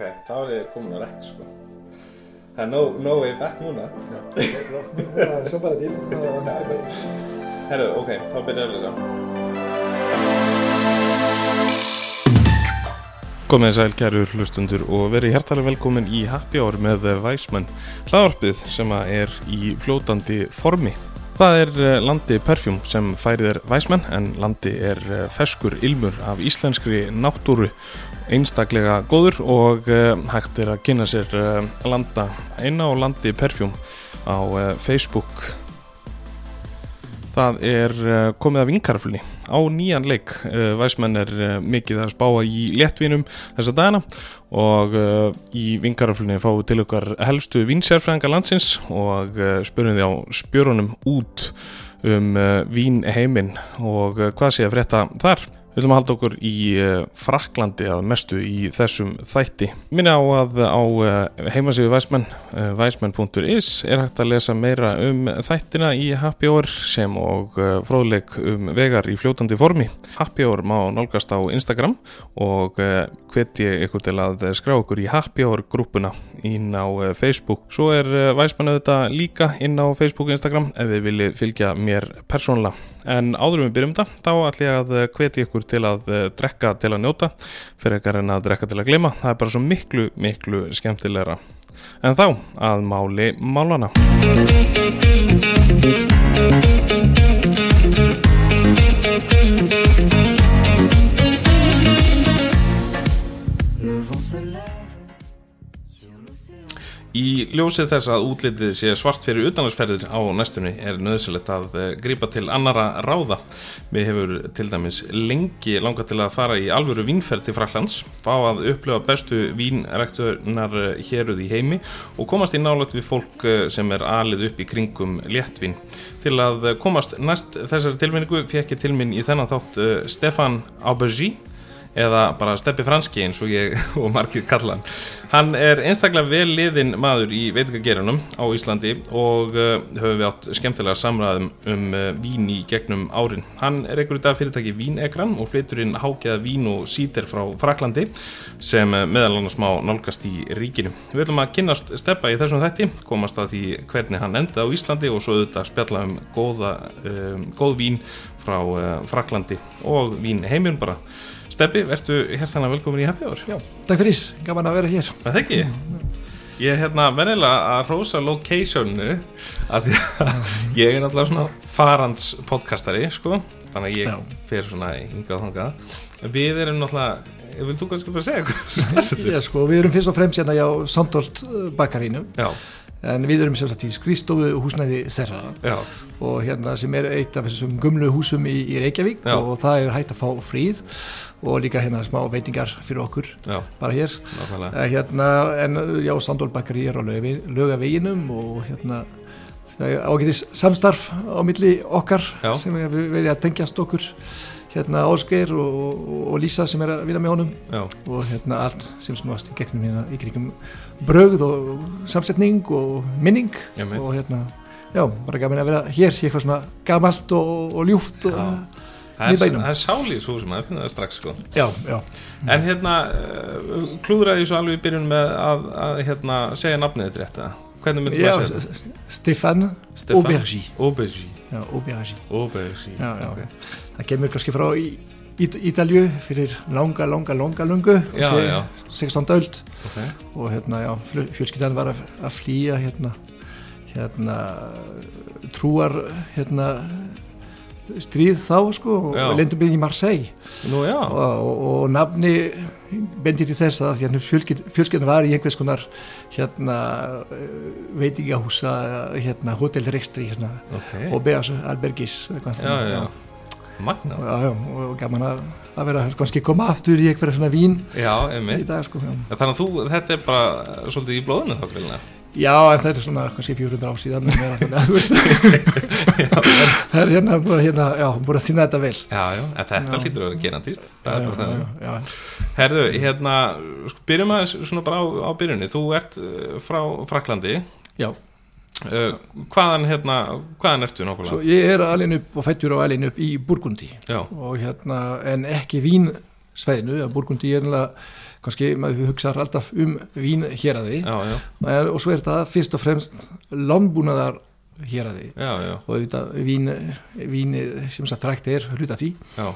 Ok, þá er ég komin að rekk sko. Það er no, no way back núna. Já, svo bara til. Herru, ok, þá byrjar að lesa Komið sæl kæru hlustundur og verið hjertalega velkomin í Happy Hour með Væsmenn hlaðarpið sem að er í fljótandi formi. Það er eh, landi Perfjúm sem færið er Væsmenn en landi er eh, feskur ilmur af íslenskri náttúru einstaklega góður og eh, hægt er að kynna sér eh, landa eina á landi Perfjúm á eh, Facebook Það er komið af vinkarflunni á nýjan leik. Væsmenn er mikið að spáa í léttvinum þessa dagana og í vinkarflunni fáum við til okkar helstu vinsérfræðinga landsins og spyrum því á spjörunum út um uh, vínheiminn og hvað sé að frétta þar. Við ætlum að halda okkur í uh, Fraklandi að mestu í þessum þætti. Minna á að á uh, heimasíðu Væsmenn, væsmenn.is er hægt að lesa meira um þættina í Happy Hour sem og fróðleik um vegar í fljótandi formi. Happy Hour má nálgast á Instagram og hveti ykkur til að skrá okkur í Happy Hour grúpuna inn á Facebook. Svo er Væsmenn auðvitað líka inn á Facebook og Instagram ef þið viljið fylgja mér persónulega. En áður um við byrjum þetta, þá ætlum ég að hveti ykkur til að eh, drekka til að njóta fyrir ekkar en að drekka til að gleyma. Það er bara svo miklu, miklu skemmtilegra. En þá að máli málana. Í ljósið þess að útlitið sé svart fyrir utanlandsferðir á næstunni er nöðsilegt að eh, grípa til annara ráða. Við hefur til dæmis lengi langað til að fara í alvöru vínferð til Fraklands, fá að upplifa bestu vínrektunar héruð í heimi og komast í nálægt við fólk eh, sem er alið upp í kringum léttvín. Til að komast næst þessari tilminningu fekk ég til minn í þennan þátt eh, Stefan Aubergy eða bara Steppi Franski eins og ég og margir kalla hann. Er einstaklega vel liðin maður í veitingagerunum á Íslandi og uh, höfum við átt skemmtilega samræðum um uh, vín í gegnum árin. Hann er einhverju dag fyrirtæki Vínegran og flytur inn hákjaða vín og síter frá Fraklandi sem uh, meðal annars má nálgast í ríkinu. Við ætlum að kynnast Steppa í þessum þætti, komast að því hvernig hann endaði á Íslandi og svo auðvitað spjalla um góða, góð vín frá Fraklandi og vín heimjum bara. Steppi, ertu hérþanna velkomin í Happy Hour? Já, takk fyrir, gaman að vera hér. Það þekki ég. Ég er hérna vennilega að rósa locationu að ég er náttúrulega svona farans podcastari, sko. Þannig að ég fer svona hingað og þangað. Við erum náttúrulega, vil þú kannski bara segja hvað þetta Já, sko, við erum fyrst og fremst hérna hjá Sandholt bakarínu, Já, en við erum sagt í skristofu húsnæði þeirra já, og hérna sem er eitt af þessum gumlu húsum í, í Reykjavík Já. og það er hægt að fá fríð og líka hérna smá veitingar fyrir okkur já, bara hér. Eh, Hérna, en já, Sandholt bakarí er á lögaveginum og hérna það er ágætis samstarf á milli okkar Já. sem við verið að tengjast okkur hérna Ásgeir og, og, og Lísa sem er að vinna með honum Já, og hérna allt sem snúast í gegnum hérna í kringum brögð og samsetning og minning Einmitt. og hérna já, bara gaman að vera hér eitthvað svona gamalt og, og ljúft og, það er, Miðbænum. það er sálís húsum, það það strax, sko. já, já, En hérna, uh, klúðraði svo alveg í byrjun með að, að hérna, segja nafnið þetta rétt, eða? Hvernig myndi já maður segja þetta? Stefan Stefan? Aubergy Aubergy. Já, Aubergy Aubergy. já, já. ok. það kemur kannski frá í, í, Ítalju fyrir langa, langa, langa lungu Já, já. 16. öld Ok. og hérna, já, fjölskyldan var að flýja hérna, hérna trúar hérna stríð þá sko og lendum við í Marseille Nú og, og, og nafni bendir til þess að hérna, fjölskyld, fjölskyldan var í einhvers konar hérna eh, veitingahúsa hérna hótelrekstri hérna, ok. og beðas albergis eitthvað Já, svona, já, já. Magna. Já, já, og gaman að, að vera kannski koma aftur í eitthvað svona vín Já, í dag sko, já. Þannig að þú, þetta er bara svolítið í blóðinu þá grilina. Já, en það er svona kannski 400 ár síðan veist það er hérna að, hérna, já, að þýna þetta vel Já, já, en þetta hlýtur að vera genandýrt. já, Það er já, bara já, já, Herðu, hérna, sko, byrjum að svona bara á, á byrjunni. Þú ert uh, frá Fraklandi. já. Uh, hvaðan, hérna, hvaðan ertu nákvæmlega? Svo ég er alin upp og fættur á alin upp í Burgundi Já, og hérna, en ekki vín sveinu, Burgundi er kannski maður hugsaður alltaf um vín hér að því já, já, og svo er þetta fyrst og fremst landbúnaðar hér að því já, já, og þetta vín, vín sem sagt trækt er hluta því. Já,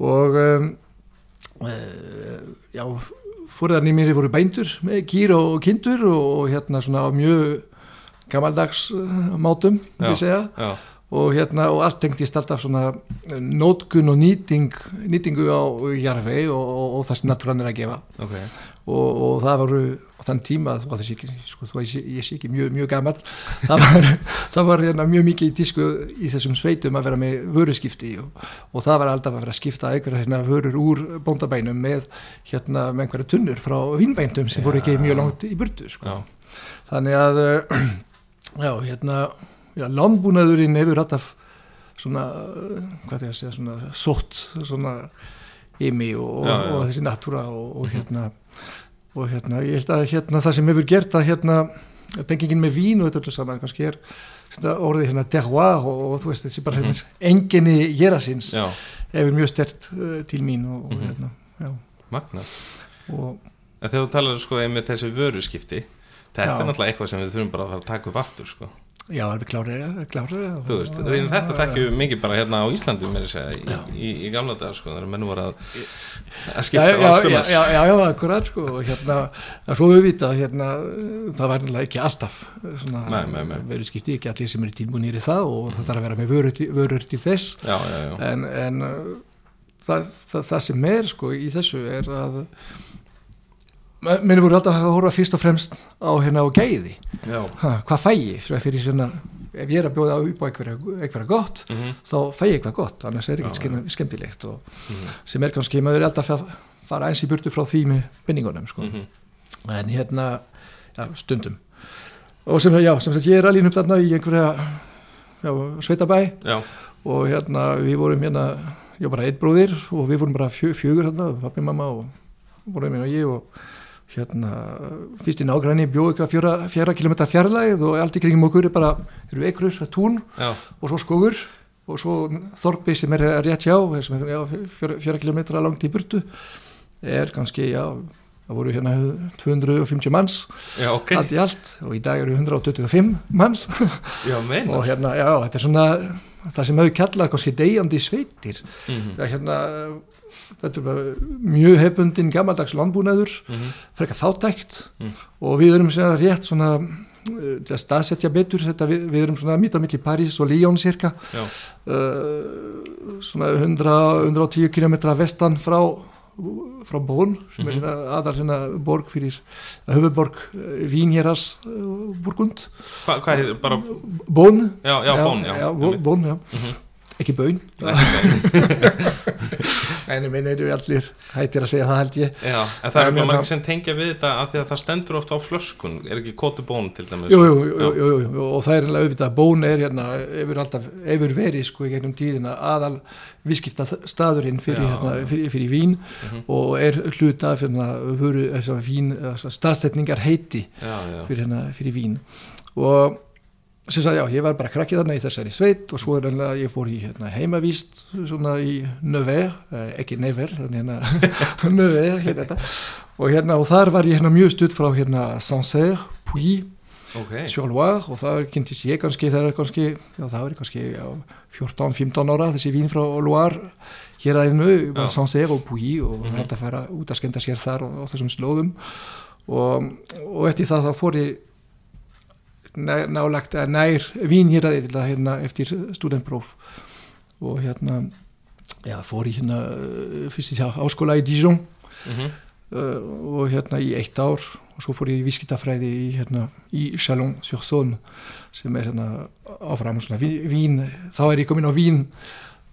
og um, uh, já, fórðarnir mér voru bændur með kýr og kindur og, hérna svona á mjög gamaldags uh, mátum, vil ég segja. já, og hérna og allt tengdist alltaf svona nótkun og nýting nýtingu á jarfi og, og, og það sem natúran er að gefa. Ok, og, og það voru á þann tíma þó að þessi ekki, sko, þó að ég sé- ég sé ekki mjög, mjög gammal það var, það var hérna, mjög mikið í tísku í þessum sveitum að vera með vöruskipti og, og það var alltaf að vera að skipta einhverja hérna, vörur úr bóndabænum með, hérna, með einhverja tunnur frá vínbændum sem voru ekki mjög langt í burtu sko. já, þannig að já, hérna já, landbúnaðurinn hefur alltaf svona, hvað er að segja svona sótt svona imi og, Já, já. og þessi natúra og, og hérna og hérna, ég held að hérna það sem hefur gert að hérna, tengingin með vín og þetta öllu saman, kannski er svona orðið hérna terroir og, og þú veist þessi bara hérna enginni gérasins já, hefur mjög stert uh, til mín og, og Mhm. hérna, já En þegar þú talar sko einmitt þessi vöruskipti Þetta er náttúrulega eitthvað sem við þurfum bara að fara að taka upp aftur sko. Já, alveg klárið, klárið Þú veist, þetta þekkjum við mikið bara hérna á Íslandi með þess að í, í, í gamla dag sko, þegar menn voru að, að skipta já, alls já, konar. já, já, já, akkurat sko og hérna, að svo við vita hérna, það var náttúrulega ekki alltaf svona, Nei, nei, nei. veru skipti ekki allir sem eru tilbúinir í það og það þarf að vera með vörur vörur til þess. Já, já, já, en, en uh, það, það, það sem er sko í þessu er að menni voru alltaf að horfa fyrst og fremst á hérna á gæði ha, hvað fæ ég? Fyrir, svona ef ég er að bjóða upp á einhverja gott Mhm, þá fæ ég eitthvað gott, annars er ekki skemmtilegt og mhm, sem er kannski, maður er alltaf að fara eins í burtu frá því með bynningunum sko. mhm. en hérna já, stundum. Og sem, já, sem sagt ég er alveg upp þarna í einhverja já, sveitabæ. Já, og hérna við vorum hérna já bara einn bróðir og við vorum bara fjö, fjögur hérna, pappi, mamma og vorum hérna ég og hérna fyrst í nágræni bjóð eitthvað fjöra, fjara kilometra fjarlægð og allt í kringum okkur er bara eru ekrur, tún já, og svo skógur og svo þorpi sem er rétt hjá sem er já, fjöra, fjöra kilometra langt í burtu er kannski, já það voru hérna 250 manns. Já, ok. Allt í allt og í dag eru 125 manns. Og hérna, já, þetta er svona það sem hefur kallað kannski deyjandi sveitir. Mhm, það er hérna þetta er bara mjög hefbundin gammaldags landbúnaður, mhm, frekar fátækt Mm. og við erum svona rétt svona til að staðsetja betur þetta, við, við erum svona mitt á milli París og Lyon cirka uh, svona 100, 110 km vestan frá frá Bón sem er Mhm. hérna aðal hérna borg fyrir höfuborg uh, Vínhéras uh, Burgund Hva, hvað heitir, bara, Bón já, já, bón, já, já, einmitt. Bón, já. Mhm. Ekki Bön en ég meina eru allir hættir að segja það held ég. Já, en það er bara hérna- margir sem tengja við þetta af því að það stendur ofta á flöskun er ekki kótu bón til dæmis? Jú, jú, jú, jú, jú, jú, og það er alveg auðvitað Bón er hérna, hefur alltaf hefur verið sko í gegnum tíðina aðal viðskipta staðurinn fyrir, hérna, fyrir, fyrir vín Mhm. og er hluta fyrir hérna, vöru, þessar vín staðstetningar heiti já, já, fyrir, hérna, fyrir vín. Og sem sagði, já, ég var bara krakkið þarna í þessari sveit og svo er enlega, ég fór í hérna, heimavíst svona í Nevers eh, ekki Never, hérna Nevers, hérna þetta. Og hérna, og þar var ég hérna mjög stutt frá hérna Sancerre, Puy, ok. Sur Loire og það kynntist ég kannski, það er kannski já, það var ég kannski já, 14-15 ára þessi vín frá Loire hér að einu, Já. Sancerre og Puy og það er hægt að fara út að skenda sér þar og, og þessum slóðum. Og, og eftir það þá fór ég nálagt að nær vín hér að til að hérna eftir studentpróf og hérna já, fór ég hérna fyrst í áskóla í Dijon Mhm, uh, og hérna í eitt ár. Og svo fór ég í vískitafræði í, hérna, í Chalon-sur-Saône sem er hérna áfram svona vín, þá er ég komin á vín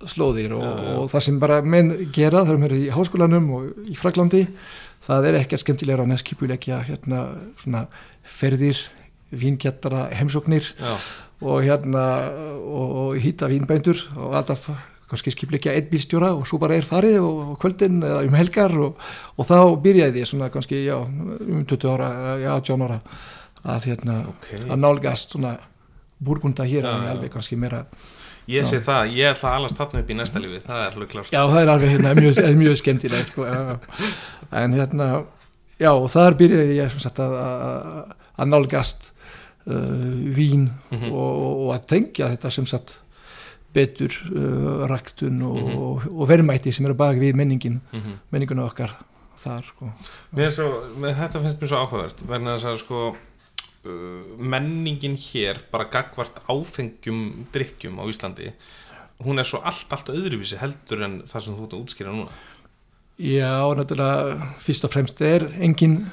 slóðir og, Já, já. og það sem bara menn gera þegar maður er í háskólanum og í Fraklandi það er ekki að skemmtilegra að skipulegja hérna svona ferðir vínkjættara heimsóknir já, og hérna og, og hýta vínbændur og alltaf kannski skipleikja einn bílstjóra og svo bara er farið og, og kvöldin eða um helgar og, og þá byrjaði ég svona kannski já, um 20 ára, já 18 ára að hérna ok. að nálgast svona burgunda hér já. alveg kannski meira Ég sé það, ég ætla að alast þarna upp í næsta lífi Það er alveg klart já það er alveg hérna mjög, mjög skemmtilegt sko, en hérna já og þar byrjaði ég sagt, að, að, að nálgast uh, vín Mhm. og, og að tengja þetta sem sagt betur uh, raktun og, Mhm. og, og verðmæti sem eru bak við menningin, Mhm. menninguna okkar þar sko. Mér svo, með þetta finnst mér svo áhugavert verðin að sko uh, menningin hér bara gagvart áfengjum drikkjum á Íslandi hún er svo allt, allt öðruvísi heldur en það sem þú ert að útskýra núna Já, náttúrulega fyrst og fremst er engin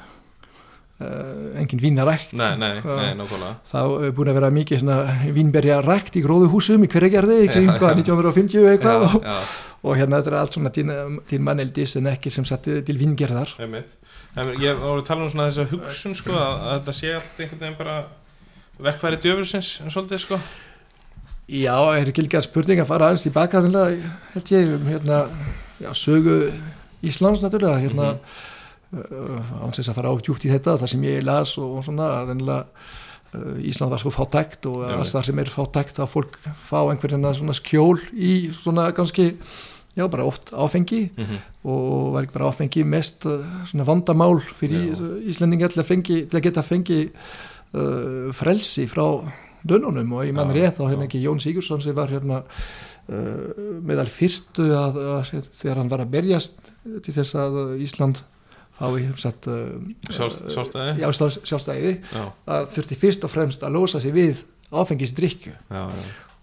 engin vínarækt Nei, nei, Já. nei, þá er búin að vera mikið svona vínberja rækt í gróðuhúsum í hverjargerði í kring hvað 1950 eitthvað og, já, og hérna þetta er allt svona til, til manneldis en ekki sem sagt til víngerðar. Einmitt. En Ég var að tala um svona þessa hugsun sko að, að þetta sé allt einhvern veginn bara verkværi djöfursins en svolítið sko. Já, er ekki líka spurning að fara aðeins tilbaka þannig held ég um hérna já, sögu Íslands náttúrulega hérna. Mm án þess að fara ádjúft í þetta það sem ég las og svona að þennilega uh, Ísland var sko fátækt og að það sem er fátækt að fólk fá einhverjana svona skjól í svona kannski já bara oft áfengi mm -hmm. og var ekki bara áfengi mest uh, svona vandamál fyrir Já. Íslendinga til að, fengi, til að geta fengi uh, frelsi frá dönunum og ég mann rétt á hérna ekki Jón Sigursson sem var hérna uh, meðal fyrstu að, að, þegar hann var að berjast til þess að Ísland fái satt, uh, Sjálfs- sjálfstæði? já, sjálfs- sjálfstæði. Já, að þurfti fyrst og fremst að losa sig við áfengisdrykju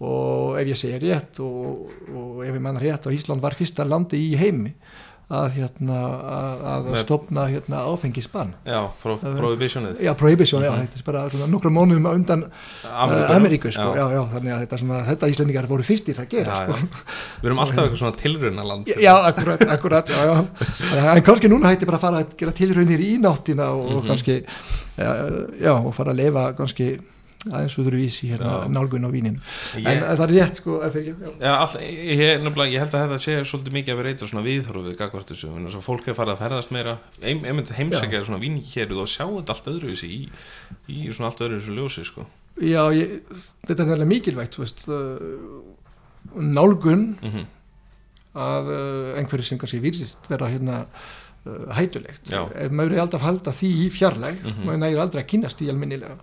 og ef ég segja rétt og, og ef ég mann rétt og Ísland var fyrsta landi í heimi að, hérna, að, að stopna hérna, áfengisbann Já, pro, prohibitionið já, prohibition, já, Mhm. þetta er bara svona nokkru mónum undan Ameríku, Ameríku sko, já. Já, þannig að þetta, svona, þetta Íslandingar voru fyrstir að gera Já, sko. já. Við erum alltaf eitthvað svona tilraunaland já, já, akkurat, akkurat já, já. En kannski núna hætti bara að fara að gera tilraunir í náttina og, og Mhm. kannski já, já, og fara að lifa kannski aðeins öðruvísi hérna, Já. nálgun á víninu Ég- en það er rétt sko, já. Já, all, ég, ég held að þetta sé svolítið mikið að vera eitthvað svona viðhorfið gagvart þessu, en þess að fólk er farið að ferðast meira ein, einmitt heimsækja svona vínhéruð og sjá þetta allt öðruvísi í, í svona allt öðruvísi ljósi sko. Já, ég, þetta er nefnilega mikilvægt veist, uh, nálgun mm að uh, einhverju sem kannski virðist vera hérna uh, hætulegt Já. ef maður er alltaf að halda því í fjarlæg Mhm. maður nægir aldrei að kynast því almennilega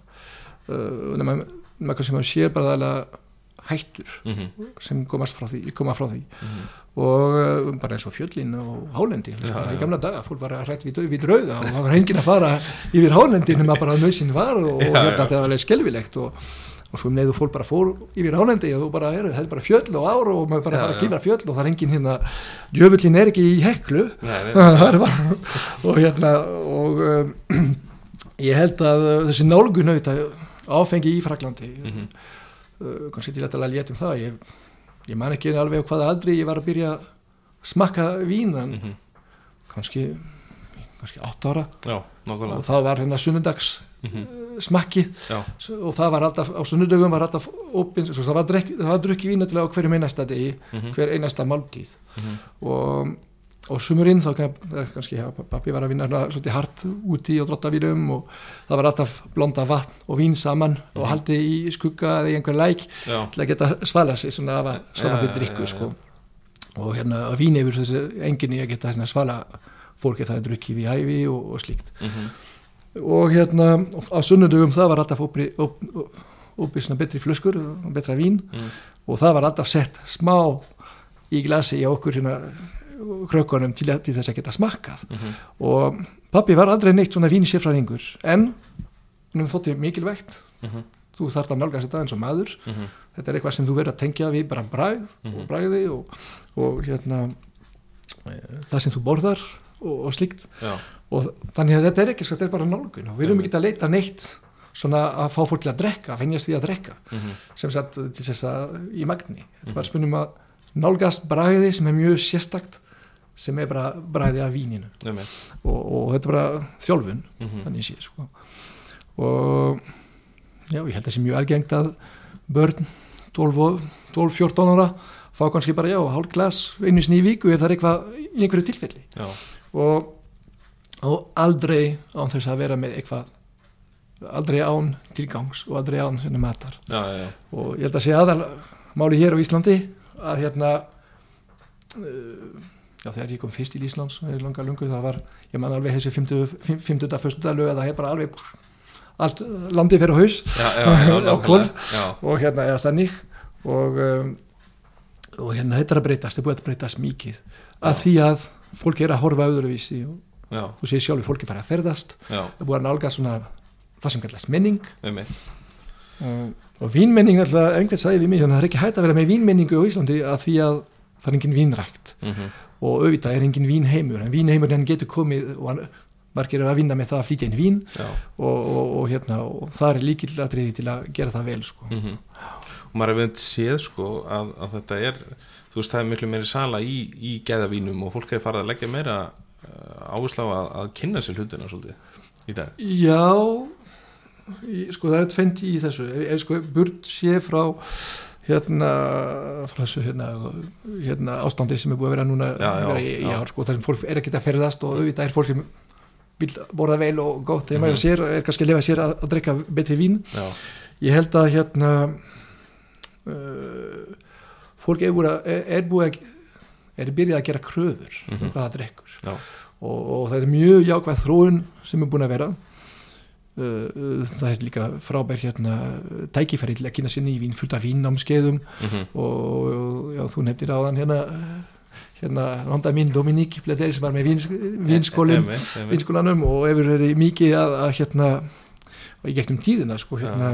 uh, nema maður kannski maður sér bara aðalega hættur -hmm. sem komast frá því, koma frá því. Mhm. og uh, bara eins og fjöllin og hálendi. Bara já. í gamla daga, fólk var hrætt við, dau- við drauga og það var enginn að fara yfir hálendi nema bara nöðsinn var og, og Já, hérna það var alveg skelvilegt og, og svo um leiðu fólk bara fór yfir hálendi og þú bara, er, það er bara fjöll og ár og maður bara Já, fara að klifra fjöll og það er enginn hérna djöfullin er ekki í heklu. Nei, nei, bara- og hérna og um, ég held að þessi nálgun auðvitað áfengi í Fraklandi Mhm. uh, kannski til að létum það ég, ég man ekki alveg hvaða aldri ég var að byrja að smakka vínan Mhm. kannski kannski átt ára Já, og það var hérna sunnundags Mhm. uh, smakki og það var alltaf á sunnudögum var alltaf opin, það var, var drukki vínatilega á hverjum einasta degi Mhm. hver einasta máltíð Mhm. og, og sumurinn þá kannski pappi var að vinna svolítið hart úti og drotta vínum og það var alltaf blonda vatn og vín saman og Mhm. haldi í skugga eða í einhver læk já, til að geta svala sig svona af að já, til drikku sko. og hérna að vín yfir þessi enginni að geta hérna, svala fólki það er drukki við hæfi og, og slíkt Mhm. og hérna á sunnudögum það var alltaf opri, op, op, opið svona betri flöskur og betra vín Mhm. og það var alltaf sett smá í glasi í okkur hérna krökkunum til, til þess að geta smakkað Mhm. og pappi var aldrei neitt svona vínsifræðingur en hann þótti mikilvægt Mhm. þú þarft að nálgast þetta eins og maður Mhm. þetta er eitthvað sem þú verður að tengja við bara Mhm. og bragði og, og hérna e, það sem þú borðar og, og slíkt Já, og þannig að þetta er ekki þetta er bara nálgun og við erum ekki að leita neitt svona að fá fólk til að drekka, að fengjast því að drekka Mhm. sem sagt til þess að í magni þetta er bara spurnum að nálgast bragði sem er mjög sérstakt sem er bara bragði af víninu og, og þetta er bara þjálfun Mhm. þannig sé sko. og já, ég held að það sé mjög algengt að börn 12 og- 12-14 ára fá kannski bara já, hálf glas einu sinni í viku ef það er eitthvað í einhverju tilfelli og, og aldrei án þess að vera með eitthvað aldrei án tilgangs og aldrei án sinni matar já, já, já. og ég held að sé aðal máli hér á Íslandi að hérna uh, já þegar ég kom fyrst í Íslands í langa lungu það var, ég man alveg þessi 50. 50. fyrstudag lög að það er bara alveg allt landið fyrir haus. Já, já, á já, og hérna er þannig. Og, um, og hérna þetta er að breytast, þetta er búið að breytast mikið. Að því að fólk er að horfa öðruvísi og já, þú séð sjálfur fólki fara að ferðast. Það búið að nálga svona það sem kallast menning. Einmitt. Og, og vínmenning alltaf, einhvern sagði við mig að það er ekki hægt að vera með vínmenningu á Íslandi að því að það er engin vínrækt. Mm og auðvitað er engin vínheimur en vínheimur hann getur komið og hann margir að vinna með það að flytja inn vín og, og, og, hérna, og það er líkilatriði til að gera það vel sko. mm og maður hefur veit séð sko að, að þetta er þú veist það er miklu meiri sala í, í gæðavínum og fólk hefur farið að leggja meira uh, áherslu á að, að kynna sér hlutina svolítið í dag. Já sko það er tvent í þessu. Eða sko burt sé frá hérna frá þessu hérna, hérna ástandi sem er búið að vera núna Já, já, vera í, já. ár sko þar sem fólk er að ferðast og auðvitað er fólk sem vil borða vel og gott þegar maður Mhm. sér, er kannski að lifa sér að, að drikka betri vín já, ég held að hérna uh, fólk er búið að er, búið að er byrjað að gera kröfur Mhm. um hvað það drekkur og, og það er mjög jákvæð þróun sem er búin að vera það er líka frábær hérna tækifæri til að kynna sér nývín fullt af vínnámskeiðum mm og, og já, þú nefndir áðan hérna hérna handa mín Dominík Bledel sem var með víns, vínskólin einmitt, einmitt. vínskólanum og hefur verið mikið að, að hérna og í gegnum tíðina sko hérna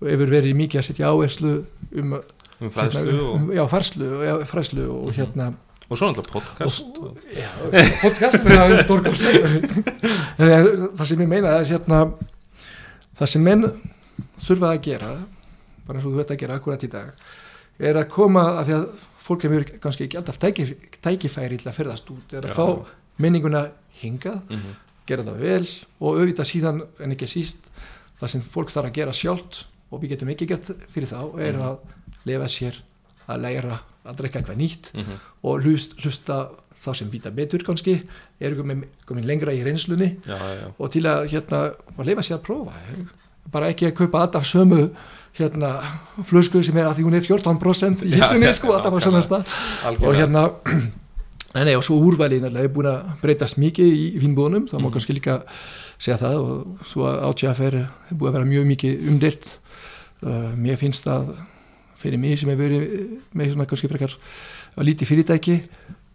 og hefur verið mikið að setja áherslu um um fræðslu hérna, og, um, já, fræðslu, já, fræðslu og Mhm. hérna og svo náttúrulega podcast og, Já, podcast með það er stórkostlega það sem ég meina er hérna það sem menn þurfa að gera bara eins og þú veit að gera akkurat í dag er að koma að því að fólk hefur kannski ekki alltaf tækif, tækifæri til að ferðast út er að Já. fá minninguna hingað mm gera það vel og auðvitað síðan en ekki síst það sem fólk þarf að gera sjálft og við getum ekki gert fyrir þá er Mhm. að lefa sér að læra að drekka eitthvað nýtt -hmm. og hlust, hlusta þá sem vita betur kannski eru komin, lengra í reynslunni já, já, og til að hérna að leifa sér að prófa. Bara ekki að kaupa alltaf sömu hérna flösku sem er að því hún er 14% í já, sko alltaf á svona stað. Og hérna nei, nei, og svo náttúrulega er búin að breytast mikið í vínbúðunum, það má Mhm. kannski líka segja það og svo að átjáfer er búið að vera mjög mikið umdelt uh, mér finnst það fyrir mig sem hefur verið með svona kannski frekar að líti fyrirtæki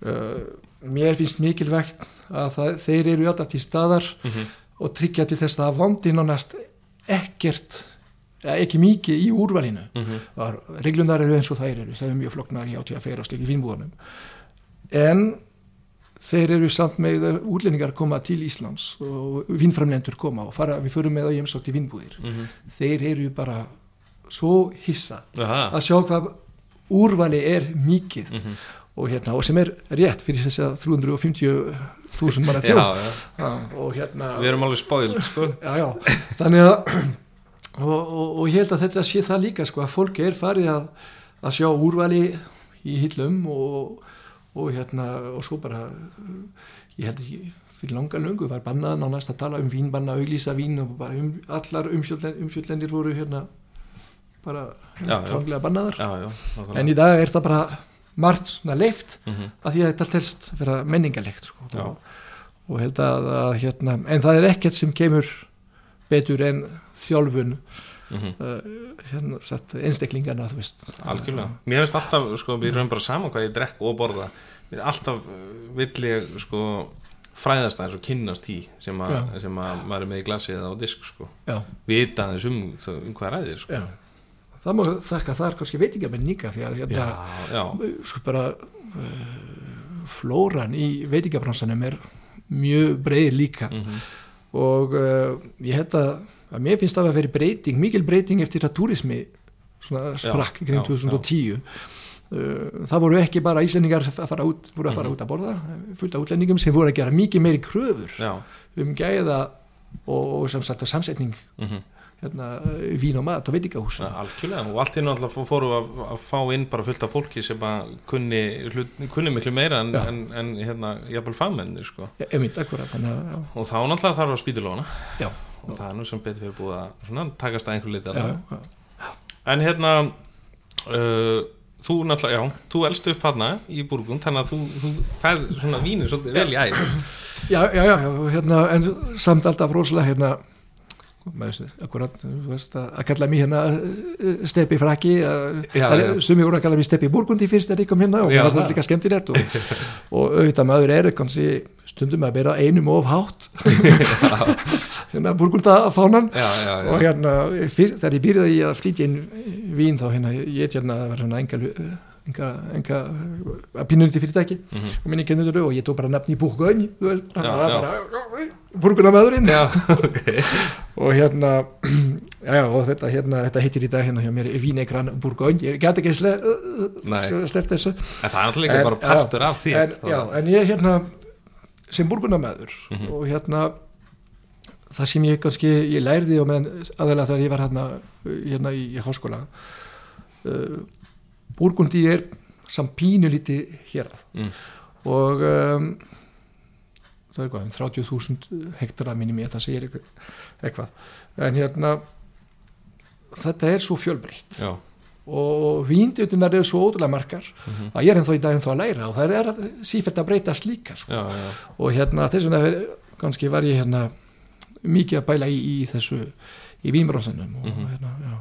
uh, mér finnst mikilvægt að það, þeir eru alltaf til staðar mm og tryggja til þess að vandi nánast ekkert eða ekki mikið í úrvalinu -hmm. og reglunar eru eins og þær eru það er mjög floknar í átjáfer og slikki vínbúðunum en þeir eru samt með útlendingar koma til Íslands og vínframlendur koma og fara, við förum með það í emsótt í vínbúðir Mhm. þeir eru bara svo hissa Aha. að sjá hvað úrvali er mikið Mhm. og, hérna, og sem er rétt fyrir þess að 350.000 manna þjóð já, Já, og hérna við erum alveg spáild sko. þannig að og, ég held að þetta sé það líka sko, að fólk er farið að, að sjá úrvali í hillum og, og hérna og svo bara ég held ekki fyrir langa löngu var bannað nánast að tala um vín, banna auglýsa vín og bara um, allar umfjöldlendir voru hérna bara tránglega bannaðar já, já, en í dag er það bara margt svona leift Mhm. að því að þetta telst vera menningarlegt sko. Og, held að, að hérna, en það er ekkert sem kemur betur en þjálfun Mhm. uh, hérna, satt, einstaklingarna þú veist algjörlega, mér finnst alltaf sko, við erum bara saman hvað ég drekk og borða mér alltaf uh, vill ég sko, fræðast aðeins og kynnast því sem, a, sem að maður er með í glasi eða á disk sko. vita aðeins um, um hvað ræðir sko. já. Það má þakka þar kannski veitingamenn líka því að já, hérna, já, sko bara uh, flóran í veitingabransanum er mjög breið líka. Mhm, og uh, ég held að, mér finnst það að vera breyting, mikil breyting eftir að túrismi svona sprakk í kring já, 2010 uh, það voru ekki bara íslendingar að fara út, voru að fara Mhm. út að borða fullt af útlendingum sem voru að gera mikið meiri kröfur já. um gæða og, og sem sagt samsetning. Mhm. Hérna, uh, vín og mat og veitingahús Ja, algjörlega. Og allt í náttúrulega fóru að, að fá inn bara fullt af fólki sem að kunni, hlut, kunni miklu meira en, en, en hérna, jafnvel fagmenni sko. og þá náttúrulega þarf að spýtilóna já, og það er nú sem betur fyrir búið að svona, takast að einhver liti en hérna uh, þú náttúrulega, já, þú elst upp hana í Burgund, þannig að þú, þú fæð svona vínir svolítið vel í æð. Já, já, já, já, hérna en samt alltaf rosalega hérna akkurat, að kalla mig hérna eh, steppi frakki já. sumi voru að kalla mig steppi burgundi fyrst þegar ég kom hérna og það er það. líka skemmtilegt og, og auðvitað maður er kannski stundum að bera einum of hátt hérna burgundafánan og hérna fyr, þegar ég byrjaði að flytja inn vín þá hérna ég hérna að vera svona enga enga, pínundi fyrirtæki Mhm. og minni kennutur og ég tók bara nafn í Bourgogne þú veist, Já, það var já. bara burgunamæðurinn já, ok og hérna já, og þetta, hérna, þetta heitir í dag hérna hjá mér Vinegran Bourgogne ég gæti ekki sle, Nei. uh, sleppt þessu En það er náttúrulega líka bara partur af því en, já, en ég hérna sem burgunamæður Mhm. og hérna það sem ég kannski, ég lærði og meðan aðeins þegar ég var hérna, hérna í, í háskóla uh, Burgundi er samt pínu lítið hér Mm. og um, það er hvað, um 30.000 hektara minni mér, það segir eitthvað, en hérna þetta er svo fjölbreytt Já, og víndutunar eru svo ótrúlega margar Mhm. að ég er ennþá í dag ennþá að læra og það er sífælt að breytast líka sko. já, já og hérna þess vegna er- kannski var ég hérna mikið að bæla í, í þessu í vínbronsinum og Mhm. hérna, já,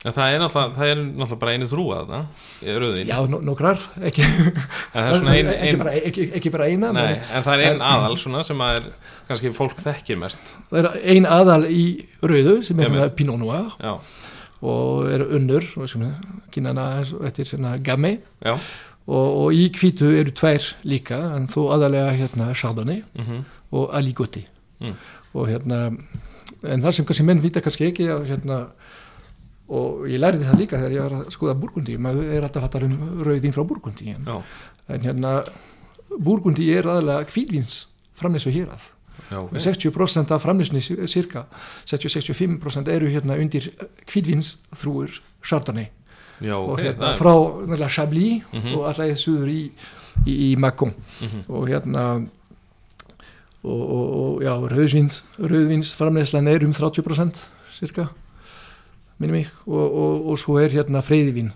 En það er náttúrulega, það er bara einu þarna, í rauðin já no, nokkrar ekki, það ein, ein ekki, ekki bara eina Nei, en en það er ein en- aðal svona sem að er kannski fólk þekkir mest. Það er ein aðal í rauðu sem er hérna Pinot Noir Já, og er unnur kynana eftir Gamay og, og í kvítu eru tvær líka en þó aðalega hérna Chardonnay mm og Aligotti. Mm. og hérna en það sem kannski menn vita kannski ekki að hérna og ég lærði það líka þegar ég var að skoða Burgundi maður er alltaf hattar um rauðin frá Burgundi en, en hérna Burgundi er aðalega kvítvíns framlýs og hér að já, ok 60% af framlýsni cirka 60-65% eru hérna undir kvítvíns þrúur Chardonnay. Já, og hérna er frá náttúrulega Chablis Mhm. og alltaf suður í, í, í Macon Mhm. og hérna og, og, og já, rauðvins rauðvins framleyslan er um 30% cirka, minni mig og, og, og svo er hérna freyðivin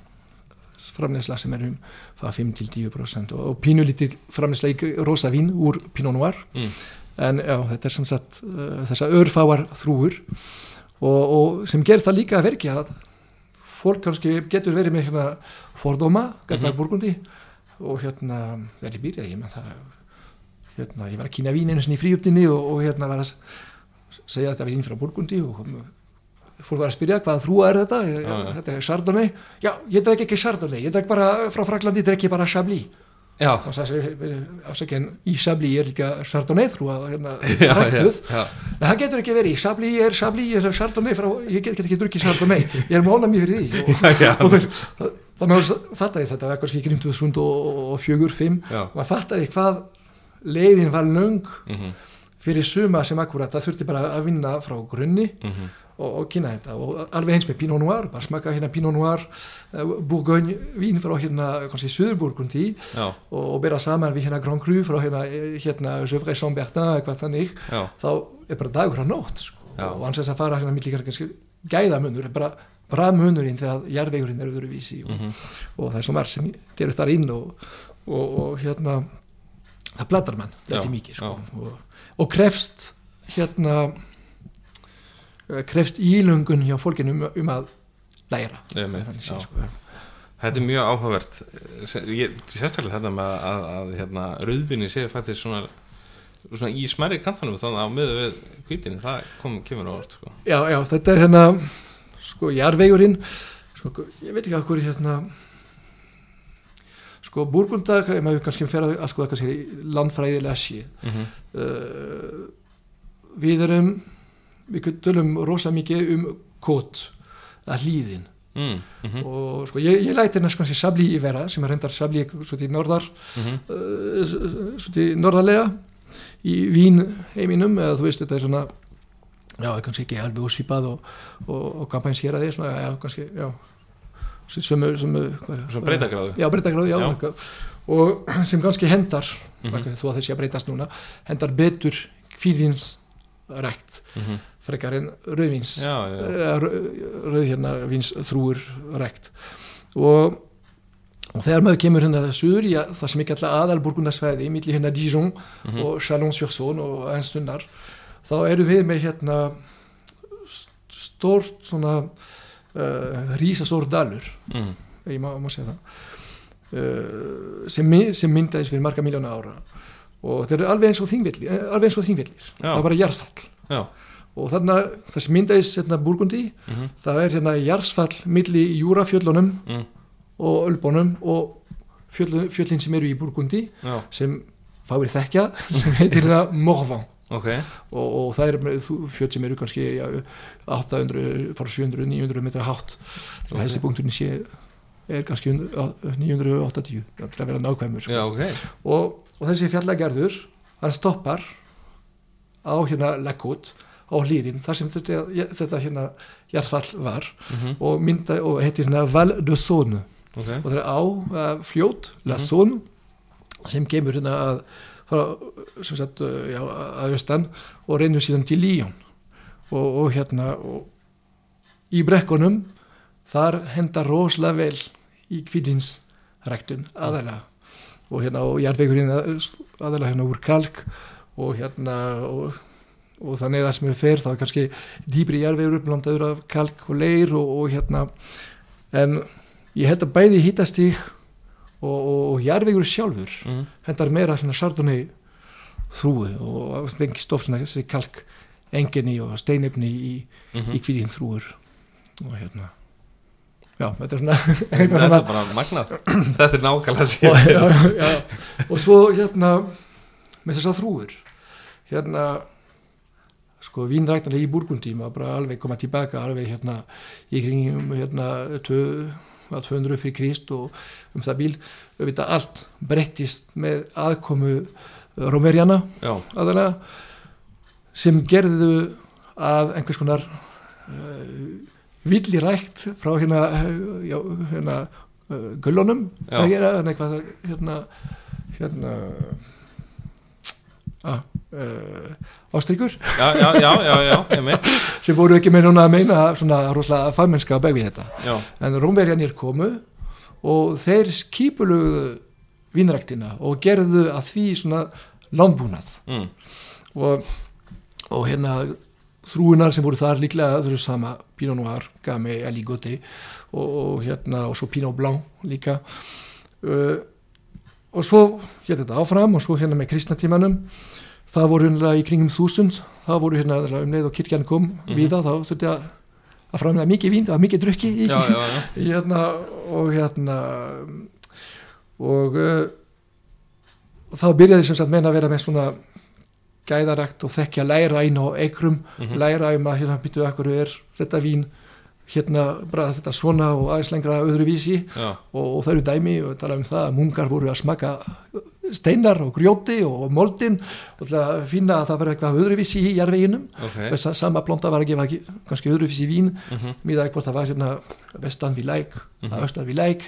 framleysla sem er um það 5-10% og, og pínulítil framleysla í rosavín úr Pinot Noir Mm. en já, þetta er sem sagt uh, þessa örfáar þrúur og, og sem ger það líka að verki að fólk kannski getur verið með hérna fordóma, gætnar Mhm. Burgundi og hérna, þegar ég byrjaði ég, menn það, hérna, ég var að kýna vín einu sinni í fríuptinni og, og hérna var að segja að þetta var inn frá Burgundi og fólk var að spyrja hvaða þrúa er þetta? Ég, Já, já. þetta er Chardonnay. Já, ég drek ekki Chardonnay, ég drek bara frá Fraklandi, drek ég bara Chablis. Já, afsakinn í Chablis er líka Chardonnay þrúa hérna, já, já, já. Nei, það getur ekki verið, Chablis er Chablis, ég er Chardonnay frá, ég get, get ekki drukkið Chardonnay, ég er hóna mér fyrir því. Og, Já, og þeir, þannig að fattaði þetta var kannski ekki 2004-2005 já. og maður fattaði hvað leiðin var löng Mhm, fyrir suma sem akkurat, það þurfti bara að vinna frá grunni. Mhm. Og, og kynna þetta. Og alveg eins með Pinot Noir, bara smaka hérna Pinot Noir, uh, Bourgogne, vín frá hérna kannski Suðurburgundi Já, og, og bera saman við hérna Grand Cru frá hérna, eh, hérna Gevrey Chambertin eitthvað þannig. Já, þá er bara dagur að nótt sko. Og hans þess að fara hérna millikar gæðamunur, er bara, bara munurinn þegar jarðvegurinn er öðruvísi og, mhm, og það er svo marg sem gerist þar inn og, og, og hérna það bladar mann, þetta er mikið sko. og, og krefst hérna eh, krefst ílöngun hjá fólkinu um, um að læra sko. Þetta er mjög áhugavert sérstaklega þetta með að, að hérna, rauðvinni séu fættið svona, svona í smæri kantanum þannig að á miðu við hvítinni, það kom, kemur á orð sko. já, já, þetta er hérna sko, jarðvegurinn sko, ég veit ekki að hverju hérna sko, Burgunda ef maður kannski fer að skoða kannski landfræðilega sé mm uh, við erum við tölum rosa mikið um kót að hlýðin mm, mm og sko ég, ég læti næst kannski sabli í vera sem er reyndar sabli svo til norðar -hmm. uh, svo til norðarlega í Vín heiminum eða þú veist þetta er svona já kannski ekki alveg úrsýpað og, og, og að því svona já kannski já Svona breytagráðu. já breytagráðu já, Já. og sem kannski hendar Mhm. þó að þessi að breytast núna hendar betur kvíðvins rækt Mhm. Frekar en rauðvins Eh, rau- rauð hérna vins þrúur rækt og, og þegar maður kemur hérna suður í að- það sem ekki alltaf aðalburgundarsvæði milli hérna Dijon og Chalon-sur-Saône og einstunnar þá eru við með hérna st- stórt svona uh, rísastór dalur. Mm. ég má, má segja það. Uh, sem, sem myndaðis fyrir marga miljóna ára. Og þeir eru alveg eins og þingvillir alveg eins og þingvillir, Já. það er bara jarðfall Já, og þarna sem myndaðis hérna Burgundi. Mhm. það er hérna jarðfall milli Júrafjöllunum mm. og Ölbónum og fjöllin, fjöllin sem eru í Burgundi já, sem fáir þekkja sem heitir hérna Morvan. Ok. Og, og það er fjöll sem eru kannski já, 800, frá 700, 900 metra hátt. Og þessi punkturinn sé er kannski 100 980 það til að vera nákvæmur sko. Já, ok. Og, og þessi fjallagarður hann stoppar á hérna Lakot á hlýðin þar sem þetta, þetta hérna jarðfall var Mhm. og, mynda, og heitir hérna Val de Saône. Ok, og það er á uh, fljót La Saône sem kemur hérna að frá, sem sagt, uh, já, að austan og reynur síðan til Líón og, og hérna og í brekkunum þar hendar rosalega vel í kvítinsræktun aðalega. Og hérna og jarðvegurinn aðalega hérna úr kalk og hérna og, og þannig að það sem er fer þá er kannski dýbri jarðvegur upplandaður af kalk og leir og, og hérna en ég held að bæði hittastík og, og, og jarðvegur sjálfur mm. hendar meira svona sardunni þrúi og stengi stof svona þessi kalk enginni og steinefni í, Mhm. í kvíðin þrúur og hérna já, þetta er svona Þetta eitthvað er svona bara magnað Þetta er nákvæmlega og, sér já, já, já. og svo hérna með þessar þrúur hérna sko vínræknarlega í Burgundi maður bara alveg koma tilbaka alveg hérna í kringum hérna tvö- að 200 fyrir Krist og um það bíl auðvitað allt breyttist með aðkomu Rómerjana aðalega sem gerðu að einhvers konar uh, villirækt frá hérna, já, hérna uh, gullunum Já. að gera eitthvað hérna hérna að ástríkur? Já, já, já, já, já, ég meit sem voru ekki með núna að meina svona rosalega fagmennska að begvi þetta. Já, en Rómverjanir komu og þeir skipuluðu vínræktina og gerðu að því svona landbúnað. Mm. og, og hérna þrúinar sem voru þar líklega þau eru sama Pinot Noir, Gamay, Aligoté og, og hérna og svo Pinot Blanc líka. Uh, og svo hérna þetta áfram og svo hérna með kristnatímanum það voru hérna í kringum þúsund það voru hérna um leið og kirkjan kom Mhm. við það, þá þurfti að að framlega mikið vín, það var mikið drukki í, já, já, já. hérna og hérna og uh, þá byrjaði sem sagt menna að vera með svona gæðarakt og þekkja læra inn á ekrum, Mhm. læra um að hérna býtu akkur er þetta vín hérna bara þetta svona og aðeins lengra öðru vísi og, og það eru dæmi og tala um það að mungar voru að smaka steinar og grjóti og moldin og til að finna að það verður eitthvað öðruvísi í jarveginum Ok, þess að sama planta var að gefa kannski öðruvísi vín Mhm. miðað hvort það var hérna vestan við læk, mm -hmm. austan við læk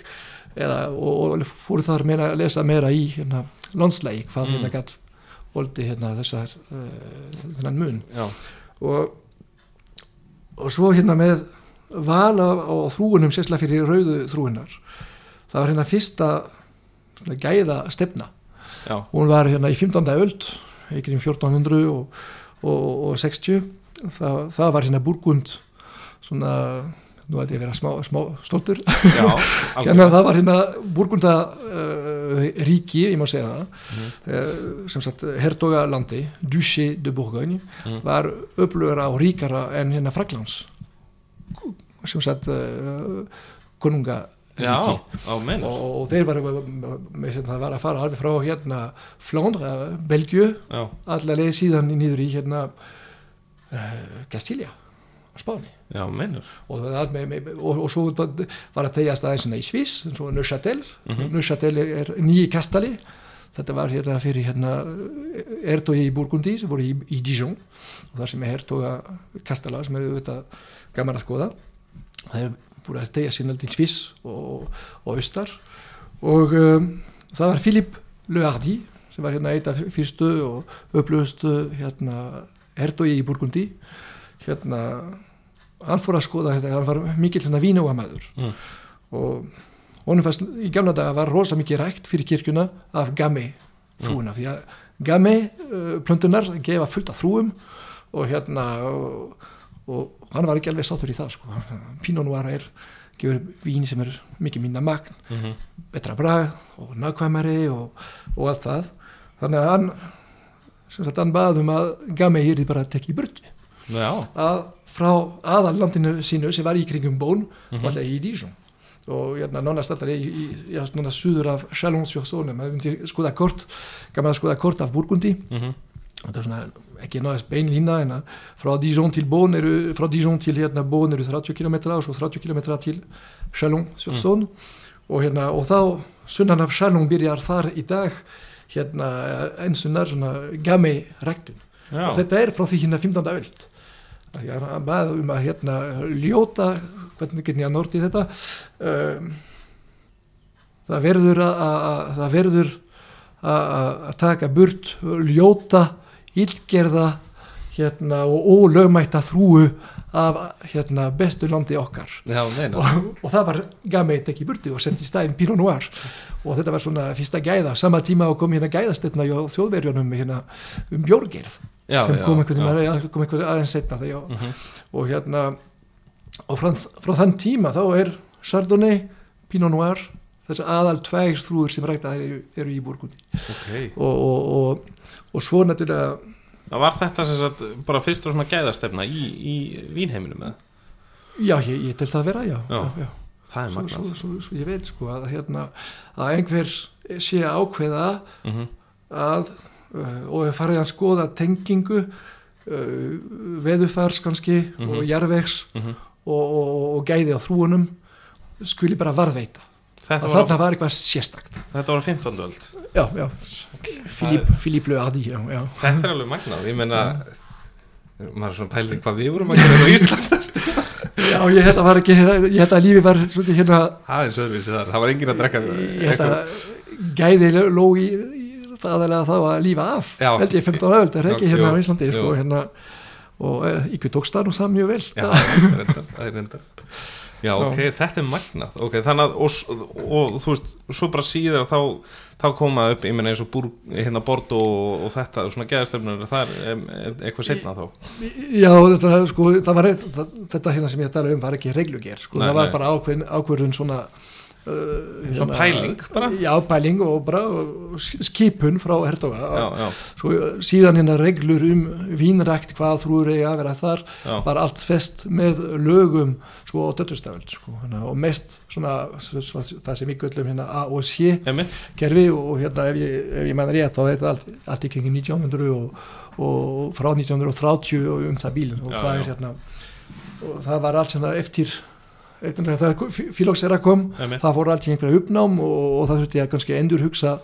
eða, og, og fóru þar meina að lesa meira í hérna, landslægi hvað Mm. hérna gætt voldi hérna þessar uh, þennan mun og, og svo hérna með val á, þrúunum sérslega fyrir rauðu þrúunar það var hérna fyrsta gæða stefna já, hún var hérna í 15. öld ykkur í 1400 og, og, og 60 það, var hérna Burgund svona nú ætti ég að vera smá, smá stoltur hérna það var hérna Burgunda uh, ríki, ég má segja það Mhm. uh, sem sagt hertogalandi Duché de Bourgogne Mhm. var upplögra og ríkara en hérna Fraklands sem sagt uh, konunga Já, og, og þeir var var að fara alveg frá hérna Flandre, Belgiu. Allar leið síðan niður í hérna uh, Castilla á Spáni. Já, og, með, og, og svo var að tegja staðið svona í Sviss eins og Neuchâtel. Mhm. Neuchâtel er nýji kastali þetta var hérna fyrir hérna ertogi í Burgundi sem voru í, í Dijon. Og það sem er hertoga kastala sem eru auðvitað gaman að skoða. Það er að tegja síðan til Sviss og, og Östar og um, það var Philippe Le Hardy sem var hérna eitt af fyrstu og upplöðustu hérna hertogi í Burgundi. Hérna hann fór að skoða þetta, hann var mikill hérna vínóamæður Mm. og honum fannst í gamla daga var rosa mikið rækt fyrir kirkjuna af gammi þrúuna því að gammi uh, plöntunar gefa fullt af þrúum og hérna og, og hann var ekki alveg sáttur í það sko. Pinot Noir er gefur vín sem er mikið minna magn mm -hmm. betra brag og nákvæmari og, og allt það þannig að hann sem sagt hann baðum að gammi hér bara að tekja í burtu Já, að frá aðallandinu sínu sem var í kringum Bón Mhm. og alltaf í Dijon og hérna nánast alltaf í, í já, nánast suður af Chalon-sur-Saône maður myndi skoða kort gaman að skoða kort af Burgundi mm þetta er svona ekki nánast bein lína en að frá Dijon til Bón eru frá Dijon til hérna Bón eru 30 km og svo 30 km til Chalon-sur-Saône og hérna og þá sunnan af Chalon byrjar þar í dag hérna einsunnar svona gami ræktun já, og þetta er frá því hérna 15. öld. Því að bað um að hérna ljóta, hvernig get ég að norti þetta um, það verður að, að það verður að taka burt ljóta, illgerða hérna og ólögmætta þrúu af hérna bestu landi okkar. Já, og, og það var gammeit ekki burti og sett í stæðin Pinot Noir. Og þetta var svona fyrsta gæða. Sama tíma og kom hérna gæðastöfna hjá þjóðverjunum hérna, um bjórgerð Já, sem kom einhvern aðeins setna þegar, Mhm. og hérna og frá, frá þann tíma þá er Chardonnay, Pinot Noir þess aðal tvær þrúur sem rækta eru, eru í Burgundi Ok, og, og, og, og svo náttúrulega það var þetta sem sagt bara fyrst og svona gæðastefna í, í vínheiminum með já, ég, ég til það vera, já, Já. já, já. Það er Svo, svo, svo, svo ég veit sko að hérna að einhver sé að ákveða Mhm. að uh, og farið að skoða tengingu uh, veðufars kannski Mhm. og jarvegs Mhm. og, og, og gæði á þrúunum skuli bara varðveita Þetta að var, var eitthvað sérstakt. Þetta var 15. öld. Já, já, já, já. Þetta er alveg magnað, ég meina maður er svona pælir hvað við vorum að gera á Ísland já, ég held að var ekki ég held að lífi var svolítið hérna aðeins öðruvísi þar, það var enginn að drekka ég held að gæði ló í, í það aðalega þá að lífa af Já. held ég 15 öld, er ekki hérna á Íslandi sko, hérna, og e, ykkur tókst það nú það mjög vel. Já, það er reyndar, Já, ok, þetta er magnað. Ok, þannig að, og, og þú veist svo bara síðar þá, þá koma upp, ég meina eins og búr, hérna bort og, og þetta, og svona geðastöfnur það er em, eitthvað setna þá. Já, þetta, sko, það var, það, þetta hérna sem ég tala um var ekki regluger, sko, Nei, það var bara ákveðin, ákveðin svona Svona pæling bara? Já, pæling og bara skipun frá hertoga. Já, já, svo uh, síðan hérna reglur um vínrækt hvað þrúur eigi að vera þar já, var allt fest með lögum sko á döttustaföld sko, hérna, og mest svona s- s- það sem ég göllum hérna A og C kerfi og hérna ef ég, ef ég mann rétt þá er þetta allt, allt í kringin 1900 og, og frá 1930 og um það bílinn og það er hérna og það var allt svona eftir eftir að það fílóksera kom emitt, það fór allt í einhverja uppnám og, og það þurfti að kannski endur hugsa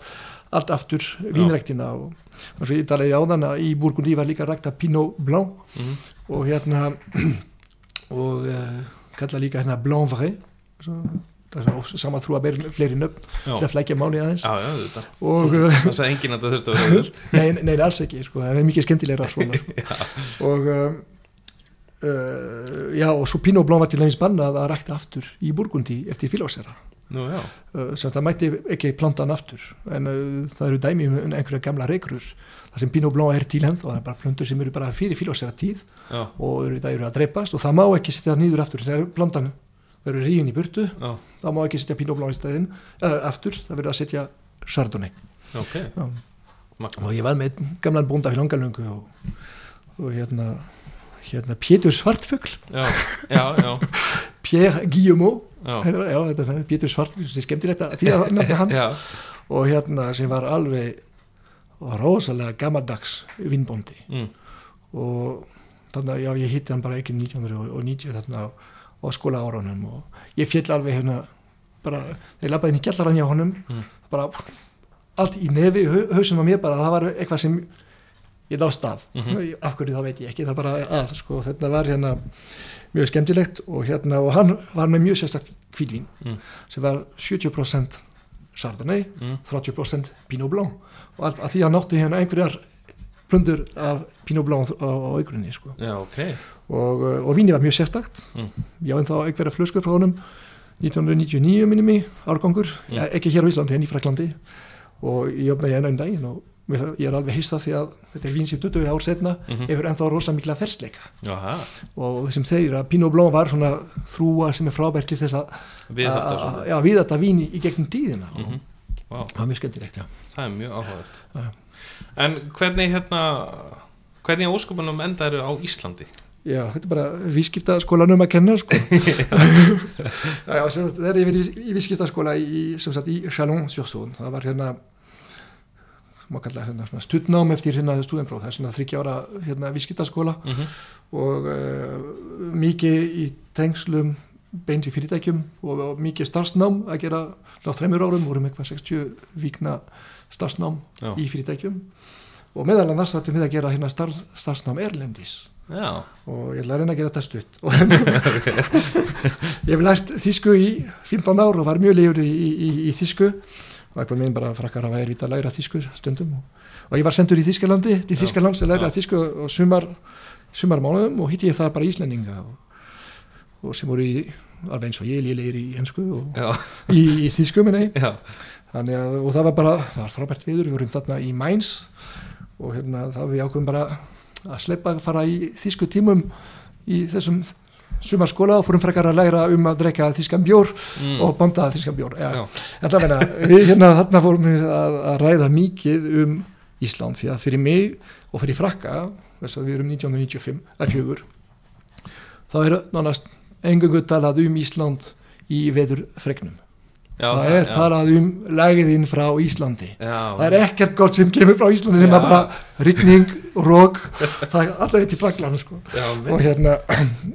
allt aftur vínræktina og eins og ég talaði áðan að í Burgundi var líka rækta Pinot Blanc Mhm. og hérna og uh, kalla líka hérna Blanc Vrai. Svo, það er of- sama þrú að bera fleiri nöfn til að flækja máli aðeins. Já, já, og uh, það sagði enginn að það þurfti að vera auðvöld nei, nei, alls ekki sko, það er mikið skemmtilegra svona. Sko. og um, uh, já, og svo Pinot Blanc var til dæmis bannað að rækta aftur í Burgundi eftir já, uh, sem það mætti ekki planta hann aftur en uh, það eru dæmi um einhverja gamla reikrur það sem Pinot Blanc er til henn og það er bara plöntur sem eru bara fyrir fílósera tíð já, og eru, það eru að dreipast og það má ekki setja það nýður aftur. Þegar plantan verður ríðin í burtu já, þá má ekki setja Pinot Blanc í stæðin aftur, það verður að setja Chardonnay. Ok. Já. Magnað. og ég var með gamlan bónda fyrir langalöngu og, og hérna hérna Pétur Svartfugl. Pierre Guillemot. Það? já, þetta er Pétur Svartfugl það er skemmtilegt að því að nefna hann. Já, og hérna sem var alveg rosalega gammaldags vinnbóndi mm, og þannig að já, ég hitti hann bara ekki 1990 þarna á, skóla árunum og ég fjell alveg hérna bara, þegar ég labbaði inn í gjallarann hjá honum. Mm. bara allt í nefi hau- hausinn á mér bara, það var eitthvað sem ég lást af Mhm. af hverju þá veit ég ekki, það bara að sko, þetta var hérna mjög skemmtilegt og hérna, og hann var með mjög sérstakt kvítvín Mm. sem var 70% Chardonnay mm, 30% Pinot Blanc og að, að því hann átti hérna einhverjar plundur af Pinot Blanc á, á augrunni sko. já, ok og, uh, og víni var mjög sérstakt Mm. ég á ennþá einhverja flöskur frá honum 1999 minni mig árgangur, Mm. ja, ekki hér á Íslandi en í Fraklandi og ég opnaði enn einn daginn og ég er alveg hissa því að þetta er vín sem 20 ár setna Mhm. hefur ennþá rosa mikla fersleika Jaha, og þessum segir að Pinot Blanc var svona þrúa sem er frábært til þess að við þetta vín í, gegnum tíðina og Mhm. Vá, það var mjög skemmtilegt já. það er mjög áhugavert. En hvernig hérna hvernig ósköpunum enda eru á Íslandi? já, þetta er bara vískipta skólanum að kenna sko. þegar ég verið í, í vískipta skóla í, í Chalon-sur-Saône það var hérna kalla hérna svona stuttnám eftir hérna stúdenpróf, það er svona þryggja ára hérna vískiptaskóla Mm -hmm. og uh, mikið í tengslum beint í fyrirtækjum og, og mikið starfsnám að gera. Á þreymur árum, vorum eitthvað 60 vikna starfsnám Já. í fyrirtækjum. Og meðal annars þáttum við að gera hérna starf, starfsnám erlendis. Já, og ég ætla að reyna að gera þetta stutt. Og ég hef lært þísku í 15 ár og var mjög leiður í, í, í, í þísku eitthvað minn bara frakkar að væri að læra þísku stundum. Og, og ég var sendur í Þískalandi til Þískalands að læra þísku og sumar, sumar mánuðum og hitti ég þar bara Íslendinga og, og sem voru í alveg eins og ég lélegir í hensku og já, í, í þísku minni Þannig að, og það var bara, það var frábært viður, við vorum þarna í Mainz og hérna þá við ákveðum bara að sleppa að fara í þýsku tímum í þessum sumarskóla og fórum frekar að læra um að drekka þýskan bjór mm. og bonda þýskan bjór. Ja. Það meina, við hérna þarna fórum við að, að ræða mikið um Ísland að fyrir mig og fyrir frakka, þess að við erum 1995, eða fjögur, þá er nánast engungu talað um Ísland í veður fregnum. Já, það er já, talað um lægiðinn frá Íslandi. Já, það er ekkert gott sem kemur frá Íslandi nema bara rigning, rók það er alltaf eitt í flaglan sko. og hérna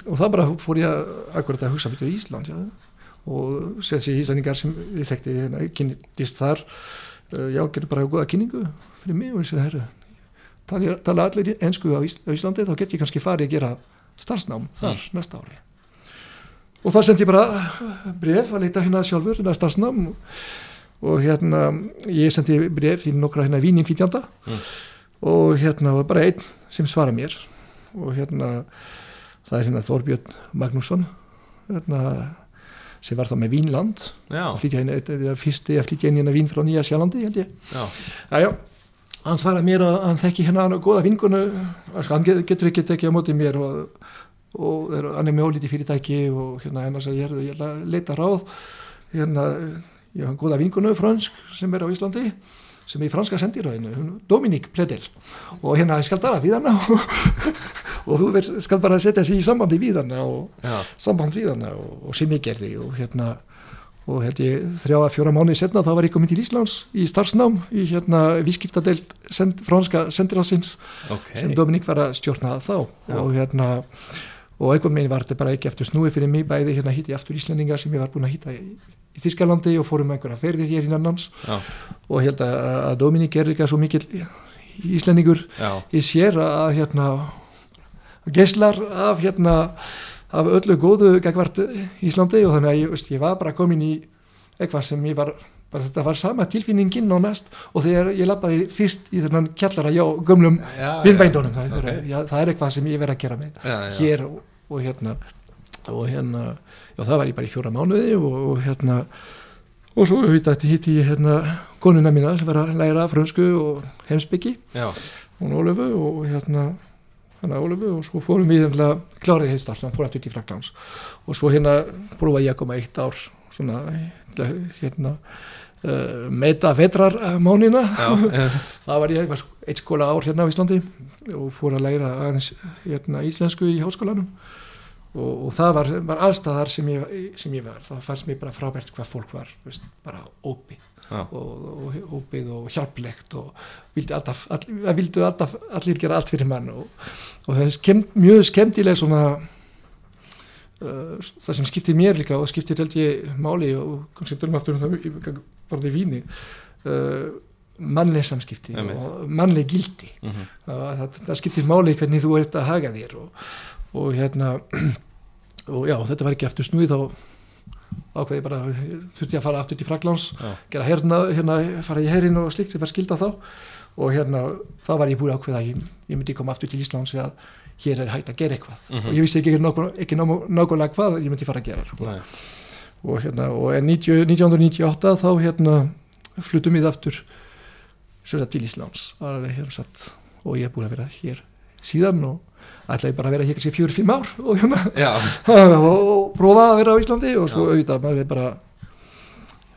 og það bara fór ég að akkurat að hugsa betur Ísland já. og séð sér íslandingar sem ég þekkti hérna, kynntist þar. Uh, já, gerði bara góða kynningu fyrir mig og ég segi herru tala, tala allir ensku á, Ís á Íslandi þá get ég kannski farið að gera starfsnám þar næsta ári og þá sendi ég bara bref að leita hérna sjálfur hérna starfsnám. Og hérna ég sendi bref til nokkra hérna víninfítjanda Mm. og hérna var bara einn sem svara mér. Og hérna það er hérna Þorbjörn Magnússon hérna sem var þá með Vínland. Já, að flytja inn, þetta er fyrsti að flytja inn hérna vín frá Nýja Sjálandi held ég. Já, Jájá, hann svaraði mér að hann þekki hérna góða vinkunu, sko, hann get- getur ekki tekið á móti mér og, og er, hann er með ólítið fyrirtæki og hérna hennar sagði, ég, ég ætla að leita ráð. Hérna, ég har góða vinkunu fransk sem er á Íslandi sem er í franska sendiræðinu, Dominik Pledel og hérna skal tala við hana og, þú ver, skal bara setja sig í sambandi við hana og já, samband við hana og, og sem ég gerði og hérna og held ég þrjá að fjóra mánuði setna þá var ég komin til Íslands í starfsnám í hérna vískiptadelt send, franska sendirásins ok. sem Dominík var að stjórna þá. Já. og hérna og einhvern veginn var þetta bara ekki eftir snúi fyrir mig bæði hérna hitti ég aftur Íslendinga sem ég var búin að hitta í, í Þískalandi og fórum einhverja ferðir hér innan hans já, og held að, Dominík er líka svo mikil Íslendingur já, ég sér að hérna geislar af hérna af öllu góðu gagvart Íslandi. Og þannig að ég, veist, ég var bara komin í eitthvað sem ég var bara þetta var sama tilfinningin nánast og þegar ég lappaði fyrst í þennan kjallara já, gömlum vinnbændunum það, ok. okay. það er eitthvað sem ég verð að gera með já, já, hér og, og hérna og hérna, já það var ég bara í fjóra mánuði og, og hérna og svo hitti hitti ég hérna konuna mína sem var að læra frönsku og heimsbyggi hún Ólefu og hérna hana Ólefu og svo fórum við hérna kláraði heistar, hann fór aftur til Fraklands og svo hérna prófaði ég að koma eitt ár svona hérna uh, meta vetrarmánina já, já, það var ég, var eitt skóla ár hérna á Íslandi og fór að læra aðeins hérna íslensku í háskólanum. Og, og það var, var allstaðar sem ég, sem ég var, það fannst mér bara frábært hvað fólk var, veist, bara opið. Já, og, og, opið og hjálplegt og vildi alltaf, all, það vildu alltaf allir gera allt fyrir mann. Og, og það er skemm, mjög skemmtileg svona uh, það sem skiptir mér líka og skiptir held ég máli og kannski tölum aftur um það í- því víni uh, mannleg samskipti og mannleg gildi. Mhm, það, það, það skiptir máli hvernig þú ert að haga þér og, og hérna og já, þetta var ekki aftur snúið þá ákveði bara, þurfti ég að fara aftur til Fraklands já, gera herna, hérna, fara í herin og slikt sem var skilda þá. Og hérna, þá var ég búið ákveða ég, ég myndi koma aftur til Íslands við að hér er hægt að gera eitthvað. Mhm. og ég vissi ekki, ekki ná- nákvæmlega hvað ég myndi fara að gera sko. nei, og hérna og en 90, 1998 þá hérna flutum við aftur sagt til Íslands. Alveg hér satt. Og ég er búin að vera hér síðan og ætlaði bara að vera hér kannski fjóri, fimm ár og, hérna, Já, og, prófa að vera á Íslandi og svo auðvitað maður er bara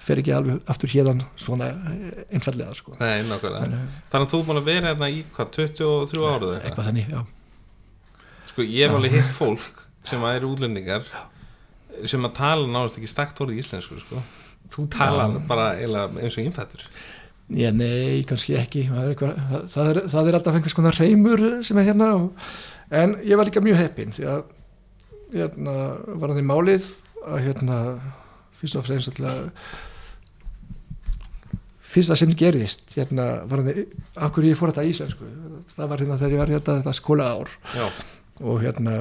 fer ekki alveg aftur hérðan svona eh, einfallega sko. nei, nákvæmlega. Eh, Þannig að þú er búin að vera hérna í hvað, 23 árið eitthvað? Þannig, já. Sko, ég hef alveg hitt fólk sem að eru útlendingar sem að tala náðast ekki stakt orðið íslensku, sko. Þú tala Já. bara eins og innfættur Já, nei, kannski ekki. Það er, eitthvað, það, er, það er alltaf einhvers konar reymur sem er hérna og, en ég var líka mjög heppinn því að hérna, var hann í málið að hérna fyrst og fremst alltaf fyrsta sem gerðist hérna var hann akkur ég fór þetta í íslensku. Það var hérna þegar ég var hérna þetta skóla ár Já, og hérna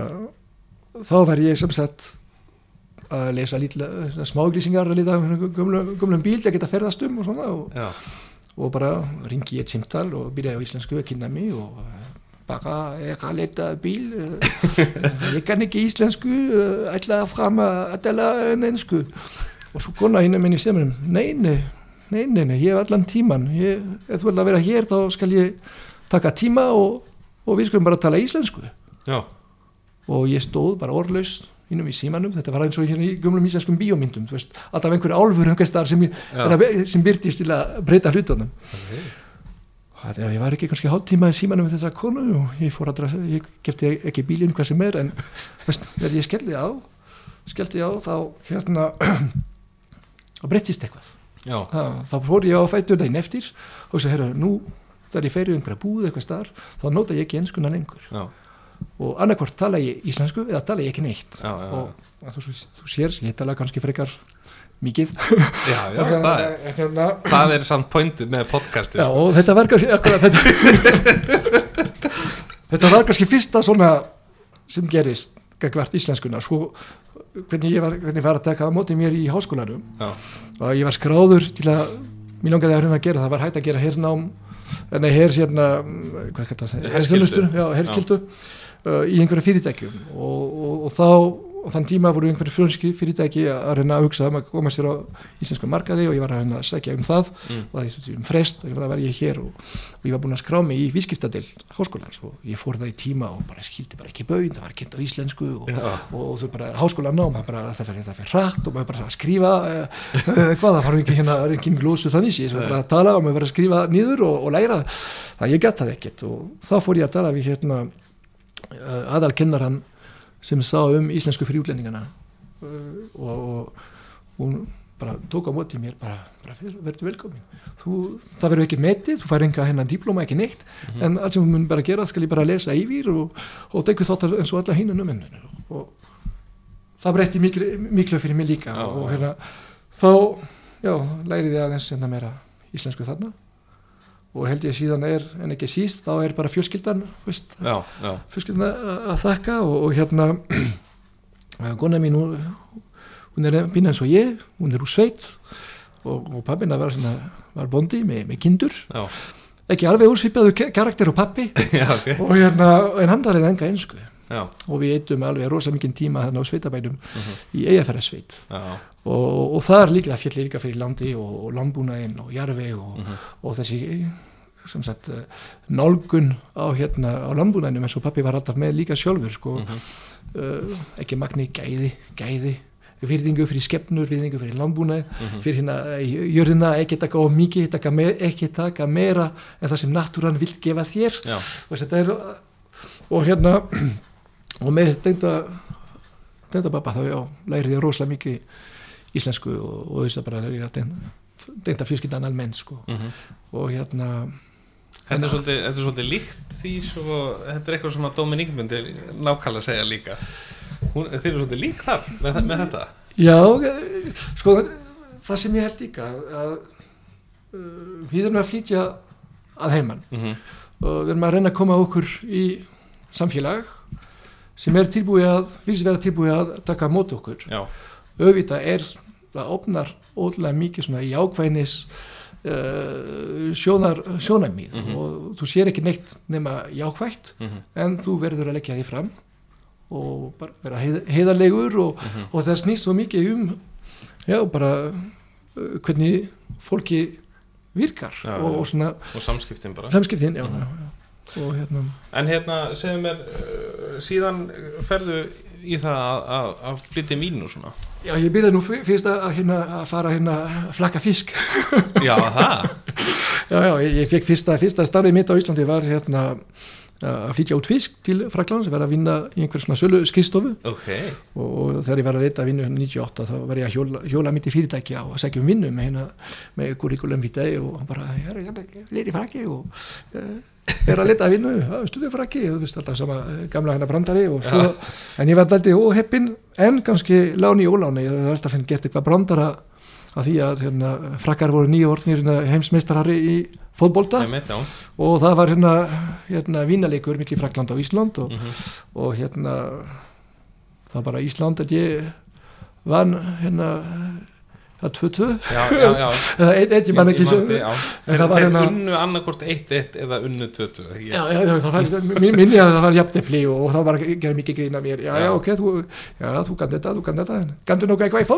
þá var ég sem sagt að lesa lítla smáglýsingar að lita gömlum bíl að geta ferðast um og svona og og bara ringi ég et simtal og byrjaði á íslensku að kynna mig og eh, bara er að leta bíl eh, ég kann ekki íslensku eh, ætla fram að tala en ensku. Og svo kona hinn minn í semnum nei, nei, nei, nei, nei, ég hef allan tíman ég, ef þú vil að vera hér þá skal ég taka tíma og, og við skulum bara tala íslensku. Já, og ég stóð bara orðlaust innum í símanum, þetta var eins og hérna í gömlum íslenskum bíómyndum, þú veist, alltaf einhver álfur sem, að- sem byrtist til að breyta hlutunum. Það er, ég var ekki kannski hálftíma í símanum með þessa konu og ég fór að dra, ég gefti ekki bílinn hvað sem er en veist, ég skellti á skellti á þá hérna þá breyttist eitthvað. Ha, þá fór ég á fætur daginn eftir og svo herra, nú þegar ég fer í einhverja búð eitthvað starf, þá nota ég ekki enskuna lengur. Já, og annarkvort tala ég íslensku eða tala ég ekki neitt. Já, já, og þú, þú sér, ég tala kannski frekar mikið. Já, já, það er hérna, Það er samt pointið með podcastið Já, og þetta var kannski akkurat, þetta, þetta var kannski fyrsta svona sem gerist gagvart íslenskuna svo hvernig ég var, hvernig var að taka á móti mér í háskólanum Já, og ég var skráður til að mér langaði að hérna að gera, það var hægt að gera hernám en her hérna hvað kallar það. Herþjónustu, já, herskildu uh, í einhverja fyrirtækjum og, og, og þá og þann tíma voru einhverju frönski fyrirtæki að reyna að hugsa um að koma sér á íslensku markaði og ég var að reyna að segja um það Mm. og það er um frest og ég var að vera ég hér og, og ég var búin að skrá mig í vískiptadel háskólans og ég fór það í tíma og bara skildi bara ekki bauð, það var kynnt á íslensku og, Já. og, og þú bara háskólan á maður bara, það fyrir, það fyrir rætt og maður bara að skrifa uh, uh, hvað, það fara ekki hérna ekki glósu þannig sé, svo bara að tala og maður bara að skrifa niður og, og læra, það ég aðalkennaran sem sá um íslensku fyrir útlendingana. Uh, og, og hún bara tók á móti mér bara, bara verður velkomin. Þú, það verður ekki metið, þú fær enga hennan diploma ekki neitt, en allt sem hún mun bara gera skal ég bara lesa yfir og, og tekur þáttar eins og alla hinn um og, og það breytti miklu, miklu fyrir mig líka. Já, og hérna þá, já, læriði aðeins enna meira íslensku þarna og held ég síðan er, en ekki síst þá er bara fjölskyldan, veist, já, já, fjölskyldan að þakka og, og hérna gona mín hún, er býna eins og ég hún er úr sveit og, og pappina var, svona, var bondi með, með kindur. Já, ekki alveg úrsvipaðu karakter og pappi já, ok. Og hérna, en hann talaði enga einsku Já, og við eitum alveg rosa mikinn tíma þarna á sveitabænum Mhm. í eigafærarsveit já, og, og það er líklega fjallir líka fyrir landi og, og landbúnaðinn og jarfi og, Mhm. og þessi sem sagt eh, nálgun á hérna á landbúnaðinum eins og pappi var alltaf með líka sjálfur sko, Mhm. uh, ekki magni gæði, gæði virðingu fyrir skepnur, virðingu fyrir landbúnaði Mhm. fyrir hérna eh, jörðina ekki taka of mikið, taka me, ekki taka meira en það sem náttúran vill gefa þér já, og þetta er og hérna og með tengda tengda pappa þá já, lærið ég rosalega mikið íslensku og, og þess að bara er ég að tengda fjölskyldan almenn sko. mhm. Og hérna Þetta er, svolítið, þetta er svolítið líkt því svo, þetta er eitthvað sem að Dominík myndi nákvæmlega segja líka. Hún, Þeir eru svolítið lík þar með, með þetta? Já, sko það sem ég held líka að uh, við erum að flytja að heiman. Mm og við erum að reyna að koma okkur í samfélag sem er tilbúið að, virðist vera tilbúið að taka á móti okkur. Já, auðvitað er það opnar ótrúlega mikið svona jákvæðnis uh, sjónar, sjónamið Mhm. og þú sér ekki neitt nema jákvætt mhm, en þú verður að leggja því fram og bara vera heið, heiðarlegur og, mhm, og það snýst svo mikið um já, bara uh, hvernig fólki virkar Já, og, og svona og samskiptin bara. Samskiptin já, Mhm. já, og hérna En hérna, segðu mér uh, síðan ferðu í það að, að, að flytja mín og svona? Já, ég byrjaði nú fyr- fyrst að, hérna, að fara hérna að flakka fisk. Já, það. Já, já, ég, ég fekk fyrsta, fyrsta starfið mitt á Íslandi var hérna að flytja út fisk til Fraklands, ég var að vinna í einhver svona sölu skristofu Ok, og, og þegar ég var að leita að vinnu hérna 98 þá var ég að hjóla, hjóla mitt í fyrirtæki á að segja um vinnu með hérna með curriculum vitae og bara, ég er hérna, leiti frakki og uh, er að leita að vinnu stuðið frakki, þú veist alltaf sama eh, gamla hérna brandari og svo. En ég var alltaf óheppin en kannski láni í óláni, það er alltaf finn gert eitthvað brandara að því að hérna, frakkar voru nýju orðnir hérna, heimsmeistarari í meit já og það var hérna, hérna vínalegur millir Frakland og Ísland og, Mhm. og hérna það bara Ísland að ég vann hérna það 2-2 Já, já, já. Eða 1-1 ég man ekki Þeir, hérna- unnu annarkort 1-1 eða unnu 2-2 ég- Já, já, já, það var, min- minni að það var jafnefli og, og það var að gera mikið grína mér. Já, já, Já. ok, þú, þú kann þetta, þú kann þetta. Kanntu nokkuð eitthvað í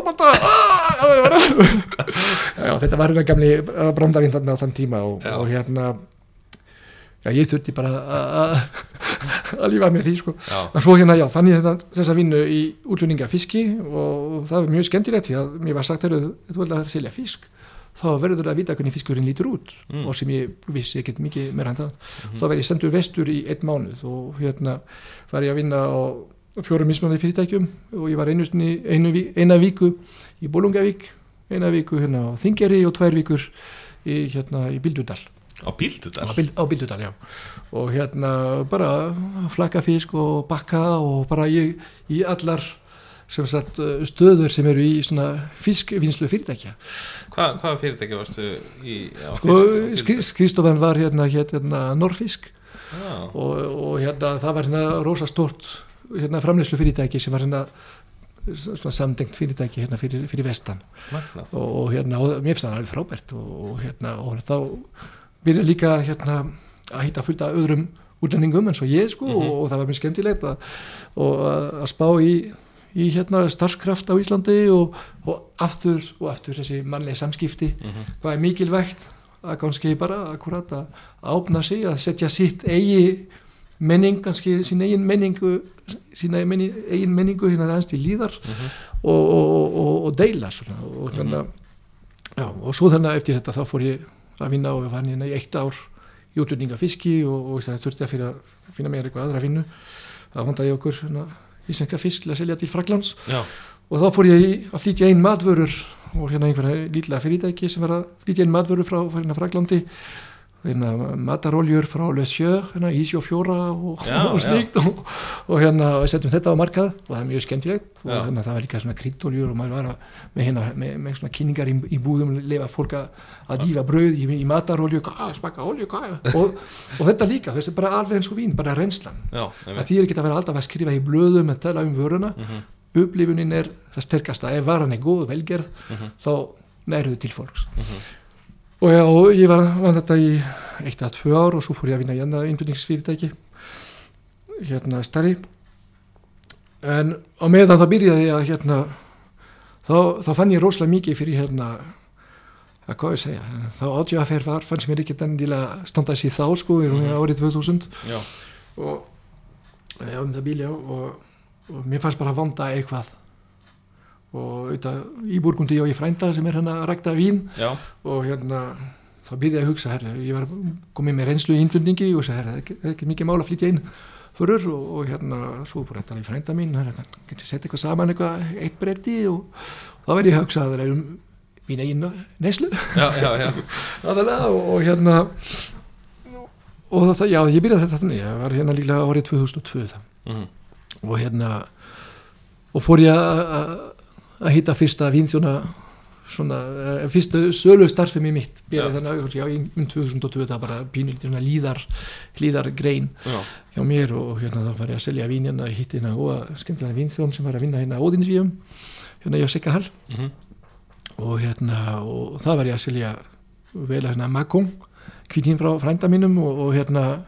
já, þetta var hérna gamli brandavinn þarna á þann tíma og hérna já, ég þurfti bara að- að að lífa mér því, sko. En svo hérna, já, fann ég þetta, þessa vinnu í útlunninga fiski og það var mjög skemmtilegt því að mér var sagt, heyrðu, þú vil að selja fisk þá verður að vita hvernig fiskurinn lítur út. Mm. og sem ég vissi ekkert mikið meira en það. Þá verð ég sendur vestur í einn mánuð og hérna var ég að vinna á fjórum mismunandi fyrirtækjum og ég var einu, sinni- einu, eina viku í Bólungavík eina viku hérna á Þingeri og tvær vikur í, hérna, í Bildudal á bíldudal? Á, Bildudal, já. Og hérna bara flakka fisk og bakka og bara ég í allar sem sagt stöður sem eru í fiskvinnslu fyrirtækja Hva, Hvaða fyrirtæki varstu í skri, skristofan var hérna hérna Norfisk Já, og, og hérna það var hérna rosa stort hérna framleyslu fyrirtæki sem var hérna svona samdengt fyrirtæki hérna fyrir, fyrir vestan. Og, og hérna, og mér finnst það alveg frábært og, og hérna, og þá byrja líka hérna að hitta fullt af öðrum útlendingum eins og ég sko Mhm. og, og það var mjög skemmtilegt að, að, að spá í, í hérna starfskraft á Íslandi og, og aftur og aftur þessi mannlega samskipti Mhm. hvað er mikilvægt að kannski bara akkurat að ápna sig að setja sitt eigi menning, kannski sín eigin menningu sína menning, eigin menningu hérna aðeins til líðar Mhm. og, og, og, og deila svona, og, Mhm. þannig, já, og svo þannig að eftir þetta þá fór ég að vinna og fann hérna í eitt ár í útlutninga fiski og, og það þurfti að fyrir að finna mér eitthvað aðra vinnu. Þá vandaði ég okkur svona, íslenska fisk til að selja til Fraklands Já, og þá fór ég að flytja einn matvörur og hérna einhverja lítla fyrirtæki sem var að flytja einn matvörur frá, frá hérna mataróljur frá Le Sieur, hérna Ísjó fjóra og, Já, og slíkt og, og hérna setjum þetta á markað og það er mjög skemmtilegt. Og hérna það var líka svona kryddóljur og maður var að, með, hérna, með, með svona kynningar í, í búðum lefa fólk að, dýfa brauð í, í matarólju, smaka hvað? Og, og þetta líka, þessi bara alveg eins og vín bara reynslan, já, að því er ekki að vera alltaf að skrifa í blöðum að tala um vöruna. Mhm. upplifunin er það sterkasta. Ef varan er góð velgerð Mhm. þá nærðu til fólks. Mhm. Og, já, og ég var, var þetta í eitt að tvö ár og svo fór ég að vinna í annað innflutningsfyrirtæki hérna starri en á meðan það byrjaði ég að hérna þá, þá fann ég rosalega mikið fyrir hérna að hvað ég segja, þá átjöfaferð var fannst mér ekki endilega standa sér þá sko, við erum Mhm. árið 2000 já, og já, um það bíl já og, og mér fannst bara að vanda eitthvað og auðvitað í Burgundi og í frænda sem er hérna að rækta vín. Já, og hérna þá byrjaði ég að hugsa, herri, ég var komið með reynslu í innflutningi og það er ekki, ekki mikið mál að flytja inn fyrir og, og hérna svo fór þetta í frænda mín, herri, getur sett eitthvað saman eitthvað, eitt bretti? Og þá verði ég að hugsa að það er um mín eigin aðalega og, og hérna og það, já, ég byrjaði þetta þannig, ég var hérna líklega árið 2002 það. Mhm. og hérna og fór ég að- að að hitta fyrsta vínþjóna svona, eh, fyrstu sölu starfið mér mitt Já. þannig að já, um 2002 það bara pínulítið svona líðar líðar grein já. hjá mér og hérna þá var ég að selja vín hérna, hitti hérna góða skemmtilega vínþjón sem var að vinna hérna Ódinsvíum hérna Sigga Hall Mhm. og hérna og það var ég að selja vel hérna Magong kvítin frá frænda mínum og, og hérna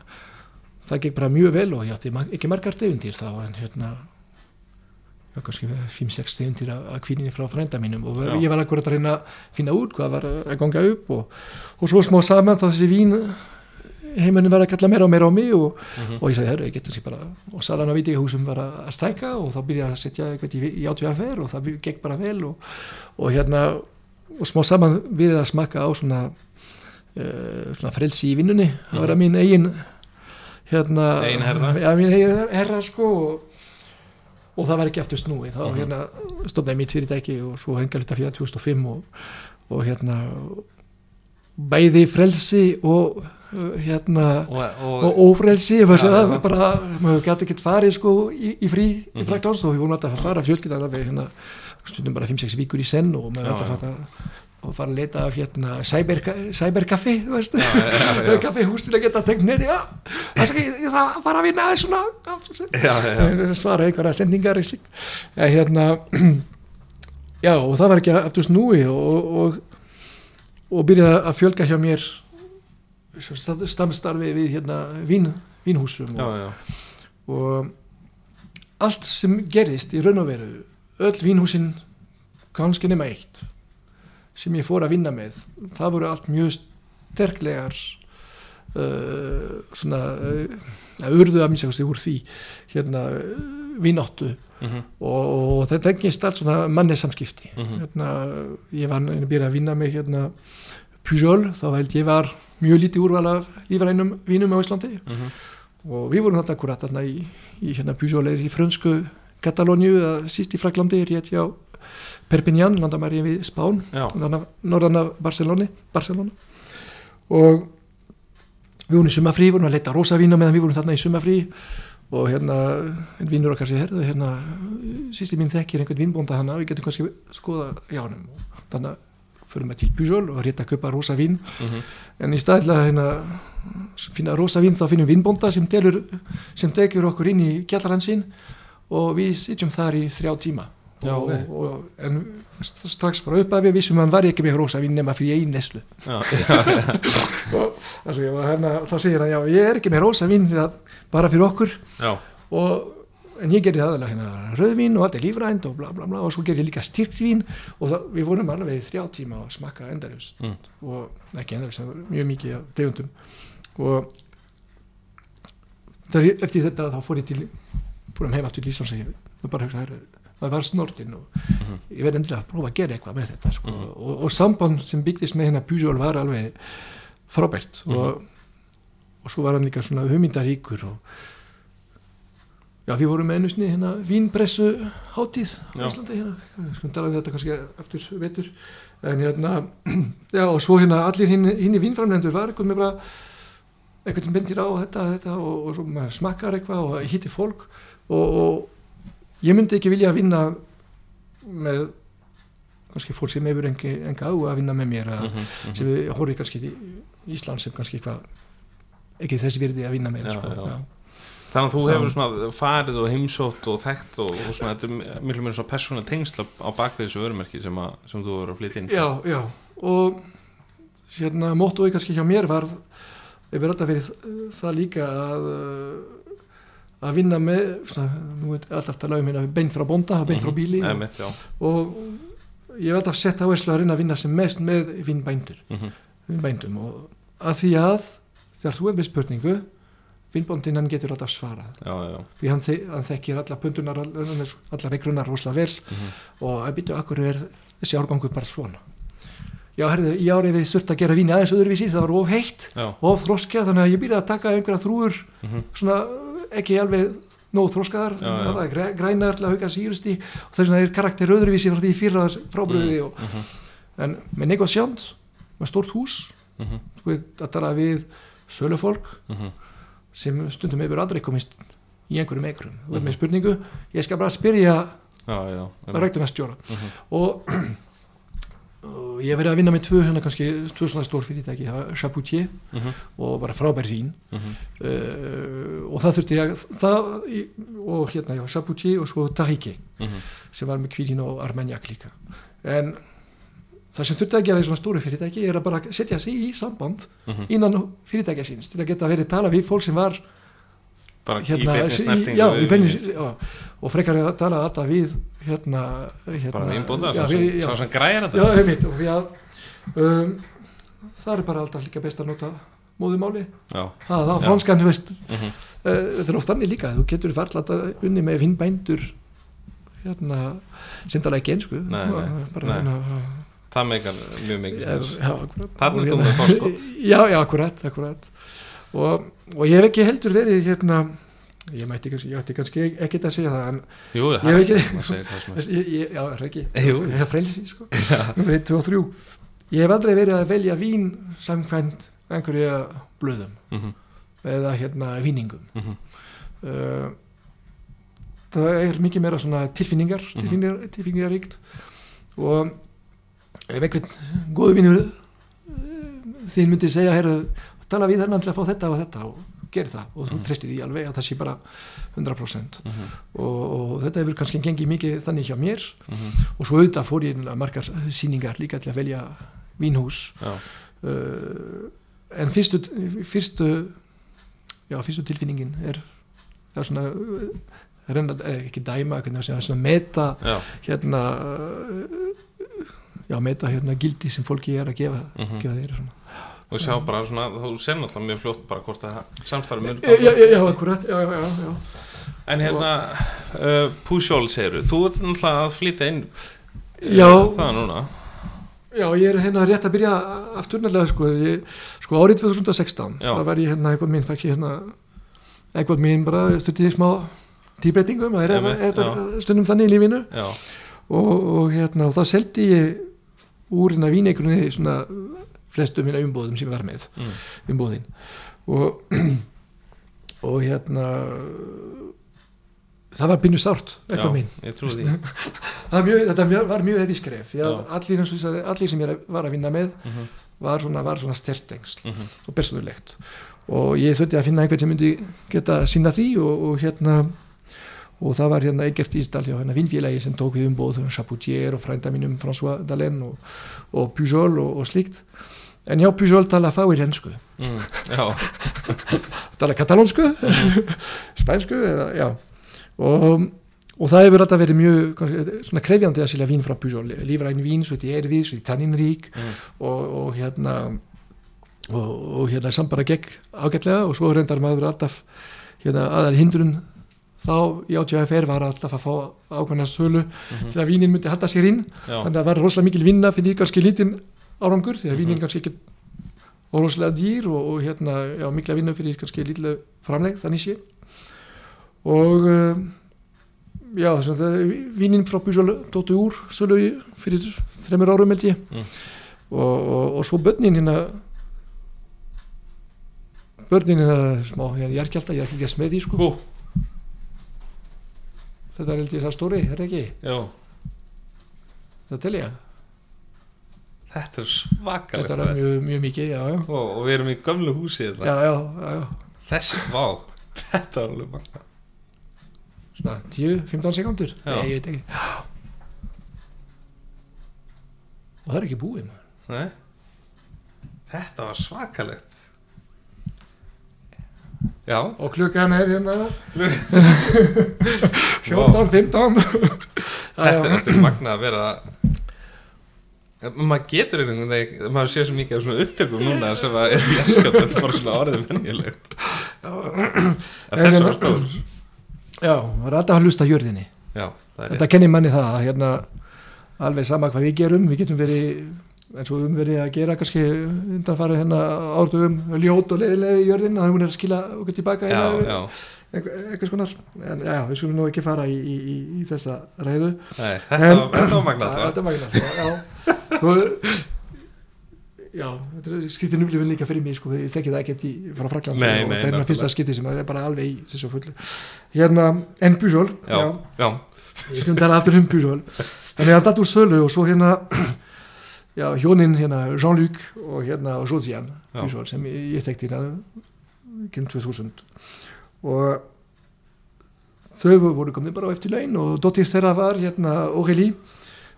það gekk bara mjög vel og ég átti ekki margar degundir þá en hérna kannski 5-6 tegundir af kvíninni frá frænda mínum og Já. ég var akkurat að reyna að finna út hvað var að ganga upp og, og svo smá saman þá þessi vín heimunum var að kalla meira og meira á mig og, Mhm. og ég sagði, herru, ég getur sér bara og salan á veitingahúsum var að stæka og þá byrjaði að setja eitthvað í, í átvíðafer og það gekk bara vel og, og hérna og smá saman byrjaði að smakka á svona uh, svona frelsi í vinnunni það var að mín eigin hérna, Eigin herra. já, mín eigin herra sko og, og það var ekki aftur snúi þá Mhm. hérna stofnaði mitt fyrirtæki og svo hengar þetta fyrir 2005 og, og hérna bæði frelsi og uh, hérna og, og, og ófrelsi ja, það var bara, maður gæti ekkert farið sko í, í frí í Mhm. Fraklands og við vorum alltaf að fara fjölskyldan alveg hérna stundum bara 5-6 vikur í senn og maður alltaf að og fara að leita af hérna cyberka- cyberkaffi kaffihús til að geta tengt neti já, það þarf að fara að vinna svona já, já, svara einhverja sendingar í slíkt. En hérna já og það var ekki aftur snúi og, og, og byrjaði að fjölga hjá mér stamstarfi við hérna vín, vínhúsum já, og, já. og allt sem gerðist í raun og veru öll vínhúsin kannski nema eitt sem ég fór að vinna með. Það voru allt mjög sterklegar uh, svona uh, að urðu að minnst úr því hérna vináttu. Mhm, og, og það tengist allt svona manni samskipti mhm. hérna, ég var að byrja að vinna með hérna Pujol, þá held ég var mjög lítið úrval af lífrænum vínum á Íslandi. Mhm. og við vorum þetta akkurat þarna í, í hérna Pujol er í frönsku Katalóniu síst í Fraklandi rétt hjá Perpignan, landamæri við Spán norðan af Barcelona, Barcelona. Og við vorum í sumafrí, vorum að leita rosavína meðan við vorum þarna í sumafrí og hérna, en vinnur okkar sér herðu, hérna, sýsti mín þekkir einhvern vinnbónda hana, við getum kannski skoða hjá hann og þannig fyrir maður til Pujol og rétt að kaupa rosavín mhm, en í staðilega hérna finna rosavín þá finnum vinnbónda sem telur, sem tekur okkur inn í kjallarann sinn. Og við sitjum þar í þrjá tíma Já, og, ok. og, en st- strax frá uppafi vissum að hann var ekki með rosavín nema fyrir einn neslu hérna, þá segir hann já ég er ekki með að bara fyrir okkur. Og, en ég gerði það hérna rauðvín og allt er lífrænt og bla bla bla og svo gerði ég líka styrkvín og það, við vorum alveg í þrjá tíma að smakka endarjust Mm. og ekki endarjust, það var mjög mikið tegundum. Og þar, eftir þetta þá fór ég til fórum heim aftur til Íslands og bara hugsa herri, það var snortinn og Mhm. ég verði endilega að prófa að gera eitthvað með þetta sko. Mhm. og, og samband sem byggðist með hérna Pujol var alveg frábært og, og svo var hann líka svona hugmyndaríkur og já, við vorum með einu sinni hérna vínpressu hátíð á. Íslandi hérna, við skulum tala um þetta kannski eftir vetur en hérna, já og svo hérna allir hinn, í vínframlendur var eitthvað með bara eitthvað sem bendir á þetta, þetta og, og svo maður smakkar eitthvað og hitti fólk og, og ég myndi ekki vilja að vinna með kannski fólk sem hefur engi, enga á að vinna með mér að, mhm, mhm. sem við horfum kannski í Ísland sem kannski eitthvað ekki þess virði að vinna með Já, sko. já. Þannig að þú hefur svona farið og heimsótt og þekkt og, og svona, þetta er miklu meira svona persóna tengsla á bakvið þessu örumerki sem, að, sem þú hefur að flytja inn. já, já og hérna móttói kannski hjá mér var ég verði alltaf fyrir það líka að uh, að vinna með svona, nú er alltaf talað um hérna beint frá bonda, beint frá bíli. Eða og, mitt, já. og ég hef alltaf sett áherslu að reyna að vinna sem mest með vinnbændur Mhm, vinnbændum og að því að þegar þú er með spurningu vinnbóndinn hann getur alltaf svarað. Já, já, því hann, þe hann þekkir alla pöndunar allar reikrunar rosalega vel. Mhm. og að byrja akkur er þessi árgangur bara svona? Já, herðu, í árið við þurft að gera víni aðeins öðruvísi það var of heitt, já. of þroskjað þannig að ég byrjaði að taka einhverja þrúur mhm, svona ekki alveg Já, já. það var græ- grænar til að hauka sírusti og þess vegna er karakter öðruvísi frá því fyrra frábröði og, mhm, en með negosjant með stórt hús mhm, þú veit, að tala við sölufólk mhm. sem stundum hefur aldrei komist í einhverjum ekrum þú veit Mhm. með spurningu, ég skal bara spyrja já. ræktunarstjóra Mhm, og, og ég hef verið að vinna með tvö hérna kannski, tvö svona stór fyrirtæki það var Chapoutier mhm, og bara frábær vín mhm. uh, og það þurfti ég það, í- og hérna, já, Chapoutier og svo Tahike mhm. sem var með kvílin og Armagnac líka en það sem þurfti að gera í svona stóru fyrirtæki er að bara setja sig í samband Mhm. innan fyrirtækja síns til að geta verið tala við fólk sem var Bara hérna, í beinni snertingu já, í beinni, já, og frekar að tala alltaf við hérna, hérna bara já, við, sem- já, sá sem græjar já, þetta einmitt, og já, um, það er bara alltaf líka best að nota móðumáli já, það, Já. franskan, þú veist. Mhm, uh, þetta er oft þannig líka, þú getur varla að unni með vinnbændur hérna, sem tala ekki einsku Nei, nei, bara, nei. Hérna, það meikar mjög mikið já, já, er þú hérna- með forskot. já, já, akkurat, akkurat. Og, og ég hef ekki heldur verið hérna ég mætti kannski, ég ætti kannski ekkert að segja það en jú, Ég það ekki. er. Já, er það ekki? Jú. ég hef frelsi, sko. Nummer 1, 2 og 3 ég hef aldrei verið að velja vín samkvæmt einhverja blöðum Mhm, eða hérna víningum. Mhm, uh, það er mikið meira svona tilfinningar Mhm. tilfinningar, tilfinningaríkt. Og ef einhvern góðu vinnur uh, þín myndi segja heru, tala við hennan til að fá þetta og þetta. Og gera það og þú Mhm. treystir því alveg að það sé bara 100% mhm, og, og þetta hefur kannski gengið mikið þannig hjá mér. Mhm, og svo auðvitað fór ég margar síningar líka til að velja vínhús. Uh, en fyrstu fyrstu já, fyrstu tilfinningin er það er svona uh, reyna, eh, ekki dæma, hvernig að segja, svona meta já, hérna já, meta hérna gildi sem fólki er að gefa, mhm. gefa þeir svona. Og sjá bara svona, þú sér náttúrulega mjög fljótt bara hvort að samstarfi mun já, já, já, akkurat já, já, já, en hérna, uh, Pujol segir þú ert náttúrulega að flytja inn uh, Já. það núna. Já, ég er hérna rétt að byrja afturnarlega sko, ég, sko árið 2016 Já. það var ég hérna, eitthvað mín fæk ég hérna eitthvað mín bara stuttið í smá tíbreytingum, það er, er stundum þannig í lífinu. Og, og hérna, og þá seldi ég úr hérna víneikrunni svona flestu minna umbóðum sem var með mm, umbóðin og, og hérna það var bynnu sárt eitthvað var mjög, þetta var mjög hefði skref allir, allir sem ég var að vinna með Mhm, var svona, svona stertengsl mhm, og persónulegt. Og ég þurfti að finna einhvern sem myndi geta sinna því og, og hérna og það var hérna Egert Ísdal hjá hérna vinnfélagi sem tók við umbóð Chapoutier og frænda mínum François Dalen og, og Pujol og, og slíkt en já Pujol tala fáir hensku mm, tala katalónsku spænsku eða, og, og það hefur alltaf verið mjög kannski, svona krefjandi að silja vín frá Pujol lífræn vín, svo þetta er erfið, svo þetta er tanninrík mm, og, og hérna og, og hérna samt bara gegn ágætlega og svo reyndar maður alltaf hérna aðal hindrun þá í átjöfr var alltaf að fá ákveðna sölu mhm, til að vínin myndi halda sér inn. Já, þannig að það var rosalega mikil vinna fyrir kannski lítinn árangur því að vínin Mhm. kannski ekki rosalega dýr og, og hérna já, mikla vinna fyrir kannski lítið framleg þannig sé og um, já þess að það- vínin frá Búsjól dóttu úr sölu fyrir þreymur árum held ég. Mm. og, og, og svo börnin hérna börnin hérna smá hérna jarkjálta, ég er ekki að því sko. Hú, þetta er held ég það stóri, er ekki? Já, það tel ég, þetta er svakalegt þetta er mjög, mjög mikið já, já, og, og við erum í gömlu húsi þetta já, já, já, já. þessi, vá, þetta er alveg magna svona 10-15 sekundur Já. nei, ég veit ekki. Og það er ekki búið maður. Nei. þetta var svakalegt. Já, og klukkan er hérna Vá. 14-15 þetta, þetta er magna að vera maður getur einhvern veginn maður sé svo mikið af svona upptökum núna sem að er jaskap, þetta er bara svona orðið venjulegt. Að þessu var stór. Já, það er alltaf að hlusta hjörðinni já, þetta kennir manni það að hérna alveg sama hvað við gerum við getum verið eins og við höfum verið að gera kannski undanfara hérna ártugum ljót og leiðilega í jörðin að hún er að skila okkur tilbaka já, hérna, já, eitthvað skonar en já, við skulum nú ekki fara í, í, í, í þessa ræðu. Nei, þetta, var, þetta var magna þetta er magna sko, já, Svo- já, er skiptir núlifin líka fyrir mig sko, ég þekki það ekkert í, frá Frakland Nei, og þetta er hérna fyrsta skipti sem það er bara alveg í þessu fullu. Hérna, en Pujol já, já, ég skulum tala aftur um Pujol. Þannig að datt úr sölu og svo hérna já, hjónin hérna Jean-Luc og hérna Josiane Já. Pujol sem ég, ég þekkti hérna kring 2000 og þau voru komið bara á eftir laun og dóttir þeirra var hérna Aurélie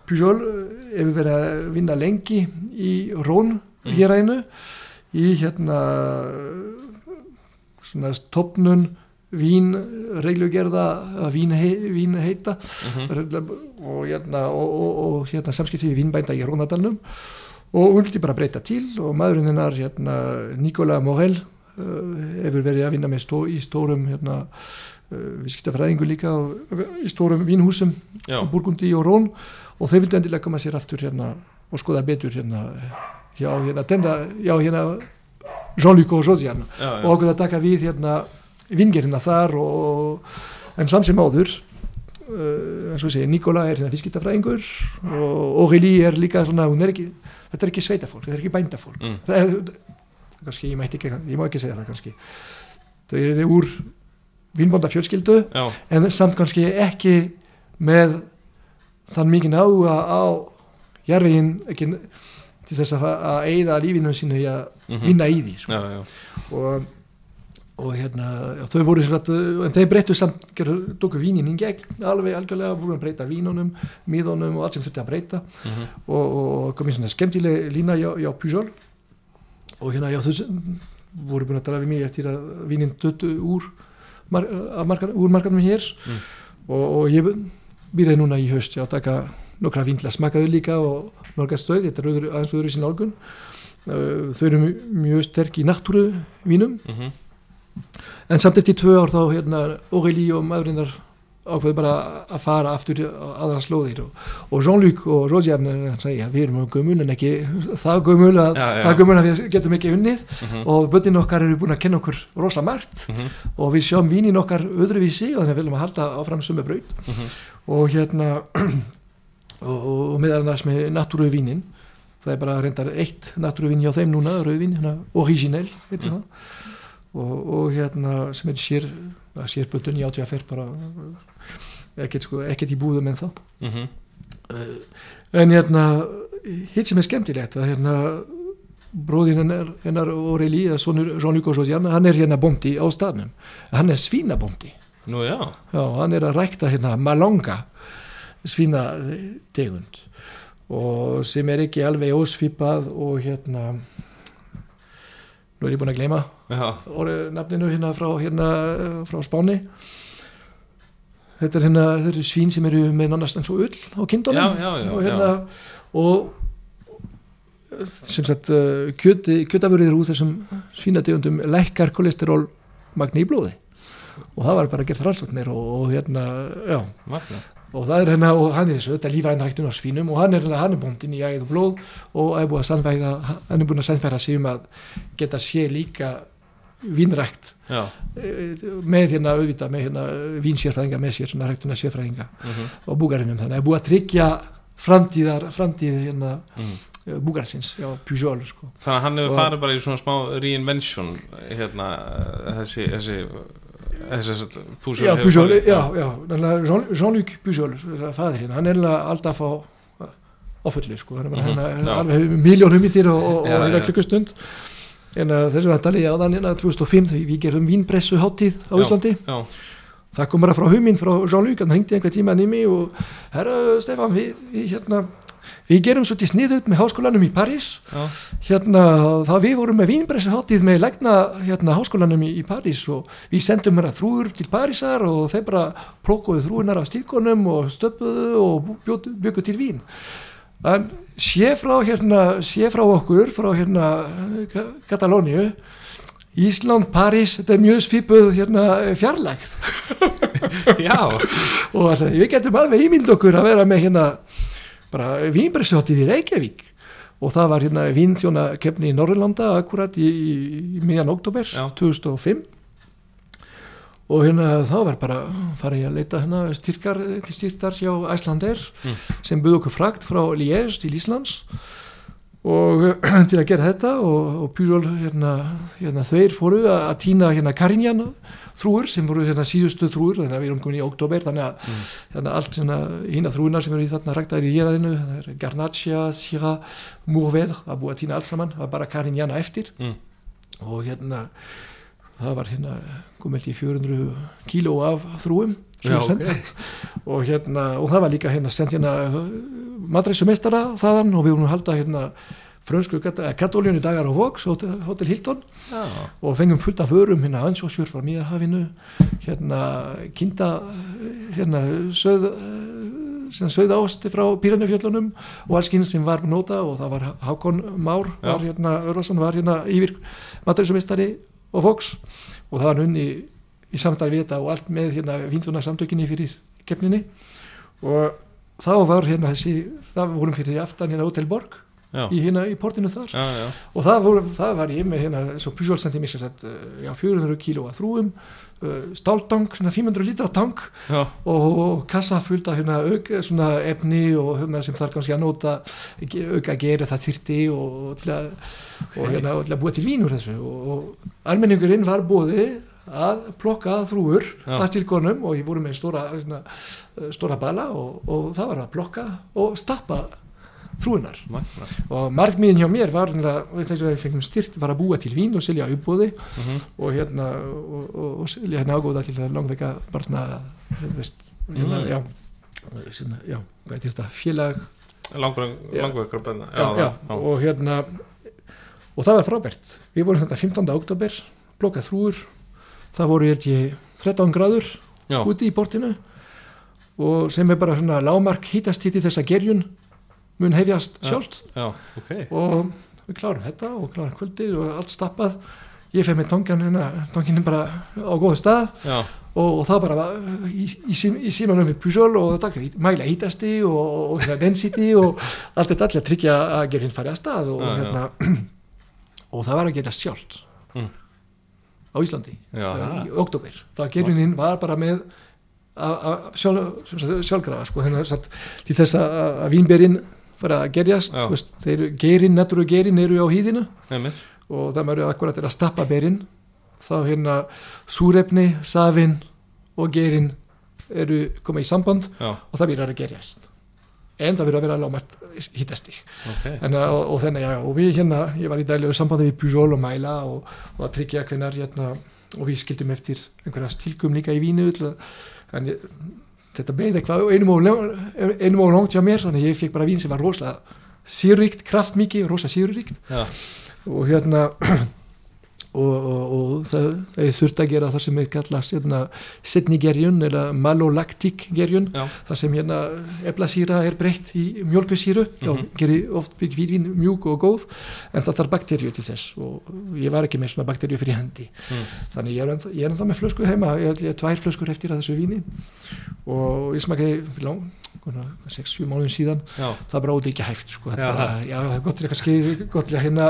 Pujol eh, hefur verið að vinna lengi í Rón Mm. héræðinu í hérna svona stopnun vín reglugerða að vín, hei, vín heita Mhm. og, hérna, og, og, og hérna, samskipti við vínbænda í Rónadalnum og hún vildi bara breyta til og maðurinn hennar hérna, Nikola Morel uh, hefur verið að vinna með stó, í stórum hérna, uh, viðskiptafræðingu líka og, í stórum vínhúsum Burgundi og Rón og þau vildi endilega koma sér aftur hérna og skoða betur hérna já, hérna, hérna Jean-Luc og Josiane já, já. og okkur að taka við hérna vingerina þar og, en samt sem áður uh, eins og segi, Nikola er hérna fiskitafræðingur og Aurélie er líka svona, er ekki, þetta er ekki sveitafólk, þetta er ekki bændafólk Mm. það er, kannski, ég ekki, ég má ekki segja það kannski þau eru úr vinnbónda fjölskyldu já, en samt kannski ekki með þann mikið áhuga á jarðveginn ekki til þess að, að eigða lífinu sínu í að mhm. vinna í því sko. já, já. og, og hérna já, þau voru að, en þeir breyttu samt gerðu, tóku vínin í gegn alveg algjörlega, voru að breyta vínunum miðunum og allt sem þurfti að breyta Mhm. og, og kom í svona skemmtileg lína hjá Pujol og hérna já, sem voru búin að tala við mig eftir að vínin döttu úr, mar, af markan, úr markanum hér Mm. og, og ég byrjaði núna í haust að taka nokkra vín til að smaka þau líka og marga stöð, þetta er aðeins öðru sín álgun þau eru mjög, sterk í náttúru vínum Mhm. en samt eftir tvö ár þá hérna Aurélie og maðurinnar ákveðu bara að fara aftur aðra slóðir og, og Jean-Luc og sagði að við erum gömul en ekki það gömul að, Já, já. það gömul að við getum ekki unnið Mhm. og böttin okkar eru búin að kenna okkur rosa margt Mhm. og við sjáum vínin okkar öðruvísi og þannig viljum að halda áfram sumu braut Mhm. og hérna og, og, meðal annars með náttúru vínin það er bara reyndar eitt náttúru vín hjá þeim núna, rauðvín, hérna originell og, og hérna sem er sér sérböndun í átíða bara ekkert, sko, ekkert í búðum en þá Mhm. en hérna hitt sem er skemmtilegt að hérna bróðin hennar, hennar eða sonur Jean-Luc og Josiane, hann er hérna bóndi á staðnum, hann er svínabóndi. Nú já, Já, hann er að rækta hérna malonga svína tegund og sem er ekki alveg ósvipað og hérna nú er ég búin að gleyma orðið nafninu hérna frá, hérna frá Spáni. Þetta er hérna þetta eru svín sem eru með nánast eins og ull á kindunum. Og hérna og sem sagt kjöti, kjötafurðir úr þessum svínategundum lækkar kolesterol magni í blóði. Og það var bara gert rannsóknir og, og hérna, já. Magna og það er hérna, og hann er þessu, þetta er lífrænræktun á svínum. Og hann er, hann er bóndin í æð og blóð. Og er hann er búin að sannfæra sig um að geta sé líka vínrækt. Já, eh, með hérna auðvitað með hérna vínsérfræðinga með sér, svona ræktuna sérfræðinga mhm, á búgarinum, þannig að búið að tryggja framtíðar, framtíð hérna mhm. eh, búgarsins, já, Pujol sko. Þannig að hann hefur Og- farið bara í svona smá reinvention hérna, þessi þessi, Já, hefur Pujol, já, já, Jean-Luc Pujol, fæðir hérna, hann er alltaf á fullu, sko, hann er Mhm, alveg miljónum mítir og, já. klukkustund en þessum að tala ég á þann hérna 2005 því við gerum vínpressu háttíð á. Íslandi. það kom bara frá hugminn frá Jean-Luc hann hringdi einhver tíma nými og herra Stefán, við, við hérna við gerum svolítið sniðut með háskólanum í París. Hérna, það við vorum með vínpressu háttíð með legna hérna háskólanum í, í París og við sendum hérna þrúur til Parísar og þeir bara plókuðu þrúunar af stílkonum og stöpuðu og bjöku til vín. En sé frá hérna sé frá okkur, frá hérna Ka- Katalóníu Ísland, París, þetta er mjög svipuð hérna fjarlægt já, og það, við getum alveg ímynd okkur að vera með hérna bara vínbressuháttið í Reykjavík og það var hérna vínþjóna kefni í Norrlanda akkurat í, í, í miðjan oktober Já. 2005 og hérna þá var bara farið ég að leita hérna styrkar til styrktar hjá Æslander Mm. sem buð okkur frakt frá Liège til Íslands og til að gera þetta og, og Pujol hérna, hérna þeir fóru að, að týna hérna Karinjan þrúur sem voru hérna síðustu þrúur þannig að við erum komin í oktober þannig að, þannig að allt hérna þrúunar sem eru í þarna ræktaðir í það er Garnaccia, Syrah, Mourvedre það búið að týna allt saman, það var bara Karinjana eftir. Mm. og hérna það var hérna komið í 400 kíló af þrúum Já, sent. og hérna og það var líka hérna sendt hérna matreisumestara þaðan og við vorum að halda hérna frönsku katolínu dagar á Vox, Hotel, Hotel Hilton. Já, og fengum fullt af vörum hérna ansósjur frá Nýjarhafinu hérna kinda hérna söð sem sögð ásti frá Píranefjöllunum og alls kynns sem var nota og það var Hákon Már var hérna, Örvarsson var hérna yfir matarísumistari og Fox og það var unni í samtali við þetta og allt með hérna vinduna samtökinni fyrir keppninni. Og þá var hérna þessi, það vorum fyrir aftan hérna Hotel Borg já, í hérna í portinu þar. Já, já, og það, voru, það var ég með hérna svo sem sagt uh, já, 400 kíló að þrúum uh, stáltank, svona 500 lítra tank já, og, og kassa fullt af hérna auk, svona efni og hérna sem þarf kannski að nota auka að gera það þyrti og, og, til að, og hérna og til að búa til vín úr þessu. Og, almenningurinn var búið að plokka þrúur Já. að stilkonum og ég voru með stóra, svona, uh, stóra bala og, og það var að plokka og stappa þrúunar og markmiðin hjá mér var þess að við fengum styrt var að búa til vín og selja uppbúði Mhm. og hérna og, og, og selja hérna ágóða til langveika barna veist, hérna, Mm. já, já, hvað er þetta félag já, já, já, og hérna og það var frábært við vorum þetta 15. oktober blokkað þrúur það voru ég ég 13 gráður já, úti í portinu og sem er bara svona lámark hítast hitti þessa gerjun mun hefjast Já. sjálft já, ok og við klárum þetta og klárum kvöldið og allt stappað ég feg með hérna tonginin bara á góða stað já, og, og það bara var í, í, í símanum við Pujol og það mæla hítasti og, og hérna density og allt þetta allir að tryggja að gerðin fari að stað og, Já, já. hérna, og það var að gera sjálft. Á Íslandi Já, eh, í oktober það gerðinin var bara með sjálf, sjálfgrafa sko, satt, til þess að, vínberinn fara að gerjast veist, þeir, gerin, natúru gerin eru á nefnir og það maður akkurat er að stappa berinn þá hérna súrefni, safin og gerin eru koma í samband já, og það byrjar að gerjast. En það verður að vera lámart hittasti ok. En, og, og þannig já, og við hérna ég var í daglegu sambandi við Pujol og Mæla og, og að tryggja hvernar hérna og við skildum eftir einhverja stílkum líka í vínu en ég, þetta beði eitthvað einum og, langt hjá mér þannig ég fekk bara vín sem var rosalega sýruríkt, kraftmikið, rosa sýruríkt. Já, og hérna og, og, og það, það þurft að gera það sem er kallast hérna, setnigerjun eða malolaktík gerjun. Já, það sem hérna eblasýra er breytt í mjölkusýru þá Mhm. gerir oft fyrir vín mjúk og góð en það þarf bakterju til þess. Og ég var ekki með svona bakterju fyrir hendi. Mm. þannig ég er ennþá, ég er ennþá með flösku heima. Ég er tvær flöskur eftir að þessu víni. Og ég smakaði fyrir lang 6-7 mánuðin síðan. Já, það bara óti ekki hæft sko. Já. bara, já, það er gott til að hérna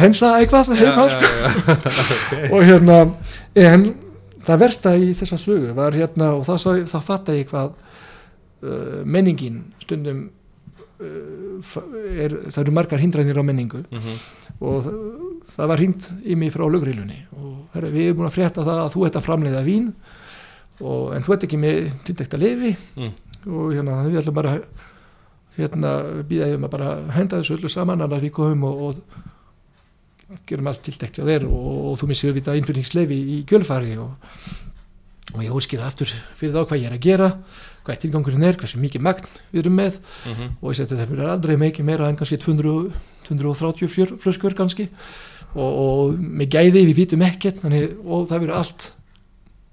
rensa eitthvað heima sko. já, og hérna en það versta í þessa sögu var hérna og það, það fatta ég hvað uh, menningin stundum uh, er, það eru margar hindranir á menningu Mhm. og það, það var hringt í mig frá lögreilunni og herra, við erum búin að frétta það að þú ert að framleiða vín og, en þú ert ekki með tindekta lefi Mm. og hérna við ætlum bara hérna býða um að bara henda þessu öllu saman annars við komum og, og gerum allt tildekt hjá þér og, og þú missir við innfyrningslefi í kjölfari og, og ég óskýra aftur fyrir þá hvað ég er að gera hvað tilgangurinn er, hversu mikið magn við erum með Mhm. og ég seti það fyrir aldrei mikið meira en kannski 200, 230 fjör, flöskur kannski og, og með gæði við vitum ekkert þannig, og það verður allt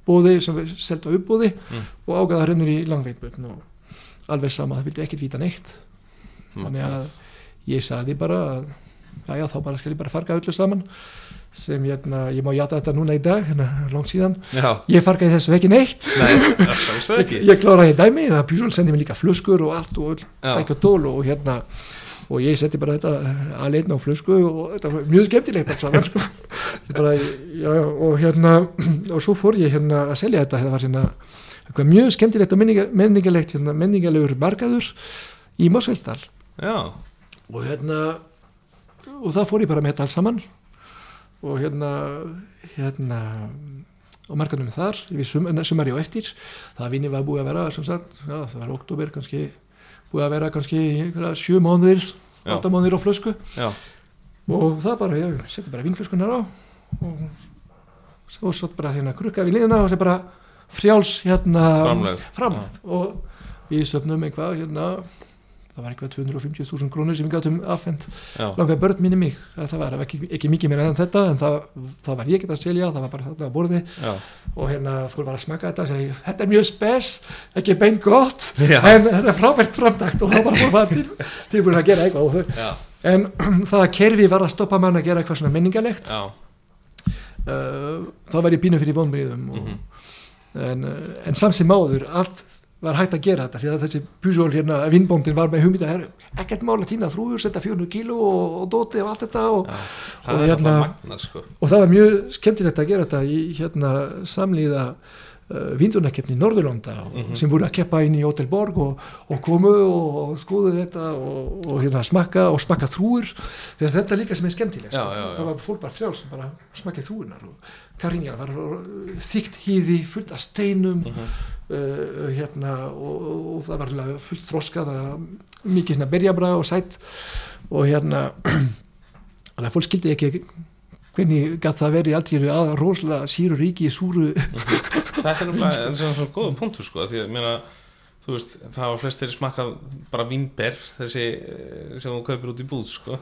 bóði sem við selta uppbóði Mm. og ágæða rennur í langveitbjörn og alveg sama, það vildi ekkert vita neitt Þannig að- ég sagði bara að já, já, þá bara skal ég bara farga öllu saman sem hérna, ég má jata þetta núna í dag hérna, langt síðan, já, ég fargaði þessu ekki neitt. Nei, sjálfsög ég, ekki. ég kláraði dæmi, það Pujol sendi mér líka flöskur og allt og Já. tæk og tól og hérna og ég setti bara þetta alveg á flösku og þetta var mjög skemmtilegt allt saman sko. Bara, já, og hérna og svo fór ég hérna að selja þetta það var hérna eitthvað mjög skemmtilegt og menninga, menningalegt hérna, menningalegur markaður í Mosfeldal já, og hérna og það fór ég bara með þetta alls saman. Og hérna hérna og markanum þar sum, sumari og eftir. Það vinni var búið að vera sagt, já, það var oktober kannski búið að vera kannski mánuðir Já. átta mánuðir á flösku. Já, og það bara, ég seti bara vínflöskunar á og svo satt bara hérna krukka við liðina og það bara frjáls hérna Framlegð. og við söfnum eitthvað hérna það var eitthvað 250.000 krónur sem við gátum affend já, langveg börn minni mig. Það var ekki, ekki mikið meira en þetta en það, það var ég geta að selja, það var bara þetta að borði. Já, og hérna fólk var að smaka þetta og segi, þetta er mjög spes, ekki beint gott Já. en þetta er frábært framtakt. Og það var bara til, tilbúin að gera eitthvað. En það að kerfi var að stoppa mann að gera eitthvað svona menningalegt uh, það var ég pínu fyrir vonbriðum og, mhm, en, en samt sem áður allt var hægt að gera þetta því að þessi Pujol hérna, vinnbóndin var með her, ekkert mál að týna þrúður, setja 400 kíló og, og dóti og allt þetta og, Og það er hérna- magnað sko. og það var mjög skemmtilegt að gera þetta í hérna samlíða vindunarkeppni í Norðurlanda Mhm. sem voru að keppa inn í Hotel Borg og, og komu og, og skoðu þetta og, og hérna smakka og smakka þrúur þegar þetta líka sem er skemmtilegt Já, sko. það var fólk bara frjáls sem bara smakkaði þrúunar og Karinja var þygt hýði fullt af steinum Mhm. uh, hérna og, það var fullt þroska það var mikið hérna berjabra og sætt og hérna fólk skildi ekki hvernig gætt það verið allt í einu að rosalega síru ríki súru þetta er nefnilega en sem er svona góða punktur sko því að meina þú veist það var flestir smakkað bara vínber þessi eh, sem þú kaupir út í búð sko.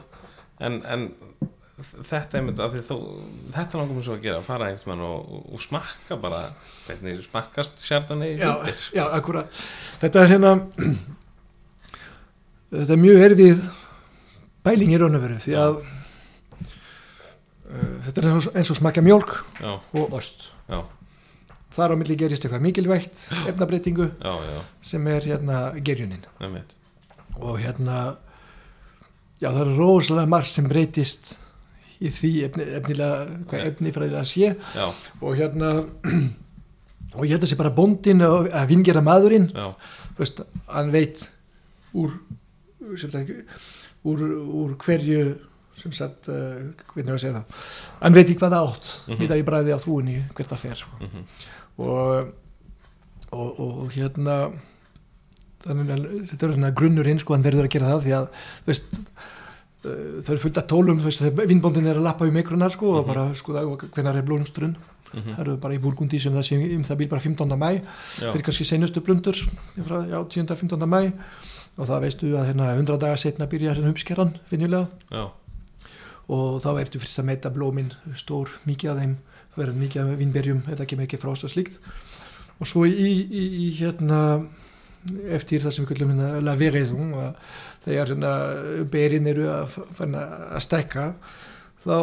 En, en þetta er mynd að því þó þetta langar mér svo að gera, fara einhvern veginn og, og, og smakka bara hvernig smakkast sjartan í já, vínber. já, akkurat. Þetta er hérna þetta er mjög erfið bæling í raun og veru því að þetta er eins og, smakka mjólk já, og ost. Já, þar á milli gerist eitthvað mikilvægt efnabreitingu já, já, sem er hérna gerjunin. Og hérna já það er rosalega margt sem breytist í því efni, efnilega hvað efnifræðilega sé. Já, og hérna og ég held að sé bara bóndin og að vingera maðurinn. Veist, hann veit úr úr, úr hverju sem sagt, uh, hvernig að segja það hann veit í hvað það átt mm. -hmm. í bræði á þrúinni hvert það fer sko. mhm, og, og, og hérna þannig að þetta er svona grunnurinn sko, hann verður að gera það því að veist, uh, það eru fullt af tólum vinnbóndin er að lappa um mikrunar sko, og Mhm. bara skoða hvenar er blómstrun mhm, það eru bara í Burgundi sem það sé um það bíl bara 15. mæ fyrir kannski seinustu blundur frá, já, 10. 15. mæ og það veistu að hérna 100 dagar setna byrjar hérna uppskeran vinjulega já, og þá ertu fyrst að meita blómin stór mikið af þeim verður mikið af vinnberjum eða ekki mikið frást og slíkt. Og svo í, í, í hérna eftir það sem við kallum hérna la veraison að þegar hérna berin eru að, að stekka þá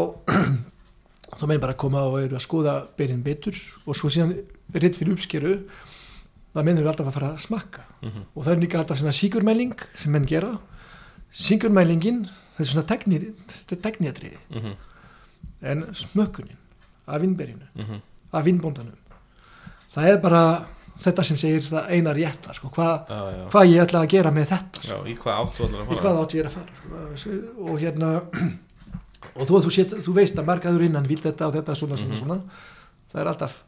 þá menn bara að koma og eru að skoða berin betur. Og svo síðan rétt fyrir uppskeru það menn eru alltaf að fara að smakka. Mhm, og það er líka alltaf svona síkurmæling sem menn gera. Síkurmælingin það er svona teknir, þetta er tekniatriði. Mhm, en smökkunin af vinnberinu, mhm, af vinnbóndanum það er bara þetta sem segir það eina rétta sko, hvað hva ég ætla að gera með þetta sko, já, í hvað átt ég er að fara sko, og hérna og þú, þú, set, þú veist að markaður innan vil þetta og þetta svona, svona, Mhm. svona það er alltaf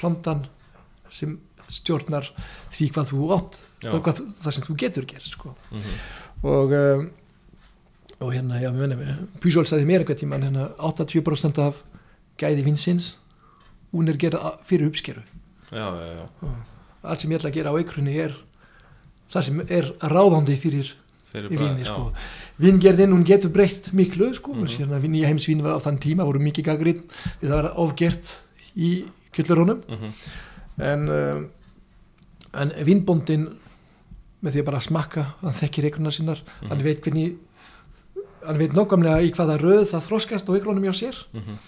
plantan sem stjórnar því hvað þú átt það, hvað, það sem þú getur gert sko. mhm, og um, og hérna, já, við mennum Pujol sagði mér einhvern tímann hérna 80% af gæði vinsins hún er gerð a- fyrir uppskeru já, já, já, allt sem ég ætla að gera á eikrunni er það sem er ráðandi fyrir fyrir já, sko vingerðin, hún getur breytt miklu sko, mm Mhm. -hmm. nýja heimsvín var á þann tíma voru mikið gagrið það var ofgert í kjöllurunum mhm, en um, en vinnbóndin með því að bara smakka hann þekkir eikruna sinnar Mhm. hann veit hvernig hann veit nokkamlega í hvaða röð það þroskast á eikrunum hjá sér. Mhm,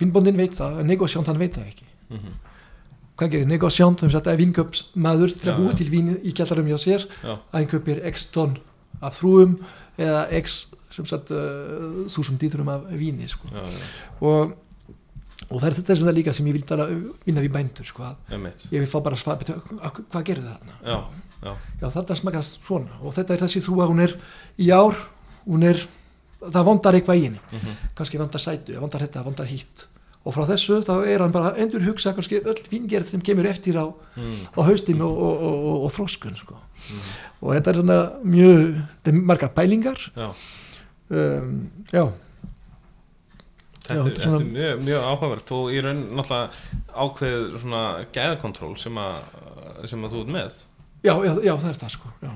vinnbóndin veit það, en negosjánt hann veit það ekki. Mhm, hvað gerir negosjánt sem sagt að vinköps maður til að já. til vín í kjallarum hjá sér. Já, að hann köpir x tonn af þrúum eða x sem sagt uh, þúsund dýþurum af víni sko. já, já, og, og það er þess að það líka sem ég vil tala vinna við bændur sko, að ég vil fá bara svar "Hvað- gerðu það þarna? Já, já, já þetta smakast svona. Og þetta er þessi þrúa hún er í ár hún er, það vandar eitthvað í henni. Mhm, kannski vandar sætu, vandar þetta, vandar hýtt. Og frá þessu þá er hann bara endur hugsa kannski öll vingerð sem kemur eftir á, mhm, á haustin og, og, og, og, þroskun sko. mhm, og þetta er svona mjög þetta er margar pælingar. Já, um, já, Þetta, er, er er mjög, mjög áhugavert og í raun náttúrulega ákveð svona gæðakontról sem, sem að þú ert með. Já, já, já, það er það sko já.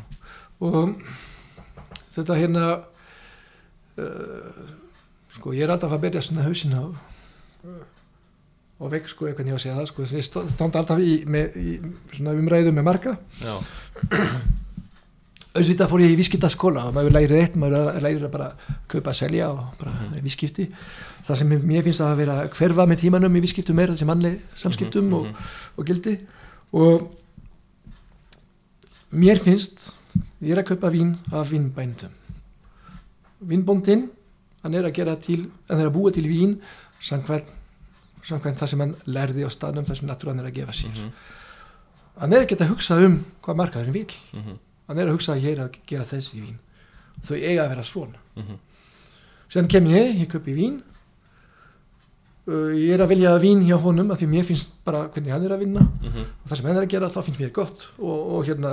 og þetta hérna uh, sko ég er alltaf að berja svona hausinn á og vekk sko, ég að segja það sko, ég standa alltaf í, með, í svona umræðu með marga. Auðvitað fór ég í vískiptaskóla og maður lærir eitt, maður lærir að bara kaupa, selja og bara mm -hmm. vískipti það sem mér finnst að vera hverfa með tímanum í vískiptum er þessi mannleg samskiptum Mhm, og, og gildi. Og mér finnst ég er að kaupa vín af vínbændum vínbóndinn hann er að gera til, hann er að búa til vín samkvæmt, það sem hann lærði á staðnum þar sem natúran er að gefa sér. Mhm. hann er ekki að hugsa um hvað markaðurinn vil mhm, hann er að hugsa að ég er að gera þessi vín. Þau eiga að vera svona. Mhm, Sen kem ég, ég köpi vín. Uh, ég er að velja vín hjá honum af því mér finnst bara hvernig hann er að vinna. Mhm, og það sem hann er að gera þá finnst mér gott og, og hérna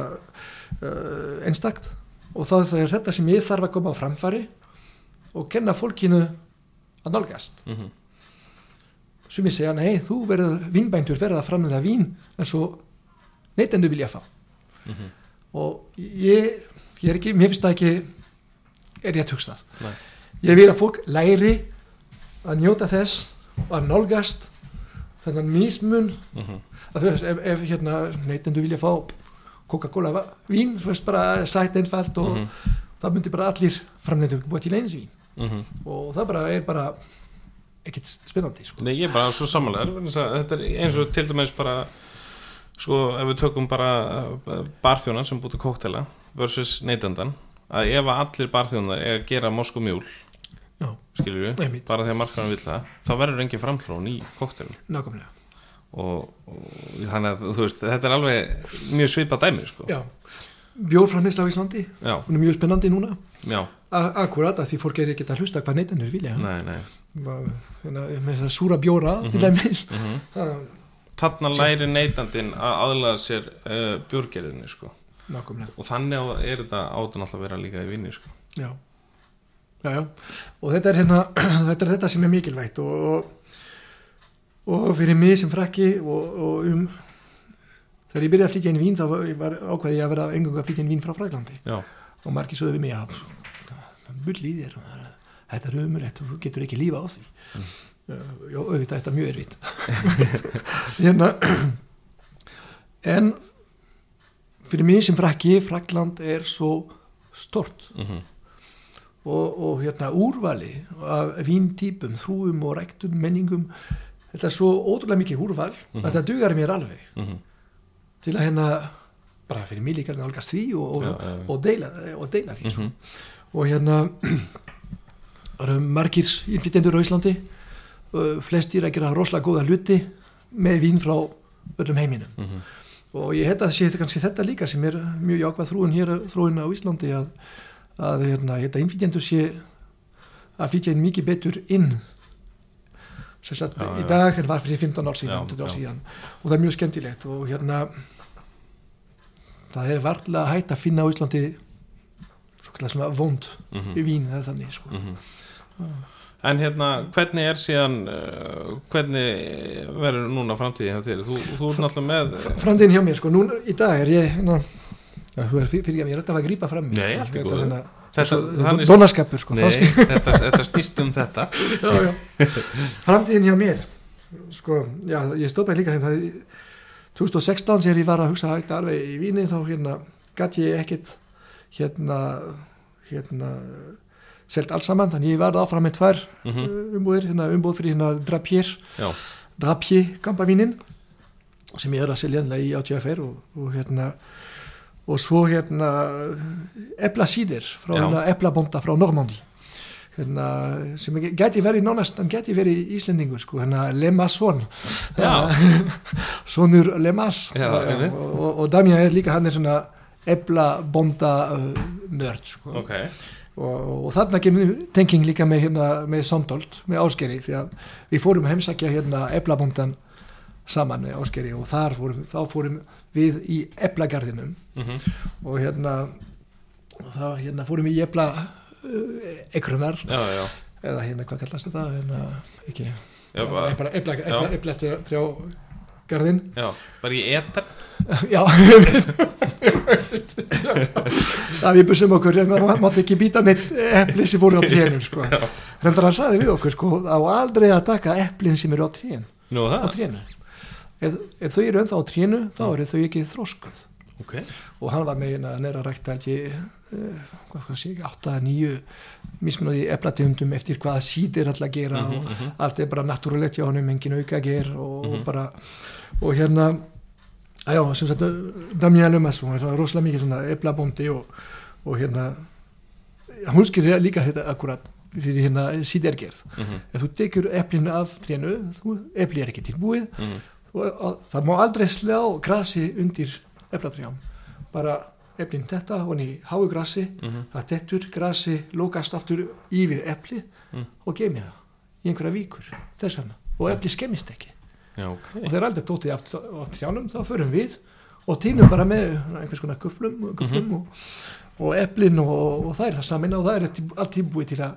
uh, einstakt. Og það er þetta sem ég þarf að koma á framfari og kenna fólkinu að nálgast mhm, sem ég segja, nei, þú verður vínbændur verður að framlega vín en svo neytendur vilja fá mhm. og ég, ég er ekki, mér finnst það ekki er ég að Nei. ég vil að fólk læri að njóta þess og að nálgast mismun mhm. að þú veist, ef, ef hérna neytendur vilja fá Coca-Cola vín, þú veist bara sætt einfalt og Mhm. það myndi bara allir framleitur búa til eins vín Mhm. og það bara er bara ekkert spennandi sko. Nei, ég er bara svo samanlegar þetta er eins og til dæmis bara sko, ef við tökum bara uh, barþjóna sem búið til kóktela versus neytandan að ef allir barþjónar er að gera mosku mjúl já, skilur við, Einmitt. bara að markaðan vil það þá verður engin framþrón í kóktelum nákvæmlega og, og þannig að þú veist, þetta er alveg mjög svipað dæmi sko. já. bjórframleysla á Íslandi já, hún er mjög spennandi núna já, akkurat að því fólk er ekki að hlusta hvað neytendur vilja nei, nei. Hérna, með þess að súra bjóra til dæmis. Mm það, Þarna læri neytandinn að aðlaða sér uh, björgerðinni sko. og þannig er þetta átan alltaf að vera líka í vinni sko. já. Já, já. og þetta er hérna þetta er þetta sem er mikilvægt og, og, og fyrir mig sem frakki og, og um þegar ég byrjaði að flytja inn vín þá var, ákveði ég að vera engung að flytja inn vín frá Fræklandi Já, og margir sögðu við mig að bull í þér. Þetta er umulegt og þú getur ekki lífa á því. Mm. já, auðvitað þetta er mjög erfitt. Hérna en fyrir mig sem frakki Frakland er svo stort mhm, og, og hérna úrvali af víntýpum, þrúum og ræktum menningum þetta er svo ótrúlega mikið úrval Mhm. þetta dugar mér alveg. Mhm, til að hérna bara fyrir mig líka að nálgast því og, og, Já, já, já. og, deila, og deila því mhm, og hérna það eru margir innflytjendur á Íslandi. Flestir að gera rosalega góða hluti með vín frá öllum heiminum. Mhm, og ég held að sé kannski þetta líka sem er mjög jákvæð þróun hér þróun á Íslandi að, að hérna, þetta innflytjendur sé að flytja inn mikið betur inn. Já, í dag en var fyrir 15 ár síðan, Já, 20 ár síðan. Og það er mjög skemmtilegt og hérna það er varlega hægt að finna á Íslandi kallar svona vond mhm, í vín eða þannig sko. mhm. En hérna, hvernig er síðan uh, hvernig verður núna framtíði hjá þér? Þú, þú ert náttúrulega með framtíðin hjá mér sko, nú í dag er ég hérna, já, þú er fyrir, fyrir ég er alltaf að grípa fram Nei, sko. allt í góðu. Dónaskapur sko, Nei, þetta, þetta snýst um þetta já, já. framtíðin hjá mér sko, já, ég stóð bara líka hérna í 2016 þegar ég var að hugsa alveg í víni þá hérna gatt ég ekkit hérna hérna selt alls saman, þannig ég var áfram með tvær mm uh, umbúðir, hérna umbúð fyrir hérna Drapier, Já, Drapier kampavínin sem ég er að selja hérna í ATFR og, og hérna og svo hérna epla síðir frá Já. hérna eplabonda frá Normandi hérna, sem geti verið nánast, hann geti verið íslendingur sko, hérna Lemasson Já. sonur Lemas. Já, og, og, og Damja er líka hann er svona eplabonda uh, nörd sko ok og, og þarna kemur tenging líka með, hérna, með Sondold, með Áskeri því að við fórum að heimsækja hérna eplabóndan saman með Áskeri og fórum, þá fórum við í eplagarðinum mm og hérna þá hérna fórum við í epla uh, ekrunar Já, já, eða hérna hvað kallast þetta hérna, ekki Já, bara- bara garðinn. Bara í etan já það við bussum okkur en það mátti ekki býta neitt epli sem fóru á trénum sko. reyndar hann saði við okkur sko, á aldrei að taka eplin sem eru á trén. Nú á trénu. Ef, ef þau eru ennþá á trénu þá eru þau ekki þróskuð ok. Og hann var megin að næra rækta segja, 8-9 mismunandi eplategundum eftir hvaða sítir alltaf að gera og allt er bara natúrulegt hjá honum, engin auka að gera og bara, og hérna já, sem sagt Damien Lumas, hún er svona rosalega mikið svona eplabóndi og, og hérna hún skilja líka þetta akkurat fyrir hérna sítergerð Mhm, ef þú tekur eplinu af trénu þú, epli er ekki tilbúið mhm, og, og það má aldrei slá grasi undir eplatrjám. Bara eplin þetta og í háu grasi mhm. það tettur grasi lókast aftur yfir epli Mm. og geymir það í einhverja víkur þess vegna. Og epli skemmist ekki Já, ok og þegar aldrei tótið aftur á trjánum þá förum við og týnum bara með einhvers konar guflum, guflum Mhm. og, og eplin og, og það er það samin og það er allt tíbúið til að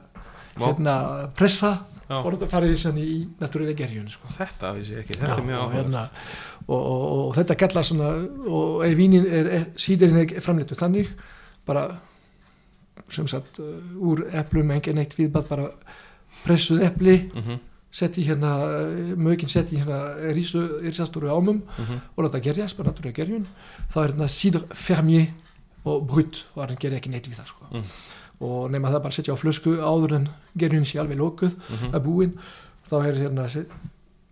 hérna, pressa Já. og þetta farið sann í natúrilega gerjun sko. Þetta vissi ekki, þetta er mjög áhugað hérna, og, og, og þetta kallar svona og vínin er, síðurinn er framleitu þannig bara sem sagt uh, úr eplum engin eitt viðbæð bara pressuð epli Mhm, setti hérna, uh, mögin setti hérna rísu, rísastóru ámum mhm, og láta gerjast, bara natúrulega gerjun þá er hérna síður fermier og brutt og hann gerir ekki neitt við það sko. Mm. og nema það bara setja á flösku áður en gerjun sé alveg lókuð mhm. að búin þá er hérna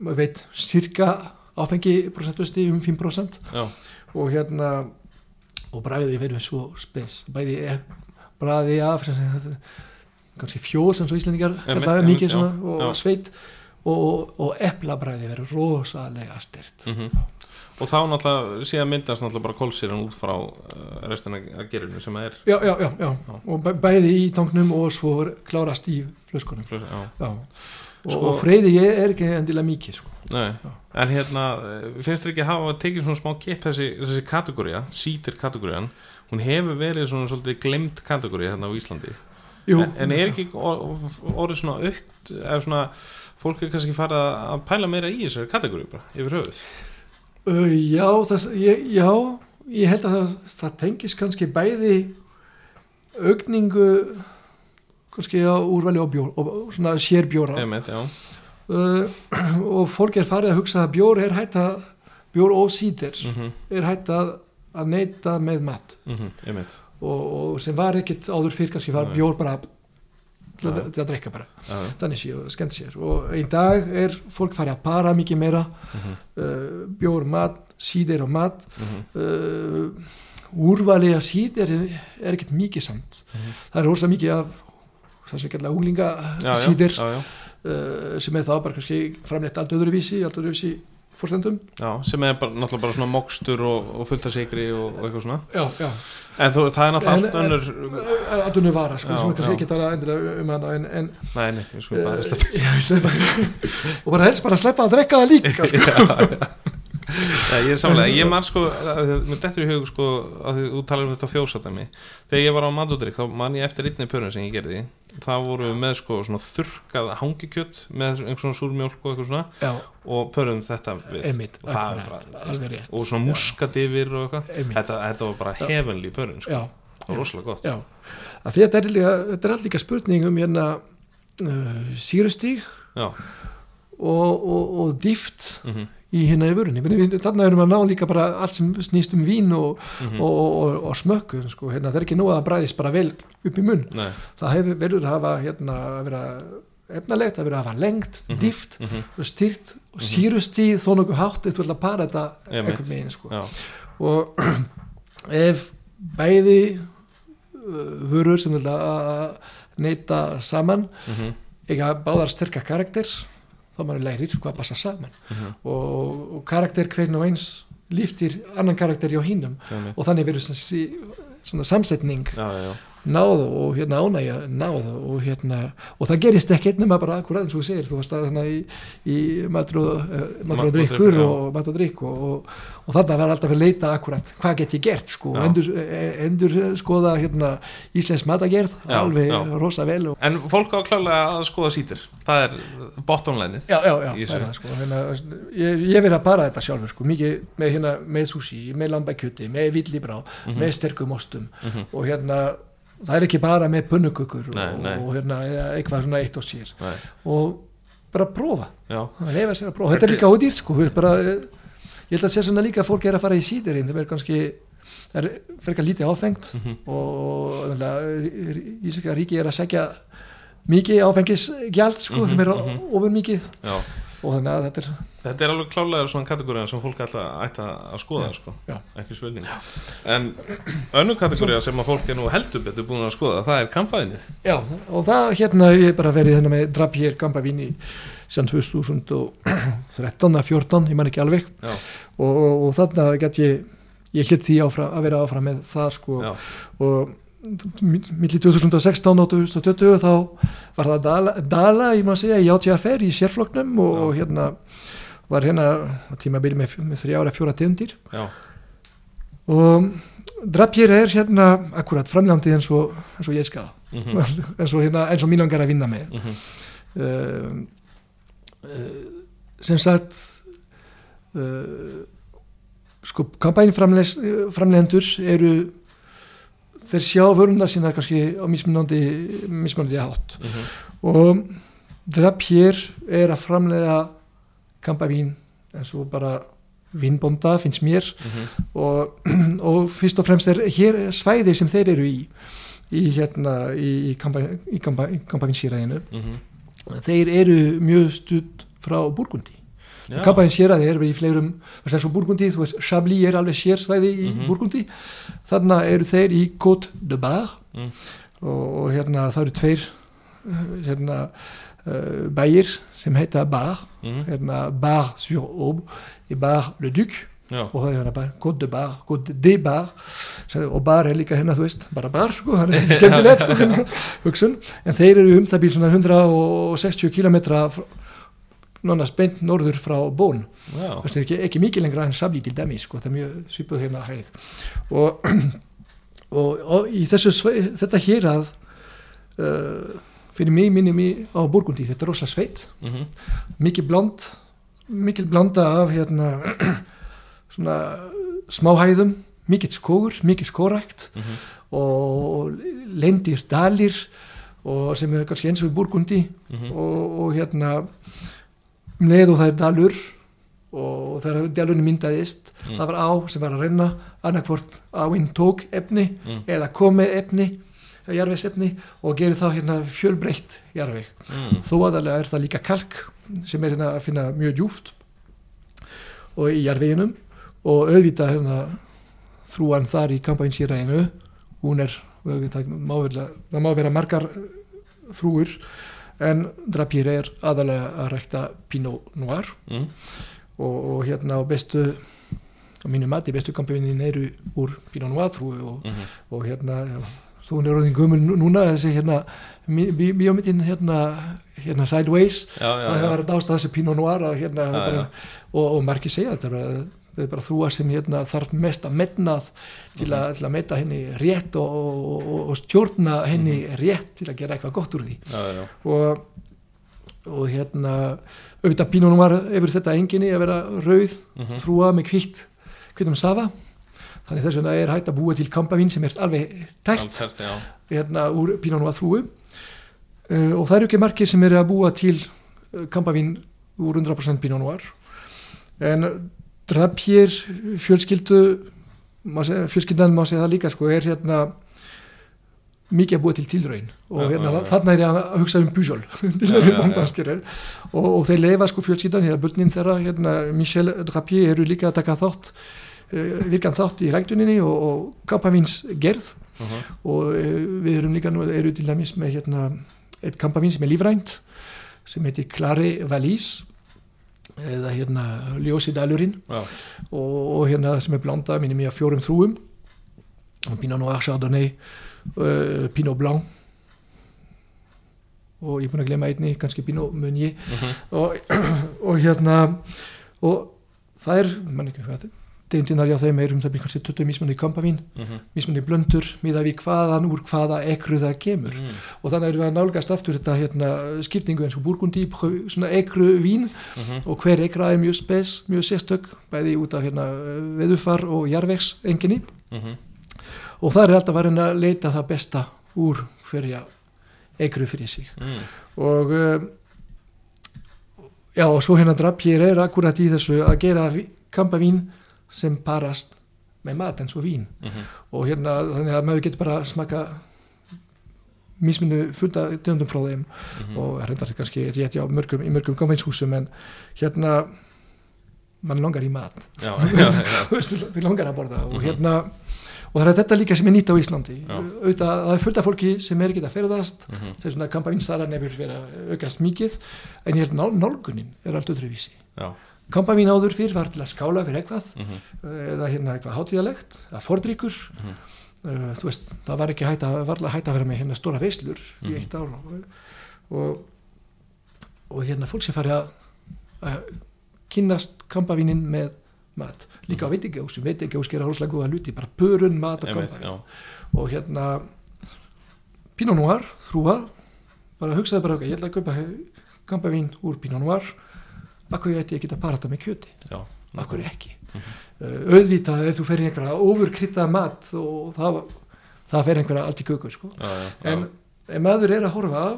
maður veit cirka áfengi prosentusti um 5% Já, og hérna og bræði verður svo spes e- bræði af kannski fjór sem svo íslendingar er það mikið já, svona og já. sveit og, og eplabræði verður rosalega styrt mhm. Og þá náttúrulega síðan myndast náttúrulega bara kólsýran út frá uh, restina að gerinu sem er já, já, já, já. og bæ- bæði í tanknum og svo klárast í flöskunum Já, já. og, Sko- og freyði ég er ekki endilega mikið sko. En hérna, eh, finnst þér ekki að hafa tekið svona smá kipp þessi, þessi kategória, sítir kategórian hún hefur verið svona svolítið glemt kategóri hérna á Íslandi Jú, en, en er ekki or- orðið svona aukt eða svona, fólk er kannski farið að pæla meira í þessari kategóri bara, yfir höfuð? Uh, já, það, ég, já, ég held að það, það tengis kannski bæði augningu kannski á úrvali og bjór og svona sérbjóra. Já, uh, og fólk er farið að hugsa að bjór er hægt að bjór og sítir mhm, er hægt að, að neyta með mat. Mhm, einmitt og, og sem var ekkit áður fyrir kannski var bjór bara til að, til að drekka bara. Já, þannig sé og skemmt sér. Og í dag er fólk farið að para mikið meira. Mhm, uh, bjór, mat, síðir og mat. Mhm, uh, úrvali að síðir er, er ekkert mikið samt. Mhm. það er rosa mikið af kallar úlinga já, já, síðir. Uh, sem er þá bara kannski framleitt allt öðruvísi, allt öðruvísi fórstendum já, sem er bara, náttúrulega bara svona mokstur og, og fullt af sigri og, og eitthvað svona. Já, já, en þú, það er náttúrulega allt En- önnur allt önnur vara sko, Já, sem er kannski ekki tala endilega um hana en, en nei, nei, við skulum bara uh, sleppa ég og bara helst bara sleppa að drekka það líka sko. Já, ég er samlega, ég man sko að- mér dettur í hug sko að þú talar um þetta fjósatæmi þegar ég var á matudrykk þá man ég eftir einni pörun sem ég gerði það voru við með sko svona þurrkað hangikjött með einhvern svona súrmjólk og eitthvað svona. Já, og pörun þetta við einmitt. og það er bara og svona muskat yfir og eitthvað. Þetta, þetta var bara Já. heavenly pörun sko, það var rosalega gott. Þetta er, líka, þetta er allt líka spurning um hérna uh, sírustíg já, og, og, og dýft mhm, í hérna í vörunni þarna erum við að ná líka bara allt sem snýst um vín og, mhm, og, og, og smökkun sko. hérna, það er ekki nóg að bræðist bara vel upp í munn nei, það hefur verður að hafa hérna, að vera efnalegt, að vera að hafa lengt, Mhm. dýft mhm, og styrt og Mhm. sírustíð þó nokkuð hátt eða þú ætla að para þetta Einmitt. einhvern veginn sko. og ef bæði uh, vörur sem vilja að neyta saman mhm, eiga báðar sterkar karakter þá maður lærir hvað passa saman. Mhm, og, og karakter hvern og eins líftir annan karakter hjá hinnum og þannig verður svona samsetning já, já, já, náð og hérna ánægja náð og hérna og það gerist ekkert nema bara akkurat eins og þú segir þú varst að hérna í, í matur og, uh, matur og drikkur og matur og drikk og, og, og þarna var alltaf að leita akkurat hvað get ég gert sko Já. endur, endur skoða hérna Íslensk matagerð Já, alveg já. rosa vel og En fólk á klálega að skoða sítir Það er bottomlænið Já, já, já, það sko hérna, ég, ég verið að bara þetta sjálfur sko mikið með, hérna, með sushi, með lambakjöti með villibrá, Mhm. með sterkum ostum og hérna það er ekki bara með pönnukökur Nei, og, nei. og hérna eitthvað svona eitt og sér. Nei, og bara prófa. Að lefa sér að prófa, þetta er líka ódýrt sko. Bara, eh, ég held að sé svona líka að fólk er að fara í síðurinn, það er kannski það er frekar lítið áfengt Mhm. og Ísaka ríki er að segja mikið áfengisgjald sko, sem er ofur mikið já. Og þannig að þetta er Þetta er alveg klálega svona kategóriða sem fólk ætla, ætla að skoða sko. já. ekki svölning En önnur kategóriða sem að fólk er nú heldur betur búin að skoða það er kampaðinnið Já, og það hérna ég hef bara verið hérna með Drapier Gampavín í sem 2013 að 14, ég man ekki alveg. Já, og, og, og þarna get ég ég hlut því áfram, að vera áfram með það sko. Já, og millir 2016 og 2020 þá var það Dala, Dala ég má segja, í ATFR í sérfloknum og, og hérna var hérna tímabili með, með þrjára fjóra tegundir. Já, og Drapier er hérna akkurat framlandi eins og, eins og ég skal. Mhm, eins og, hérna, og mín langar að vinna með. Mhm, uh, uh, sem sagt uh, sko kampænframlegendur eru þeir sjá vöruna sína kannski á mismunandi mismunandi hátt. Mhm, og Drapier er að framlega kampavín eins og bara vinnbonda finnst mér. Mhm, og, og fyrst og fremst er hér svæði sem þeir eru í í hérna í, í kampavínsýræðinu mhm. Þeir eru mjög stutt frá Burgundi. Kampavínsýræði er í fleirum þess að Burgundi, þú veist, Chablis er alveg sérsvæði í Mhm. Burgundi. Þarna eru þeir í Côte de Bar. Mm. og, og hérna það eru tveir uh, hérna bæir sem heita Bar mhm, hérna Bar sur Aube og Bar le Duc. Já, og það er hérna bara Côte de Bar, Côte de Bar og bar er líka hérna þú veist bara bar sko, það er skemmtilegt sko, hérna, hugsun, en þeir eru um það bíl svona 160 kilometra nánast beint norður frá Bón það er ekki, ekki mikið lengra en Sabli til dæmi sko, það er mjög svipuð hérna hæð. Og, og, og í þessu þetta hér að uh, fyrir mig minni mig á Burgundi, þetta er rosa sveit. Mhm, mikið bland mikil blanda af hérna svona smáhæðum. Mikið skógur, mikið skórækt mhm, og lendir dalir og sem er kannski eins og Burgundi mhm, og, og hérna um leið og það er dalur og þegar dalurinn myndaðist Mm. það var á sem var að renna. Annarkvort áinn tók efni Mm. eða komi efni jarvegs efni og gerir þá hérna fjölbreytt jarveg mhm, þó aðalega er það líka kalk sem er hérna að finna mjög djúft og í jarveginum og auðvitað hérna þrúan þar í kampænsýræðinu hún er, það má vera, það má vera margar eh, þrúur en Drapier er aðalega að rækta Pinot Noir. Mhm, og, og hérna á bestu á mínu mati bestu kampænin eru úr Pinot Noir þrúu og, mhm, og hérna þú er orðin nú- núna þessi hérna bíómyndin hérna, hérna Sideways. Já, já, það já, var dást að þessi Pinot Noir að, hérna, bara, og, og margir segja þetta bara, það er bara þrúa sem hérna, þarf mest að metnað til, Mhm. að- til að meta henni rétt og, og, og, stjórna henni Mhm. rétt til að gera eitthvað gott úr því. Já, og, og hérna auðvitað Pinot Noir hefur þetta enginni að vera rauð mhm, þrúa með kvitt kvittum safa þannig þess vegna er hægt að búa til kampavín sem er alveg tært hérna úr Pinot Noir þrúu uh, og það eru ekki margir sem eru að búa til uh, kampavín úr 100% Pinot Noir. En Drapier fjölskyldu fjölskyldan má segja það líka sko, er hérna mikið að búa til tilraun. Og Já, hérna, já. þarna er ég að hugsa um að já. bóndanskir og, og þeir leifa sko fjölskyldan hérna börnin þeirra, hérna Michel Drapier eru líka að taka þátt virkan þátt í ræktuninni og, og kampavíns gerð. Mhm, og eh, við erum líka nú eru til dæmis með hérna eitt kampavín sem er lífrænt sem heitir Clare Valise eða hérna Ljósi Dalurinn. Já, og, og hérna sem er blanda minnum ég að fjórum þrúum Pinot Noir Chardonnay uh, Pinot Blanc. Og ég er búin að glemma einni kannski Pinot Meunier. Og, og hérna og það er, mann ekki hvað degindunar hjá þeim er um það byrja kannski 20 mismunni kampavín, mismunni blöndur miða við hvaðan úr hvaða ekru það kemur Mm. og þannig erum við að nálgast aftur þetta hérna, skiptingu eins og burgundi svona ekru vín Mhm. og hver ekra er mjög spes, mjög sérstök bæði út af hérna, veðufar og jarvegs enginni Mhm. og það er alltaf að reyna að leita það besta úr hverja ekru fyrir sig Mm. og um, já og svo hérna drapjir er akkurat í þessu að gera ví- kampavín sem parast með mat eins og vín Mhm. og hérna þannig að maður getur bara smaka misminu fulda tegundum frá þeim Mhm. og reyndar kannski rétt já mörgum, í mörgum kampavínshúsum en hérna mann langar í mat þið langar að borða og Mhm. hérna og það er þetta líka sem er nýtt á Íslandi Já. auðvitað, það er fullt af fólki sem er ekki að ferðast Mhm. það er svona kampavínssalan hefur verið að aukast mikið en ég held nál, nálgunin er allt öðruvísi Já. kampavín áður fyrir var til að skála fyrir eitthvað Mhm. eða hérna eitthvað hátíðalegt eða fordrykkur Mhm. uh, þú veist, það var ekki hægt að, varla hægt að vera með hérna stóra veislur Mhm. í eitt ár og, og, og hérna fólk sem fari að, að kynnast kampavínin með mat líka á veitingahúsum, veitingahús gera hálslega góða luti, bara pörun, mat og kampavín og hérna Pinot Noir, þrúa bara hugsaði bara, ok, ég ætla að kaupa kampavín úr Pinot Noir akkur ég ætti ekki að para þetta með kjöti Já. akkur ekki Mhm. uh, auðvitað ef þú fer í einhverja ofurkryttað mat og það, það fer einhverja allt í köku sko. Já, já, já. en ef maður er að horfa á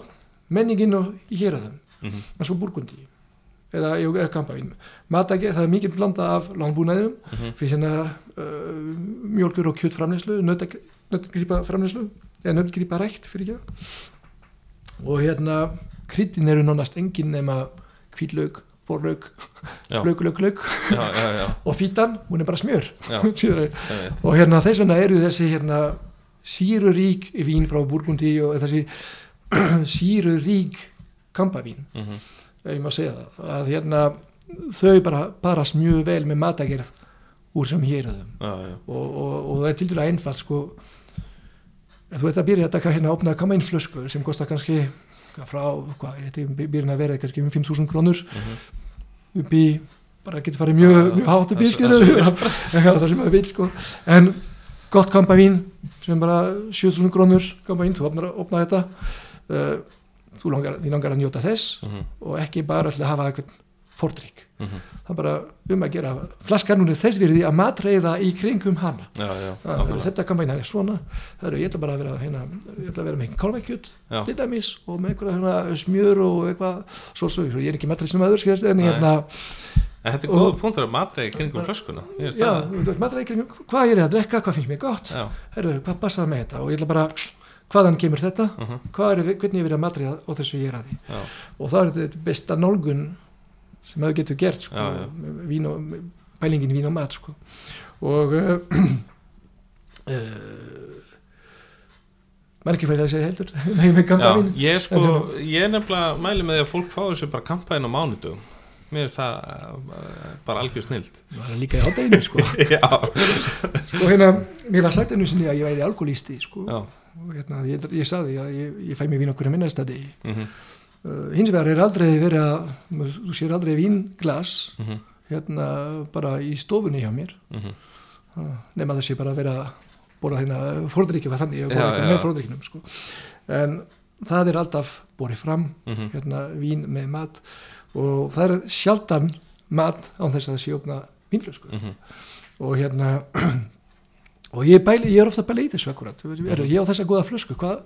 menningin og í héraðum Mhm. eins og burgundi eða, eða kampavín matagi, það er mikið blanda af langbúnaðum Mhm. fyrir hérna uh, mjölkur og kjötframleyslu nöttgripa framleyslu eða nöttgripa rækt fyrir ekki og hérna kryddin eru nánast engin nema hvítlaug, forlaug Já. laug, laug, laug já, já, já, og fítan, hún er bara smjör og hérna þess vegna eru þessi hérna sírurík vín frá Burgundi og þessi sírurík kampavín. Mhm. ef ég má segja það að hérna þau bara parast mjög vel með matagerð úr sem já, og, og, og það er til dæla einfalt sko. Þú ert að byrja að taka hérna opna kamænflösku sem kostar kannski frá, hvað, þetta að vera kannski um 5.000 krónur. Mhm. upp í, bara getur farið mjög, Já, mjög hátt upp í skilur það sem maður vil sko. En gott kampavín sem bara 7.000 krónur kampavín, þú opnar, opnar þetta. Uh, þú langar, langar að njóta þess Mhm. og ekki bara að hafa eitthvað fordrykk Mhm. það er bara um að gera flaskan hún er þess virði að matreiða í kringum hana. Já, já, Það nákvæmlega. þetta kampavín er svona. Það eru, ég ætla bara að vera hérna, ætla að vera með kálvækjut til dæmis og með einhverja hérna, smjör og eitthvað. Svo svo, ég er ekki matreið sem öður skilst, en hérna En þetta er Og- góða punktur að matreið kringum flöskuna. Ég veist já, það. í kringum, hvað er ég að drekka, hvað finnst mér gott? Já, Herru, hvað passaði með þetta? Og ég ætla bara hvaðan kemur þetta? Mhm. hvað er, hvernig ég verið að matreiða á þessu ég er að því já, og það er þetta besta nálgun sem maður getur gert sko, Já, já. vín og, með pælingin vín og mat sko. og uh, uh, er ekki fæðið að segja heldur. Með, með gamla já, vín ég sko Ég nefnilega mæli með því að fólk fá þessu bara kampaðin á mánudum Mér finnst það uh, bara algjör snild maður er líka í ádeginu sko. Og hérna, mér var sagt einu sinni að ég væri alkoholisti sko. já. Og hérna, ég, ég saði að ég, ég fæ mér vín okkur að minnastadi mhm, uh, hins vegar er aldrei verið að þú sér aldrei vínglas mhm, hérna bara í stofunni hjá mér mhm. uh, nema það sé bara að vera að bóra hérna fórdrykki var þannig, ég Já, bóra já, eitthvað já. með fórdrykkinum sko. en það er alltaf borið fram mhm. hérna vín með mat og það er sjaldan mat án þess að það sé opna vínflösku Mhm. og hérna og ég, bæli, ég er ofta að bæla í þessu akkurat er, ég á þessa góða flösku hvað,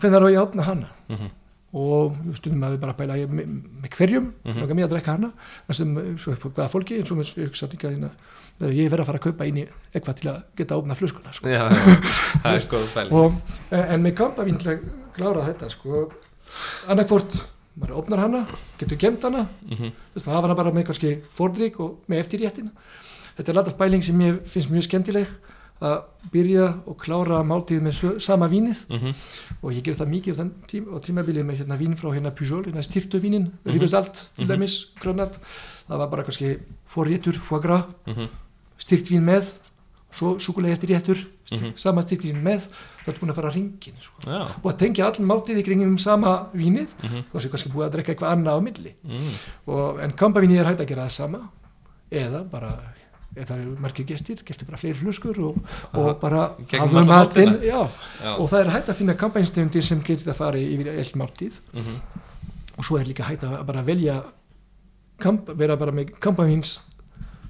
hvernig er ég að opna hana Mhm. Og stundum að við bara bæla með, með hverjum, mm. -hmm. mér að drekka hana en stundum hvaða fólki eins og með ég hugsa líka hérna, ég verð að fara að kaupa inn í eitthvað til að geta að opna flöskuna sko. Já, það er fæli og, en, með kampavín til að klára þetta sko, annarkvort maður opnar hana, getur gemt hana Mhm. þú veist, hafa hana bara með kannski fordrygg og með eftirréttina þetta er alltaf bæling sem ég finnst mjög skemmtileg að byrja og klára máltíð með sama vínið Mhm. og ég ger það mikið á, þann tím, tímabilið með hérna vín frá hérna Pujol, hérna styrtu vínin Mhm. Rivesalt til Mhm. dæmis, grönnat það var bara kannski forréttur, foie gras Mhm. styrt vín með svo súkulega eftir réttur mm Mhm. sama styrkinn með þá ertu búin að fara að ringin sko. Já, og að tengja allan máltið í kringum sama vínið þá sé kannski búið að drekka eitthvað annað á milli mm. og, en kampavíni er hægt að gera það sama eða bara það eru margir gestir, geftu bara fleiri flöskur og, og bara alla matinn. og það er hægt að finna kampænstegundir sem getur að fara yfir eitt máltíð. Mhm. og svo er líka hægt að bara velja kamp, vera bara með kampæns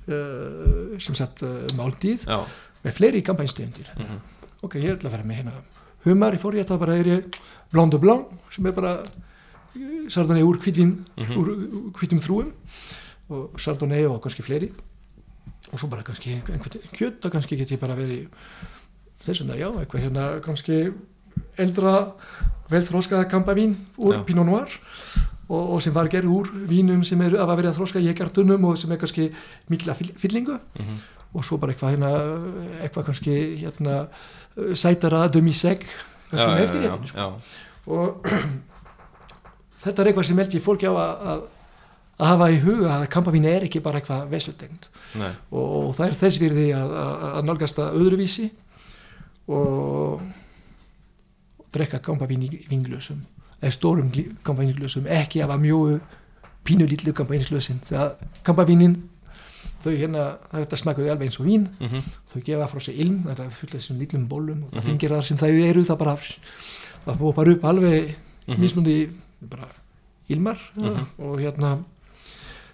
uh, sem sagt uh, máltíð Já, með fleiri kampænstegundir Mhm. ok, ég er til að vera með hérna humar í fór ég að bara er ég blanc de blanc sem er bara uh, sardonnay úr úr, úr hvítum þrúum og sardonnay og kannski fleiri og svo bara kannski einhvern kjöt og kannski get ég bara verið þess vegna, já, eitthvað hérna kannski eldra velþróskaða kampavín úr Já. Pinot Noir og, og sem var gerð úr vínum sem eru að vera að þróska í ekartunum og sem er kannski mikla fyll- fyllingu Mhm. og svo bara eitthvað hérna eitthvað kannski hérna sætara já, með já, eftir hérna já. og þetta er eitthvað sem held ég fólki á að, að, að hafa í huga að kampavín er ekki bara eitthvað vesutengt og, og það er þess virði að, að, að nálgast það öðruvísi og drekka kampavín í vinglösum eða stórum kampavínsglösum ekki hafa mjög pínu lítlu kampavínsglösin þegar kampavínin þau hérna, þetta smakkuði alveg eins og vín Mhm. þau gefa frá sig ilm, það er fullt af þessum lítlum bólum og það Mhm. fengir það sem það eru það bara, það búið upp alveg Mhm. mismundi bara ilmar Mhm. og hérna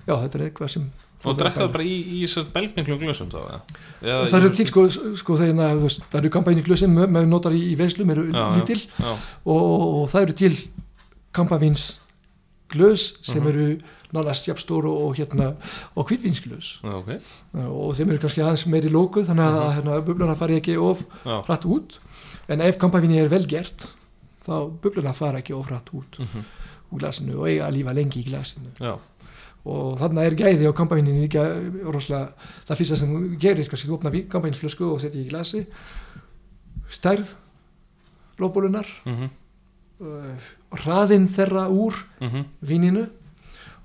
já þetta er eitthvað sem Og drekkaðu bara í, í sérst belgmiklum glösum þá, eða? Eða það í- eru til sko, sko þú veist, það eru kampavíniglöð sem maður notar í, í veislum eru Já, já, lítil Já, og, og, það eru til kampavíns glös sem Mhm. eru nánast jafnstór og, hérna og kvítvínsglös já, ok og þeim eru kannski aðeins meiri lókuð þannig að Mhm. hérna, bubluna fari ekki of Já, hratt út en ef kampavíni er vel gert þá bubluna fara ekki of hratt út Mhm. úr glasinu og eiga að lífa lengi í glasinu já, og þarna er gæði á kampavínin líka rosalega, það fyrsta sem þú gerir kannski þú opna kampavínsflösku og setja í glasi. Stærð lóbólunar mhm, uh, hraðinn þeirra úr mhm. víninu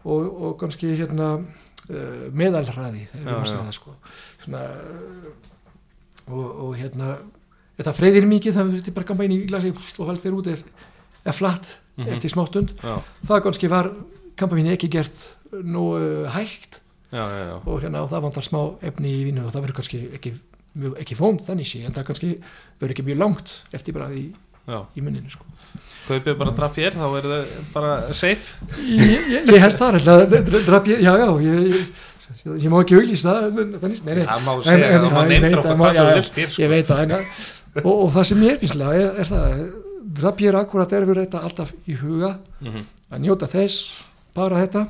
og, og kannski hérna uh, má segja já. það sko. Svona, uh, og, og hérna þetta freyðir mikið það er bara kampavín í glasi og hald fyrir út ef flatt Mhm. eftir smáttund Já, það kannski var kampavín ekki gert nú uh, hægt. Já, já, og hérna og það vantar smá efni í vínu og það verður kannski ekki, ekki fónd þannig sé en það kannski verður ekki mjög langt eftir bara í, í munninu sko. kaupið bara drapier, þá er það bara safe. Ég, ég, ég held það alltaf draf ég, já já ég, ég, ég má ekki auglýsa það en- Það má En- segja, en- það má ég veit okkur að má- já, já, vilt hér sko. ég veit það en, og, og það sem mér finnst lega er, er það drafjir akkurat er verið þetta alltaf í huga. Mhm. að njóta þess bara þetta.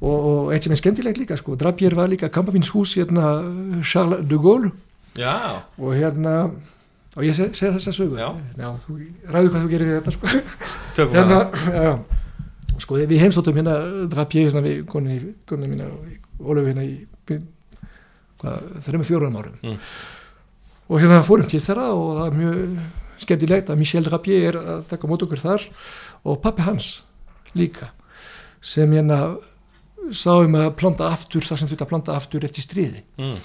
Og, og eitt sem er skemmtilegt líka sko, drafjir var líka kampavinshús hérna Charles de Gaulle. Já, og hérna og ég seg, segi þessa sögu? Já. þú, ræðu hvað þú gerir við þetta sko. tökum hérna, já, sko við heimsóttum hérna drafjir hérna við konunni, konunni mína og Ólöfu hérna í hvað, þreim fjórum árum. Mm. og hérna fórum til þeirra og það er mjög skemmtilegt að Michel Drapier er að taka mót okkur þar og pappi hans líka sem hérna sáum að planta aftur það sem þetta að planta aftur eftir stríði mm.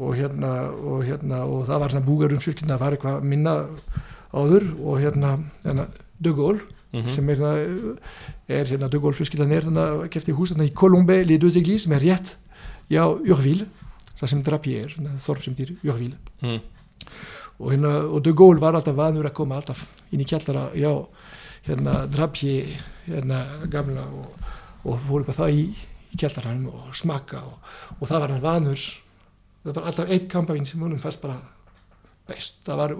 og hérna og hérna og það var hérna búgarum fjölkynna var eitthvað minna áður og hérna, hérna De Gaulle Mhm. sem er hérna, er hérna Gaulle fjölskyldan er hérna kefti hús hérna í les deux églises sem er rétt já, Urville það sem Drapier, hérna, þorf sem dýr Urville Mm. og, hérna, og Gaulle var alltaf vanur að koma alltaf inn í kjallara já, hérna Drapier hérna gamla og, og fór upp að það í, í kjallaranum og smakka og, og það var hann vanur. Það var alltaf eitt kampavín sem honum fannst bara best, það var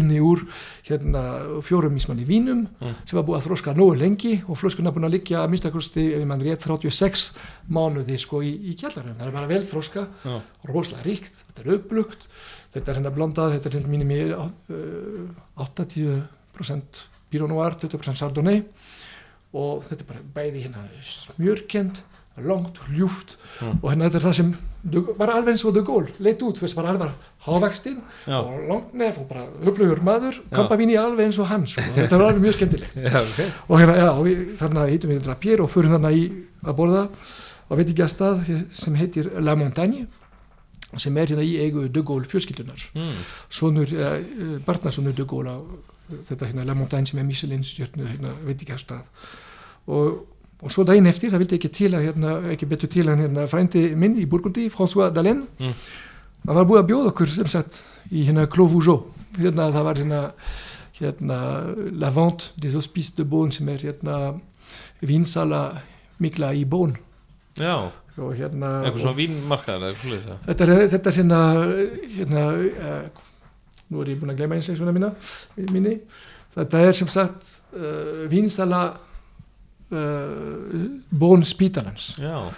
unni úr hérna fjórum mismanni vínum Mm. sem var búið að þróska nógu lengi og flöskuna búin að liggja að minnstakosti ef mann rétt 36 mánuði sko í, í kjallaranum, það er bara vel þróska Já, rosalega ríkt, þetta er upplugt þetta er hérna blandað, þetta er hérna mínum í uh, 80% Pinot Noir, 20% Chardonnay og þetta er bara bæði hérna smjörkend, langt, ljúft Mm. og hérna þetta er það sem bara alveg eins og De Gaulle leit út, veist, bara alveg hávakstinn já, og langt nef og bara upplugur maður, Já. kampavíni alveg eins og hann sko. þetta var alveg mjög skemmtilegt já, ok og hérna, já, og við, þarna hittum við Drapier og förum þarna í að borða og veit ekki að stað sem heitir La Montagne sem er hérna í eigu De Gaulle fjölskyldunar mm. sonur, uh, barnasonur á þetta hérna La Montagne sem er Michelin stjörnu, hérna, veit ekki að stað og, og svo daginn eftir, það vildi ekki til að hérna, ekki betur til að hérna frændi minn í Burgundi, François Dalén Mm. það var búið að bjóða okkur sem sagt í hérna Clos Vougeot. Hérna það var hérna hérna La Vente des Hospices de Beaune sem er hérna vinsala mikla í Beaune. Já, og hérna eitthvað svona vínmarkaðar er, þetta er hérna, hérna uh, nú er ég búin að gleyma eins og svona mína, minni. Þetta er sem sagt uh, vinsala uh, Bón Spítalans. Uh,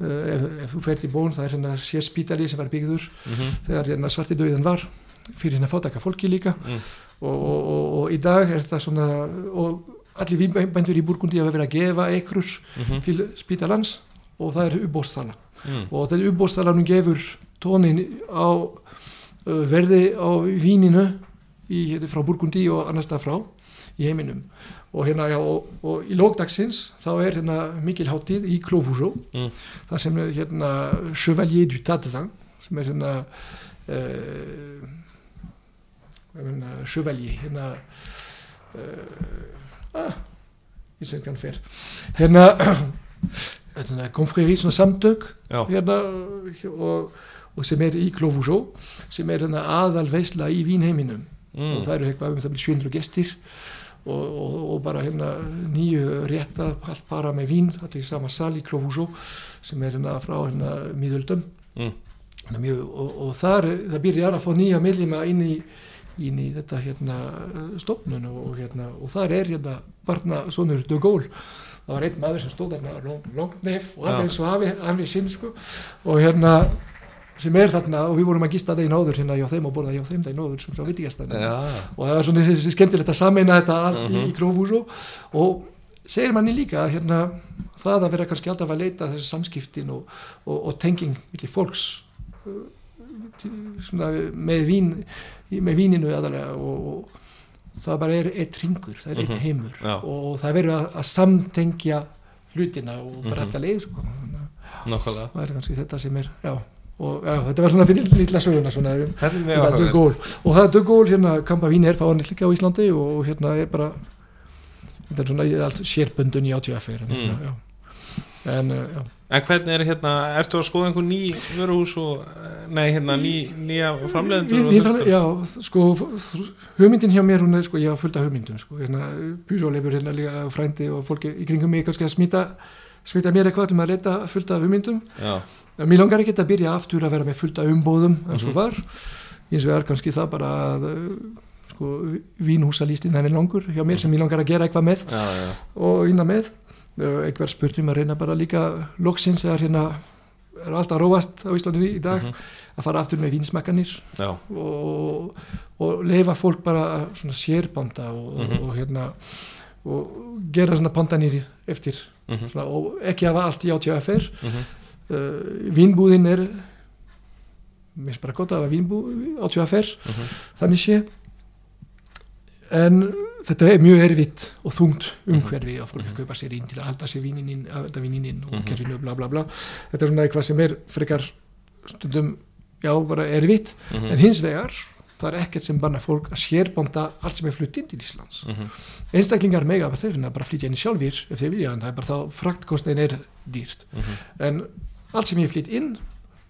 ef, ef þú fer til Bón, það er hérna sér spítali sem var byggður mhm, þegar hérna svarti döiðan var fyrir hérna fátaka fólki líka Mm. og, og, og, og í dag er það svona og allir vínbændur í Burgundi hafa verið að gefa eikrur mhm, til spítalans og það er ubóðsala mm. og þetta ubóðsalanum gefur tónin á verði á víninu í, hérna, frá Burgundi og annars stað frá í heiminum. Og hérna já, og, og í lókdagsins þá er hérna mikil hátíð í Klófúsó Mm. þar sem er hérna Chevalier du Tadevin sem er hérna uh, hérna Chevalier hérna uh, ah, ég sem kann fer. Hérna hérna konfreri svona samtök hérna og, og sem er í Klófúsó sem er hérna aðal veisla í Vínheiminum mm. og það eru eitthvað um það byrja 700 gestir og, og, og bara hérna nýju rétta allt bara með vín allir í sama sal í Klófúsó sem er hérna frá hérna miðöldum Mm. Mjög, og, og þar það byrjar að fá nýja millima inn í inn í þetta hérna stofnun og hérna og þar er hérna barna sonur De Gaulle það var einn maður sem stóð þarna long- langt nef og Já. alveg eins og hann við sinn sko og hérna sem er þarna og við vorum að gista daginn áður hérna hjá þeim og borða hjá þeim daginn áður sem frá vitigastæðin Já, og það var svona þessi skemmtilegt að sameina þetta allt Mhm. í, í Krófúsó og segir manni líka hérna, það að vera kannski alltaf að leita þessi samskiptin og, og, og tenging milli fólks svona, með, vín, með víninu aðalega og, og það bara er eitt ringur, það er eitt Mhm. heimur Já. og það verður að, að samtengja hlutina og bara Mhm. þetta leið sko. Nákvæmlega það er kannski þetta sem er já, og já, þetta var svona fyrir lilla söguna svona um Þetta er er áhugavert. Dugól og það er Dugól hérna Kampa Vín er fáanlega líka á Íslandi og hérna er bara þetta er svona allt sérböndun í ATF-er en, Mm. já. en uh, já. En hvernig er hérna, ertu að skoða einhver ný vöruhús og, eh, nei, hérna, ný, nýja þetta? já, sko hugmyndin hjá mér hún er sko, ég hafa fullt af hugmyndum sko, hérna, Pujol hefur hérna líka frændi og fólki í kringum mig kannski að smita smita mér eitthvað til að leita fullt af hugmyndum Já, Mér langar ekki að byrja aftur að vera með fullt af umbóðum eins og Mhm. var. Eins og er kannski það bara að sko, vínhúsalístin hann er langur hjá mér sem ég langar að gera eitthvað með já, já, og vinna með. Uh, eitthvað spurt um að reyna bara líka loksins er hérna er alltaf róast á Íslandi í dag Mhm. að fara aftur með vínsmakkanir og, og leifa fólk bara að svona sérbanda og, Mhm. og hérna og gera svona pandanir eftir. Mhm, svona, og ekki hafa allt í átjáfer mhm, uh, vínbúðin er mér finnst bara gott að hafa vínbúð átjáfer mhm, þannig sé. En þetta er mjög erfitt og þungt umhverfi að fólk að kaupa sér inn til að halda sér vínin inn, að halda vínin inn og Mhm. kerfinu bla bla bla. Þetta er svona eitthvað sem er frekar stundum, já bara erfitt. Mhm, en hins vegar, það er ekkert sem banna fólk að sérbanda allt sem er flutt inn til Íslands. Mhm, einstaklingar mega að þeir finna bara flytja inn sjálfur ef þeir vilja, en það er bara þá fraktkostnin er dýrt. Mhm. en allt sem ég flytt inn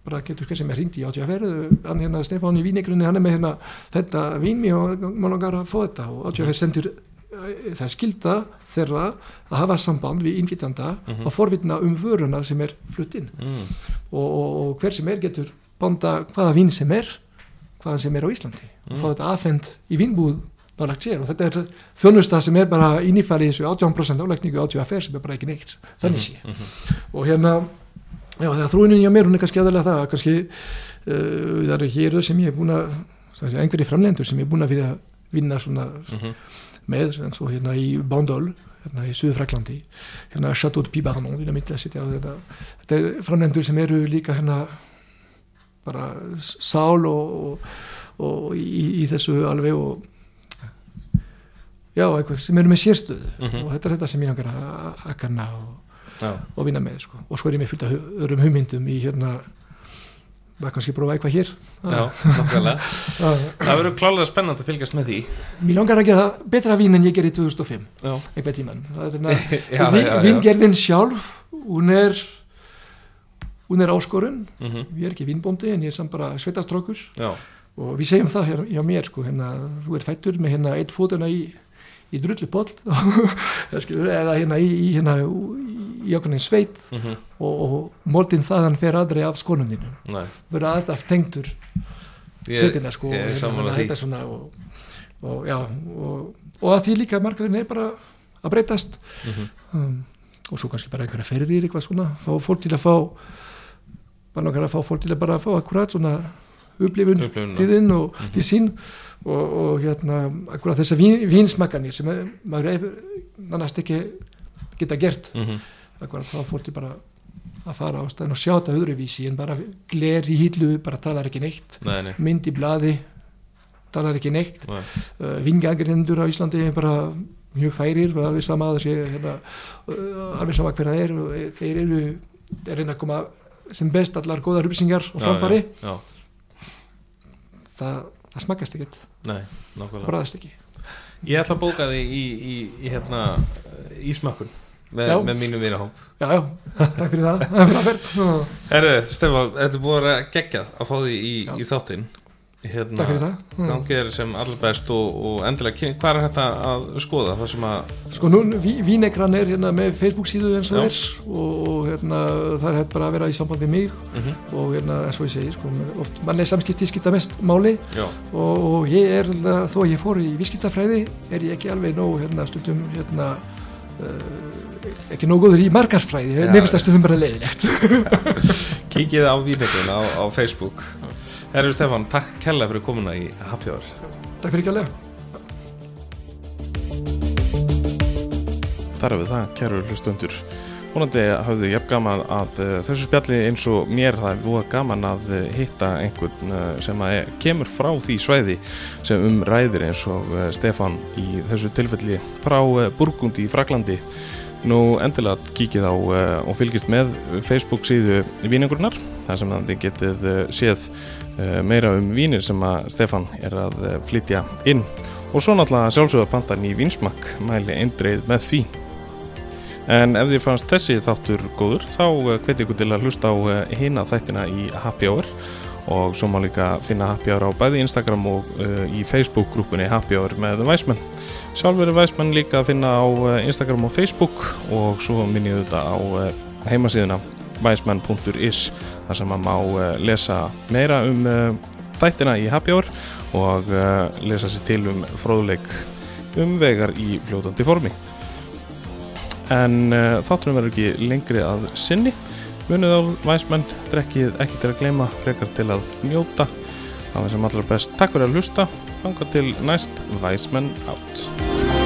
bara getur hver sem er hringt í átjáferð hann hérna Stefán í vínigrunni, hann er með hérna þetta vínmi og maður langar að fá þetta. Og átjáferð sendur eh, það er skilda þeirra að hafa samband við innflytjanda Mhm. og forvitna um vöruna sem er flutt inn. Mm, og, og, og hver sem er getur banda hvaða vín sem er hvaðan sem er á Íslandi. Og Mm. fá þetta aðfend í vínbúð nálagt sér. Og þetta er þjónusta sem er bara innifæri þessu 18% álækningu átjáferð sem er bara ekki neitt. Þannig sé. mhm, og hérna já, þannig að þróunin hjá mér hún er kannski aðalega það að kannski uh, það eru hér sem ég er búin að það eru einhverjir framlendur sem ég er búin að fyrir að vinna svona mhm, með en svo hérna í Bandol hérna í Suðfraklandi hérna Chateau de Pibarnon vilja myndi að sitja á þetta. Þetta er framlendur sem eru líka hérna bara sál og, og, og í, í þessu alveg og já, eitthvað sem eru með sérstöðu. Mhm. og þetta er þetta sem ég að, að kanna og já, og vinna með sko. og svo er ég með fullt af öðrum hugmyndum í hérna maður kannski prófa eitthvað hér. Já, nokkulega Það verður klálega spennand að fylgjast með því. Mér langar að gera betra vín en ég gerði 2005 Já, einhvern tíman það hérna já. vingerðin sjálf hún er hún er áskorun. Mhm, ég er ekki vínbóndi en ég er samt bara sveitastrókur og við segjum það hér, hjá mér sko, hérna, þú er fættur með hérna eitt fótuna í, í drullupoll. Eða hérna í, í, hérna, í okkurinn sveit mhm, og, og moldin þaðan fer aldrei af skonum þínum. Næ verður alltaf tengdur Ég, sveitina sko ég er hérna, þetta svona og, og já og, og að því líka markaðurinn er bara að breytast. Mhm. um, og svo kannski bara einhverja ferðir eitthvað svona, fá fólk til að fá bara nokkar að fá fólk til að bara fá akkurat svona upplifun til þinn og Mhm. til sín og, og hérna akkurat þessar vín, vínsmakkanir sem maður nannast ekki geta gert. Mhm, akkurat þá fór til bara að fara á stæðin og sjá þetta öðruvísi en bara gler í hýtlu, bara talar ekki neitt. Nei, nei, mynd í blaði talar ekki neitt. Nei. uh, vingagrindur á Íslandi er bara mjög færir og alveg sama sé hérna, uh, alveg sama hver það er. Og eh, þeir eru er reyna að koma sem best allar góðar upplýsingar og framfari. Já, já, það, það smakast ekkert, nokkulega bræðast ekki. Ég ætla að bóka þig í, í, í hérna Ísmakkun með, með mínu vinahóp. Já, já, takk fyrir það. Er Herru, Stefán, þetta er búið að gegja að fá því í, í þáttinn. Hérna, takk fyrir það. Já. Gangið er sem allir best og, og endilega, hvað er þetta að skoða? Að, Sko nú, ví, Vínekran er hérna með Facebook síðu eins og er og, hérna það er bara að vera í samband við mig mm og hérna eins og ég segi, sko, oft mann er samskipti skipta mest máli og, og ég er, þó að ég fór í vískiptafræði er ég ekki alveg nóg hérna stundum hérna ekki nóg góður í margarfræði, Já. mér finnst það stundum bara leiðilegt kíkið á víneklun á, á Facebook. Herru Stefán, takk kella fyrir komuna í Happy Hour. Takk fyrir alveg Þar er við það, kæru hlustundur Vonandi hafðu jafn gaman að uh, þessu spjalli eins og mér það er voða gaman að uh, hitta einhvern uh, sem er, kemur frá því svæði sem um ræðir eins og Stefan í þessu tilfelli frá Burgundi í Fraklandi Nú endilega kíkið á og fylgist með Facebook síðu Víningurnar þar sem þið getið séð meira um vínir sem að Stefan er að flytja inn. Og svo náttúrulega sjálfsögða pantan í vinsmakk mæli eindreið með því En ef þið fannst þessi þáttur góður þá hveti ykkur til að hlusta á eh, hina þættina í Happy Hour og svo má líka finna Happy Hour á bæði Instagram og uh, í Facebook-grúpunni Happy Hour með Væsmenn. Sjálfur er Væsmenn líka að finna á eh, Instagram og Facebook og svo minnið þetta á heimasíðuna væsmenn.is þar sem maður má lesa meira um þættina í Happy Hour og lesa sér til um fróðuleik um vegar í fljótandi formi en uh, þáttunum verður ekki lengri að sinni. Munið á væsmenn, drekkið ekki til að gleyma frekar til að njóta. Það sem allra best. Takk fyrir að hlusta. Þanga til næst væsmenn átt